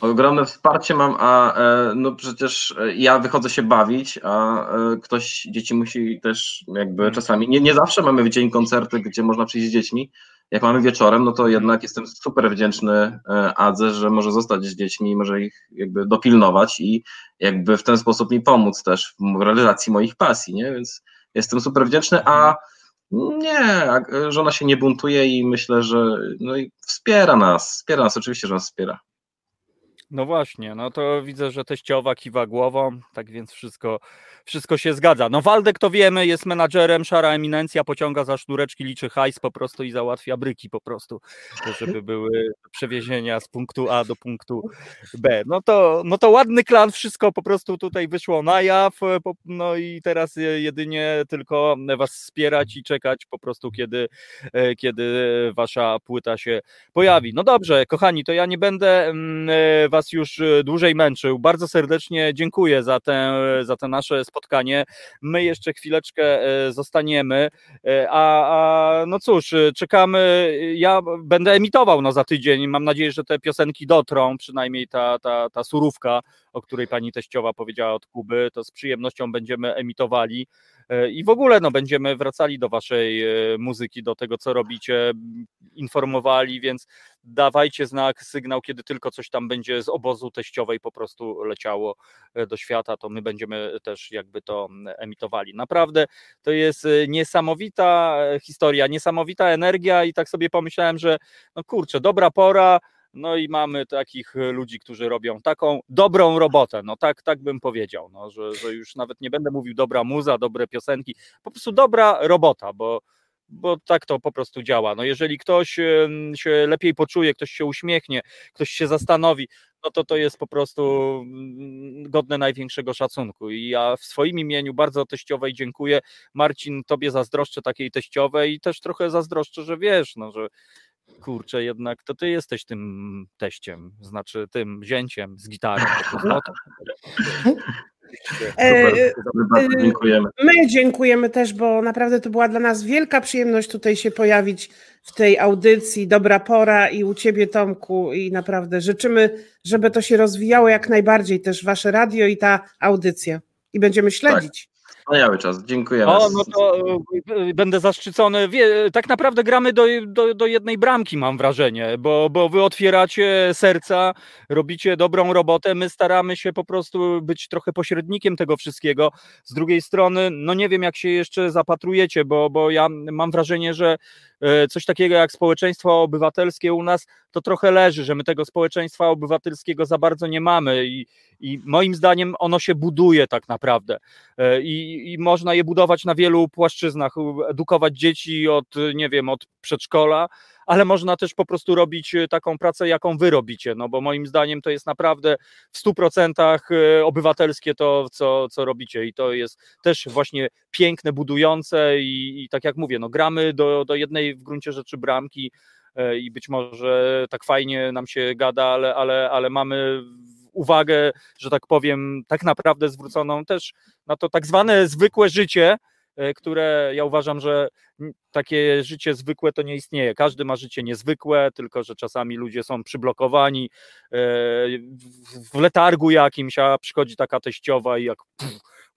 Ogromne wsparcie mam, a e, no przecież e, ja wychodzę się bawić, a e, ktoś, dzieci musi też jakby mhm. czasami, nie, nie zawsze mamy w dzień koncerty, gdzie można przyjść z dziećmi, jak mamy wieczorem, no to mhm. jednak jestem super wdzięczny Adze, że może zostać z dziećmi, może ich jakby dopilnować i jakby w ten sposób mi pomóc też w realizacji moich pasji, nie, więc jestem super wdzięczny, a mhm. nie, żona się nie buntuje i myślę, że no i wspiera nas, wspiera nas, oczywiście, że nas wspiera. No właśnie, no to widzę, że teściowa kiwa głową, tak więc wszystko, wszystko się zgadza. No Waldek to wiemy, jest menadżerem, szara eminencja, pociąga za sznureczki, liczy hajs po prostu i załatwia bryki po prostu, żeby były przewiezienia z punktu A do punktu B. No to, no to ładny klan, wszystko po prostu tutaj wyszło na jaw, no i teraz jedynie tylko was wspierać i czekać po prostu, kiedy, e, kiedy wasza płyta się pojawi. No dobrze, kochani, to ja nie będę mm, was Was już e, dłużej męczył. Bardzo serdecznie dziękuję za te, za te nasze spotkanie. My jeszcze chwileczkę e, zostaniemy, e, a, a no cóż, czekamy. Ja będę emitował no, za tydzień. Mam nadzieję, że te piosenki dotrą, przynajmniej ta, ta, ta surówka, o której pani teściowa powiedziała od Kuby, to z przyjemnością będziemy emitowali. E, i w ogóle no, będziemy wracali do waszej e, muzyki, do tego, co robicie, informowali, więc dawajcie znak, sygnał, kiedy tylko coś tam będzie z obozu teściowej po prostu leciało e, do świata, to my będziemy też jakby to emitowali. Naprawdę to jest niesamowita historia, niesamowita energia i tak sobie pomyślałem, że no kurczę, dobra pora, no i mamy takich e, ludzi, którzy robią taką dobrą robotę. No tak, tak bym powiedział, no, że, że już nawet nie będę mówił dobra muza, dobre piosenki, po prostu dobra robota, bo, bo tak to po prostu działa. No jeżeli ktoś się lepiej poczuje, ktoś się uśmiechnie, ktoś się zastanowi, no to to jest po prostu mm, godne największego szacunku. I ja w swoim imieniu bardzo teściowej dziękuję. Marcin, tobie zazdroszczę takiej teściowej i też trochę zazdroszczę, że wiesz, no, że kurczę, jednak to ty jesteś tym teściem, znaczy tym zięciem z gitarą. No to, e, Super, e, dziękujemy. My dziękujemy też, bo naprawdę to była dla nas wielka przyjemność tutaj się pojawić w tej audycji. Dobra pora i u ciebie, Tomku, i naprawdę życzymy, żeby to się rozwijało jak najbardziej też wasze radio i ta audycja. I będziemy śledzić. Tak. Wspaniały czas, dziękuję. O, no to e, będę zaszczycony. Wie, tak naprawdę gramy do, do, do, jednej bramki, mam wrażenie, bo, bo wy otwieracie serca, robicie dobrą robotę. My staramy się po prostu być trochę pośrednikiem tego wszystkiego. Z drugiej strony, no nie wiem, jak się jeszcze zapatrujecie, bo, bo ja mam wrażenie, że E, coś takiego jak społeczeństwo obywatelskie u nas, to trochę leży, że my tego społeczeństwa obywatelskiego za bardzo nie mamy i, i moim zdaniem ono się buduje tak naprawdę. E, I i, można je budować na wielu płaszczyznach, edukować dzieci od, nie wiem, od przedszkola, ale można też po prostu robić e, taką pracę, jaką wy robicie, no bo moim zdaniem to jest naprawdę w 100% e, obywatelskie to, co, co robicie i to jest też właśnie piękne, budujące i, i tak jak mówię, no gramy do, do jednej w gruncie rzeczy bramki e, i być może tak fajnie nam się gada, ale, ale, ale mamy uwagę, że tak powiem, tak naprawdę zwróconą też na to tak zwane zwykłe życie, E, które ja uważam, że takie życie zwykłe to nie istnieje. Każdy ma życie niezwykłe, tylko że czasami ludzie są przyblokowani e, w letargu jakimś, a przychodzi taka teściowa i jak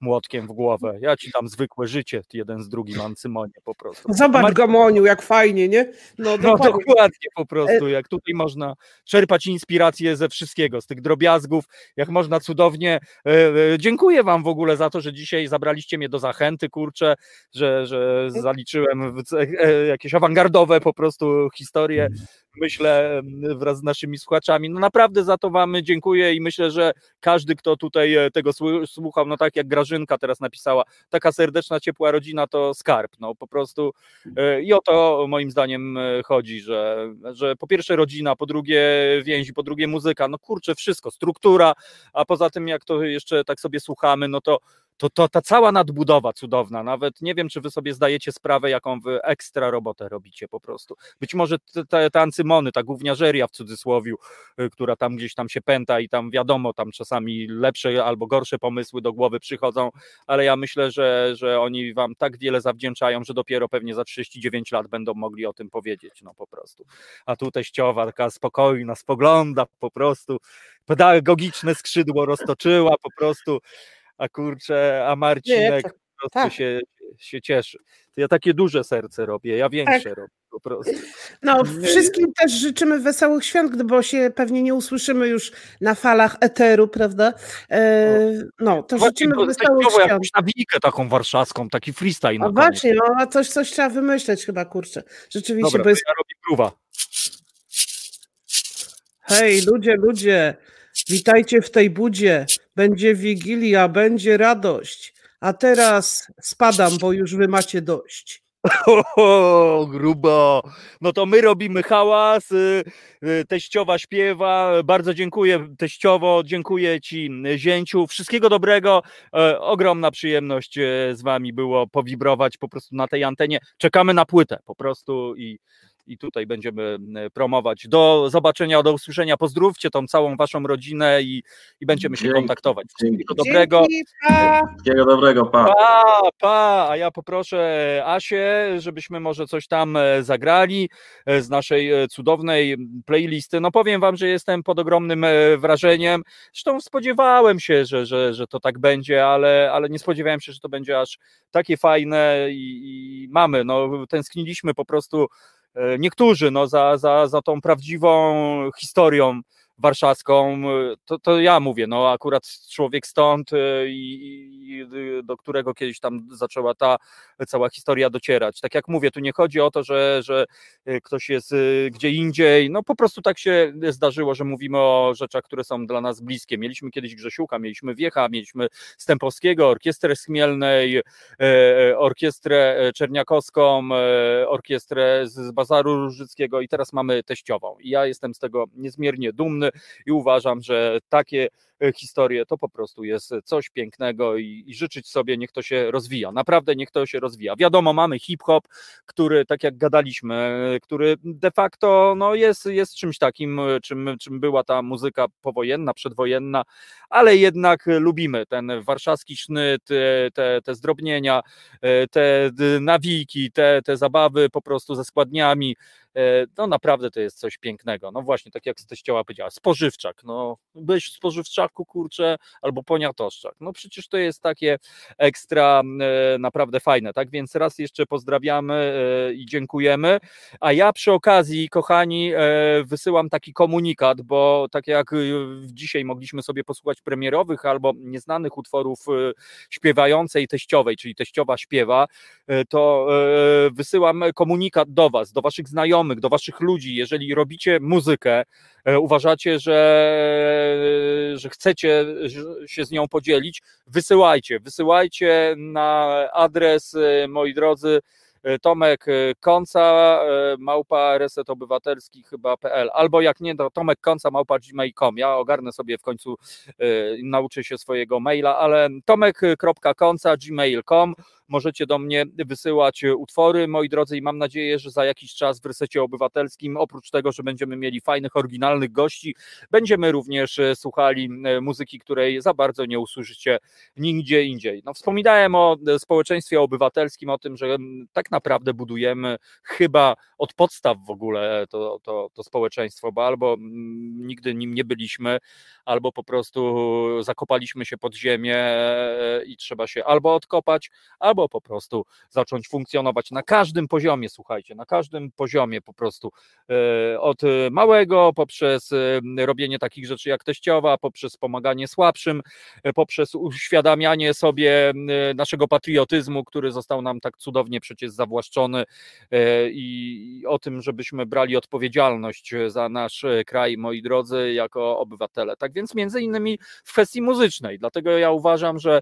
młotkiem w głowę. Ja ci dam zwykłe życie, jeden z drugim Ancymonie po prostu. Zobacz Mar- Gamoniu, jak fajnie, nie? No dokładnie. no dokładnie. po prostu, jak tutaj można czerpać inspirację ze wszystkiego, z tych drobiazgów, jak można cudownie. E, e, dziękuję wam w ogóle za to, że dzisiaj zabraliście mnie do zachęty, kurczę, że, że zaliczyłem e, jakieś awangardowe po prostu historie myślę, wraz z naszymi słuchaczami. No naprawdę za to Wam dziękuję i myślę, że każdy, kto tutaj e, tego słuchał, no tak jak Grażynka teraz napisała, taka serdeczna, ciepła rodzina to skarb. No po prostu e, i o to moim zdaniem e, chodzi, że, że po pierwsze rodzina, po drugie więzi, po drugie muzyka, no kurczę, wszystko, struktura, a poza tym jak to jeszcze tak sobie słuchamy, no to to, to ta cała nadbudowa cudowna, nawet nie wiem, czy wy sobie zdajecie sprawę, jaką wy ekstra robotę robicie po prostu. Być może te, te ancymony, ta gówniarzeria w cudzysłowiu, y, która tam gdzieś tam się pęta i tam wiadomo, tam czasami lepsze albo gorsze pomysły do głowy przychodzą, ale ja myślę, że, że oni wam tak wiele zawdzięczają, że dopiero pewnie za 39 lat będą mogli o tym powiedzieć, no po prostu. A tu teściowa taka spokojna, spogląda po prostu, pedagogiczne skrzydło roztoczyła po prostu a kurczę, a Marcinek nie, po prostu tak. się, się cieszy. To ja takie duże serce robię, ja większe tak. robię po prostu. No, wszystkim też życzymy wesołych świąt, bo się pewnie nie usłyszymy już na falach eteru, prawda? E, no, to właśnie, życzymy wesołych świąt. jakąś nawijkę taką warszawską, taki freestyle. No właśnie, no, a coś, coś trzeba wymyśleć chyba, kurczę. Rzeczywiście, Dobra, bo jest... ja robię próba. Hej, ludzie, ludzie, Witajcie w tej budzie. Będzie wigilia, będzie radość. A teraz spadam, bo już wy macie dość. O, grubo. No to my robimy hałas. Y, y, teściowa śpiewa. Bardzo dziękuję teściowo, dziękuję ci zięciu. Wszystkiego dobrego. E, ogromna przyjemność e, z wami było powibrować po prostu na tej antenie. Czekamy na płytę po prostu i i tutaj będziemy e, promować. Do zobaczenia, do usłyszenia. Pozdrówcie tą całą waszą rodzinę i, i będziemy się Dzięki. kontaktować. Wszystkiego dobrego. Wszystkiego dobrego, pa. pa. Pa, a ja poproszę Asię, żebyśmy może coś tam e, zagrali e, z naszej cudownej playlisty. No powiem wam, że jestem pod ogromnym wrażeniem. Zresztą spodziewałem się, że, że, że to tak będzie, ale, ale nie spodziewałem się, że to będzie aż takie fajne i, i mamy. No, tęskniliśmy po prostu E, niektórzy no, za, za, za tą prawdziwą historią warszawską, y, to, to ja mówię, no akurat człowiek stąd y, i, i, do którego kiedyś tam zaczęła ta cała historia docierać. Tak jak mówię, tu nie chodzi o to, że, że y, ktoś jest gdzie indziej, no po prostu tak się zdarzyło, że mówimy o rzeczach, które są dla nas bliskie. Mieliśmy kiedyś Grzesiuka, mieliśmy Wiecha, mieliśmy Stępowskiego, Orkiestrę Schmielnej, Orkiestrę Czerniakowską, Orkiestrę z Bazaru Różyckiego i teraz mamy Teściową. I ja jestem z tego niezmiernie dumny i uważam, że takie E, historię, to po prostu jest coś pięknego i, i życzyć sobie, niech to się rozwija. Naprawdę niech to się rozwija. Wiadomo, mamy hip-hop, który, tak jak gadaliśmy, który de facto no, jest, jest czymś takim, czym, czym była ta muzyka powojenna, przedwojenna, ale jednak lubimy ten warszawski sznyt, te, te zdrobnienia, e, te nawiki, te, te zabawy po prostu ze składniami. E, no naprawdę to jest coś pięknego. No właśnie, tak jak z teścioła powiedziała, spożywczak. No, byś spożywczak kurczaku, kurczę, albo poniatoszczak. No przecież to jest takie ekstra e, naprawdę fajne, tak? Więc raz jeszcze pozdrawiamy e, i dziękujemy. A ja przy okazji, kochani, wysyłam taki komunikat, bo tak jak dzisiaj mogliśmy sobie posłuchać premierowych albo nieznanych utworów śpiewającej teściowej, czyli teściowa śpiewa, to wysyłam komunikat do Was, do Waszych znajomych, znajomych, do waszych ludzi, jeżeli robicie muzykę, e, uważacie, że, że chcecie się z nią podzielić, wysyłajcie, wysyłajcie na adres, e, moi drodzy, e, Tomek Konca, małpa reset obywatelski chyba.pl, albo jak nie, to Tomek Konca małpa gmail.com. Ja ogarnę sobie w końcu, nauczę się swojego maila, ale tomek.konca gmail.com możecie do mnie wysyłać utwory, moi drodzy, i mam nadzieję, że za jakiś czas w Resecie Obywatelskim, oprócz tego, że będziemy mieli fajnych, oryginalnych gości, będziemy również e, słuchali e, muzyki, której za bardzo nie usłyszycie nigdzie indziej. No, wspominałem o e, społeczeństwie obywatelskim, o tym, że tak naprawdę budujemy chyba od podstaw w ogóle to, to, to społeczeństwo, bo albo nigdy nim nie byliśmy, albo po prostu zakopaliśmy się pod ziemię i trzeba się albo odkopać, albo albo po prostu zacząć funkcjonować na każdym poziomie, słuchajcie, na każdym poziomie po prostu e, od małego, poprzez e, robienie takich rzeczy jak teściowa, poprzez pomaganie słabszym, e, poprzez uświadamianie sobie naszego patriotyzmu, który został nam tak cudownie przecież zawłaszczony i o tym, żebyśmy brali odpowiedzialność za nasz kraj, moi drodzy, jako obywatele. Tak więc między innymi w kwestii muzycznej, dlatego ja uważam, że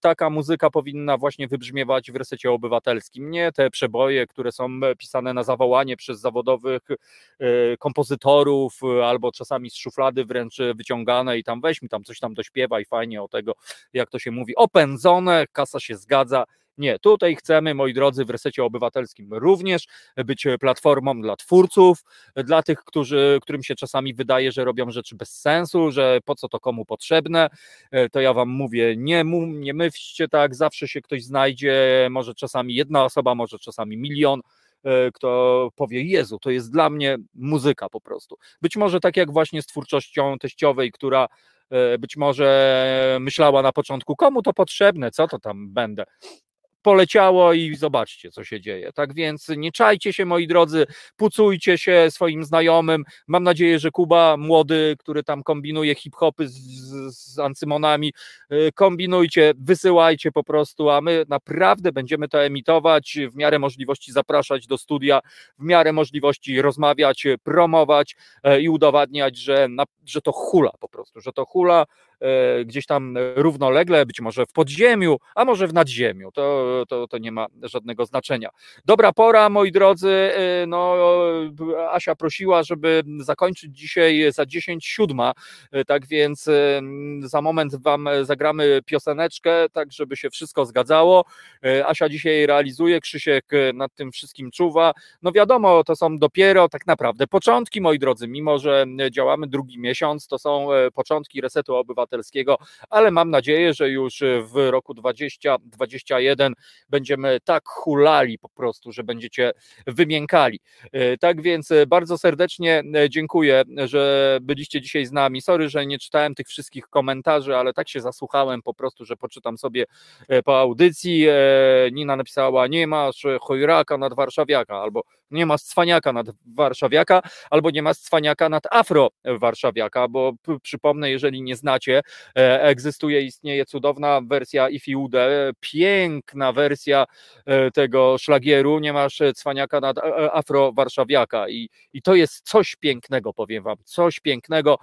taka muzyka powinna właśnie wybrzmiewać w resecie obywatelskim. Nie te przeboje, które są pisane na zawołanie przez zawodowych e, kompozytorów, albo czasami z szuflady wręcz wyciągane i tam weź mi tam coś tam dośpiewaj fajnie o tego, jak to się mówi, opędzone, kasa się zgadza nie, tutaj chcemy, moi drodzy, w resecie obywatelskim również być platformą dla twórców, dla tych, którzy, którym się czasami wydaje, że robią rzeczy bez sensu, że po co to komu potrzebne. E, to ja wam mówię, nie, nie myślcie tak, zawsze się ktoś znajdzie, może czasami jedna osoba, może czasami milion e, kto powie, Jezu, to jest dla mnie muzyka po prostu. Być może tak jak właśnie z twórczością teściowej, która e, być może myślała na początku, komu to potrzebne, co to tam będę poleciało i zobaczcie, co się dzieje. Tak więc nie czajcie się, moi drodzy, pucujcie się swoim znajomym. Mam nadzieję, że Kuba, młody, który tam kombinuje hip-hopy z, z ancymonami, y, kombinujcie, wysyłajcie po prostu, a my naprawdę będziemy to emitować, w miarę możliwości zapraszać do studia, w miarę możliwości rozmawiać, promować e, i udowadniać, że, że to hula po prostu, że to hula gdzieś tam równolegle, być może w podziemiu, a może w nadziemiu. To, to, to nie ma żadnego znaczenia. Dobra pora, moi drodzy. E, no, Asia prosiła, żeby zakończyć dzisiaj za 10 siódma, e, tak więc za moment wam zagramy pioseneczkę, tak żeby się wszystko zgadzało. Asia dzisiaj realizuje, Krzysiek nad tym wszystkim czuwa. No wiadomo, to są dopiero tak naprawdę początki, moi drodzy, mimo że działamy drugi miesiąc, to są początki resetu obywatelskiego Obywatelskiego, ale mam nadzieję, że już w roku 2021 będziemy tak hulali po prostu, że będziecie wymiękali. E, tak więc bardzo serdecznie dziękuję, że byliście dzisiaj z nami. Sorry, że nie czytałem tych wszystkich komentarzy, ale tak się zasłuchałem po prostu, że poczytam sobie e, po audycji. E, Nina napisała, nie masz chojraka nad warszawiaka, albo nie ma cwaniaka nad warszawiaka, albo nie ma cwaniaka nad afro warszawiaka, bo przypomnę, jeżeli nie znacie, e, egzystuje, istnieje cudowna wersja Ifiude, piękna wersja e, tego szlagieru, nie masz cwaniaka nad e, afro warszawiaka i, i to jest coś pięknego, powiem wam, coś pięknego,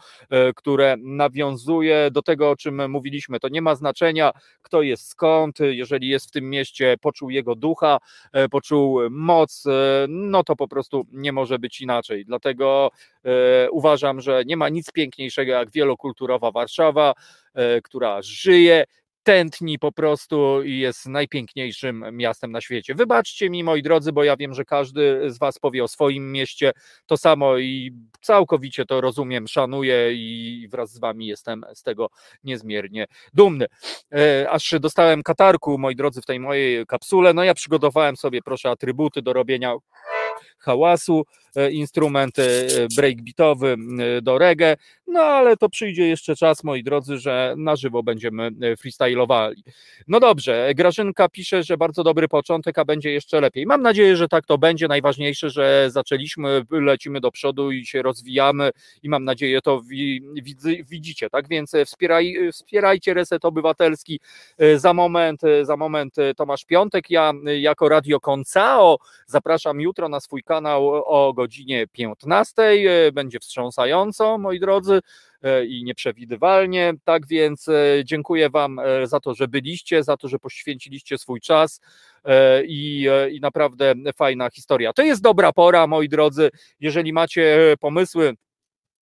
które nawiązuje do tego, o czym mówiliśmy. To nie ma znaczenia, kto jest skąd, jeżeli jest w tym mieście, poczuł jego ducha, poczuł moc, no to po prostu nie może być inaczej. Dlatego e, uważam, że nie ma nic piękniejszego jak wielokulturowa Warszawa, e, która żyje, tętni po prostu i jest najpiękniejszym miastem na świecie. Wybaczcie mi, moi drodzy, bo ja wiem, że każdy z Was powie o swoim mieście to samo i całkowicie to rozumiem, szanuję i wraz z Wami jestem z tego niezmiernie dumny. E, aż dostałem katarku, moi drodzy, w tej mojej kapsule. No ja przygotowałem sobie, proszę, atrybuty do robienia hałasu, e, instrument e, breakbeatowy do reggae, no ale to przyjdzie jeszcze czas, moi drodzy, że na żywo będziemy e, freestylowali. No dobrze, Grażynka pisze, że bardzo dobry początek, a będzie jeszcze lepiej. Mam nadzieję, że tak to będzie. Najważniejsze, że zaczęliśmy, lecimy do przodu i się rozwijamy i mam nadzieję, to widzicie, tak? Więc wspieraj, wspierajcie Reset Obywatelski. Za moment, za moment Tomasz Piątek, ja jako Radio Koncao zapraszam jutro na swój kanał o godzinie 15. Będzie wstrząsająco, moi drodzy i nieprzewidywalnie. Tak więc dziękuję Wam za to, że byliście, za to, że poświęciliście swój czas i, i naprawdę fajna historia. To jest dobra pora, moi drodzy. Jeżeli macie pomysły,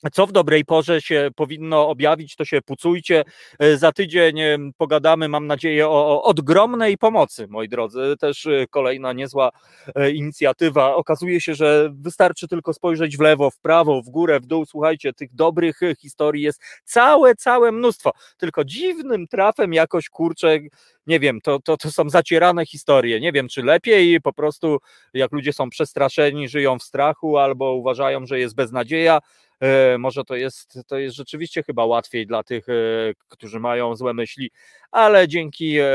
co w dobrej porze się powinno objawić, to się pucujcie. E, za tydzień pogadamy, mam nadzieję, o odgromnej pomocy, moi drodzy. Też e, kolejna niezła e, inicjatywa. Okazuje się, że wystarczy tylko spojrzeć w lewo, w prawo, w górę, w dół. Słuchajcie, tych dobrych historii jest całe, całe mnóstwo. Tylko dziwnym trafem jakoś kurczę nie wiem, to, to, to są zacierane historie. Nie wiem, czy lepiej po prostu, jak ludzie są przestraszeni, żyją w strachu albo uważają, że jest beznadzieja, E, może to jest, to jest rzeczywiście chyba łatwiej dla tych, e, którzy mają złe myśli, ale dzięki e,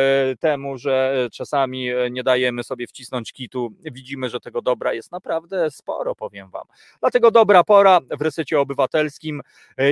temu, że czasami nie dajemy sobie wcisnąć kitu, widzimy, że tego dobra jest naprawdę sporo, powiem Wam. Dlatego dobra pora w resecie obywatelskim.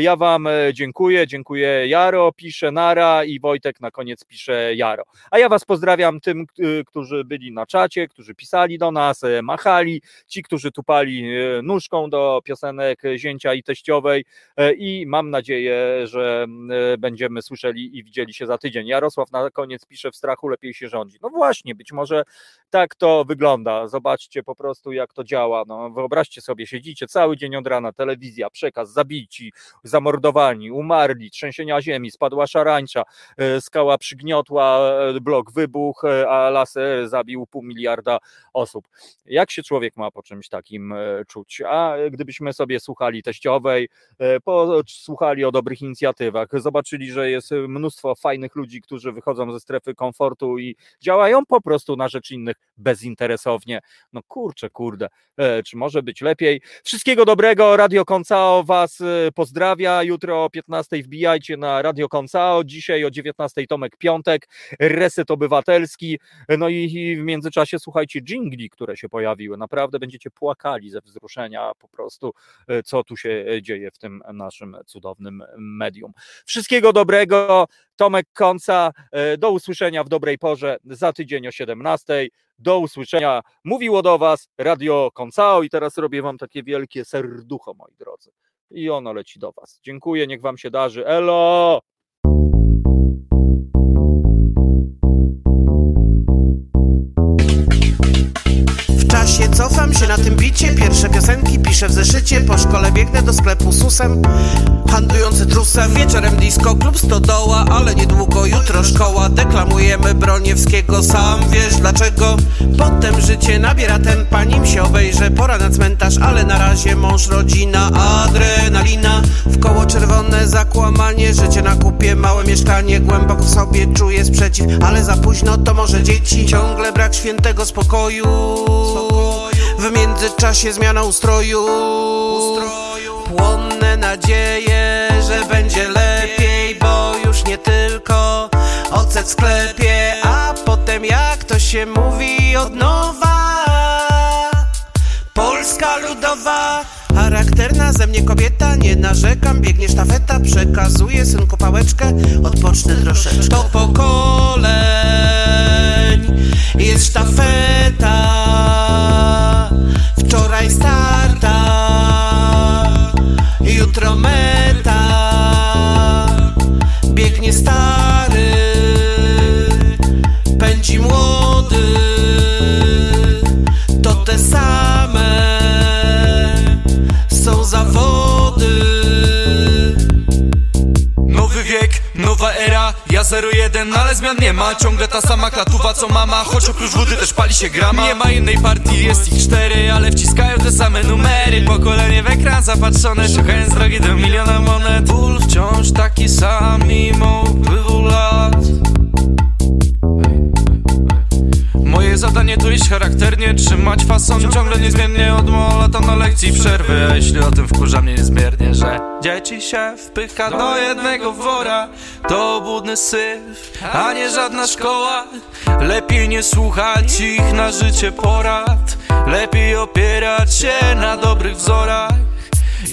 Ja Wam dziękuję, dziękuję Jaro, pisze Nara i Wojtek na koniec pisze Jaro. A ja Was pozdrawiam tym, którzy byli na czacie, którzy pisali do nas, machali, ci, którzy tupali nóżką do piosenek Zięcia i teściowej e, i mam nadzieję, że e, będziemy słyszeli i widzieli się za tydzień. Jarosław na koniec pisze w strachu lepiej się rządzi. No właśnie, być może tak to wygląda. Zobaczcie po prostu jak to działa. No, wyobraźcie sobie, siedzicie cały dzień od rana, telewizja, przekaz, zabici, zamordowani, umarli, trzęsienia ziemi, spadła szarańcza, e, skała przygniotła, blok wybuch, a laser zabił pół miliarda osób. Jak się człowiek ma po czymś takim czuć? A gdybyśmy sobie słuchali teściowej, e, posłuchali o dobrych inicjatywach, zobaczyli, że jest mnóstwo fajnych ludzi, którzy wychodzą ze strefy komfortu i działają po prostu na rzecz innych bezinteresownie. No kurczę, kurde, e, czy może być lepiej? Wszystkiego dobrego, Radio Koncao Was e, pozdrawia, jutro o 15 wbijajcie na Radio Koncao, dzisiaj o 19 Tomek Piątek, Reset Obywatelski, no i w międzyczasie słuchajcie jingli, które się pojawiły, naprawdę będziecie płakali ze wzruszenia po prostu, co tu się dzieje w tym naszym cudownym medium. Wszystkiego dobrego, Tomek Konca, e, do usłyszenia w dobrej porze za tydzień o 17. Do usłyszenia. Mówiło do Was Radio Koncao i teraz robię Wam takie wielkie serducho, moi drodzy. I ono leci do Was. Dziękuję, niech Wam się darzy. Elo! Czasie Cofam się na tym bicie. Pierwsze piosenki piszę w zeszycie. Po szkole biegnę do sklepu susem Handlujący trusem. Wieczorem disco, klub stodoła Ale niedługo jutro szkoła. Deklamujemy Broniewskiego Sam wiesz dlaczego. Potem życie nabiera tempa Nim się obejrzę. Pora na cmentarz Ale na razie mąż, rodzina, adrenalina. W koło czerwone zakłamanie Życie na kupie, małe mieszkanie. Głęboko w sobie czuję sprzeciw Ale za późno to może dzieci. Ciągle brak świętego spokoju w międzyczasie zmiana ustroju. Płonne nadzieje, że będzie lepiej Bo już nie tylko ocet w sklepie A potem jak to się mówi od nowa. Polska ludowa Charakterna ze mnie kobieta, nie narzekam Biegnie sztafeta, przekazuje synku pałeczkę Odpocznę troszeczkę. To pokoleń jest sztafeta Wczoraj starta Jutro meta. Biegnie stary Pędzi młody. To te same Są zawody. Nowy wiek, nowa era ja 01, ale zmian nie ma. Ciągle ta sama klatuwa co mama. Choć oprócz wody też pali się grama. Nie ma innej partii, jest ich cztery Ale wciskają te same numery. Pokolenie w ekran zapatrzone Szukając drogi do miliona monet. Ból wciąż taki sam mimo upływu lat Moje zadanie to iść charakternie, trzymać fason Ciągle niezmiennie od to na lekcji przerwy. A jeśli o tym wkurza mnie niezmiernie, że Dzieci się wpycha do jednego wora To obłudny syf, a nie żadna szkoła. Lepiej nie słuchać ich na życie porad Lepiej opierać się na dobrych wzorach.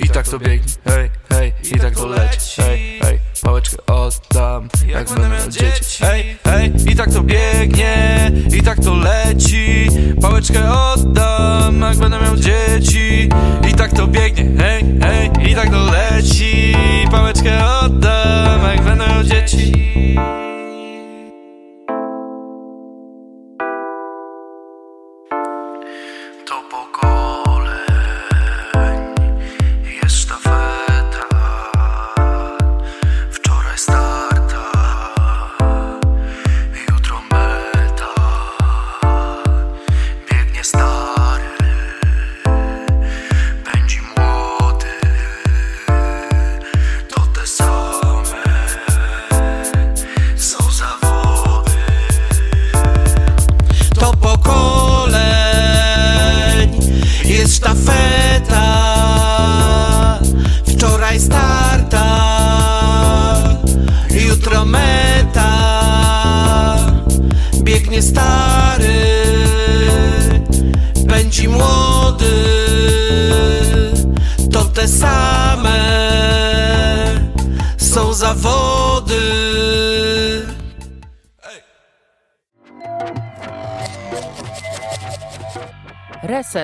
I tak to biegnie, hej, hej, i tak to leci, hej, hej Pałeczkę oddam, jak, jak będę miał dzieci. Ej, ej, i tak to biegnie, i tak to leci. Pałeczkę oddam, jak będę miał dzieci. I tak to biegnie, ej, ej, i tak to leci. Pałeczkę oddam, jak będę miał dzieci.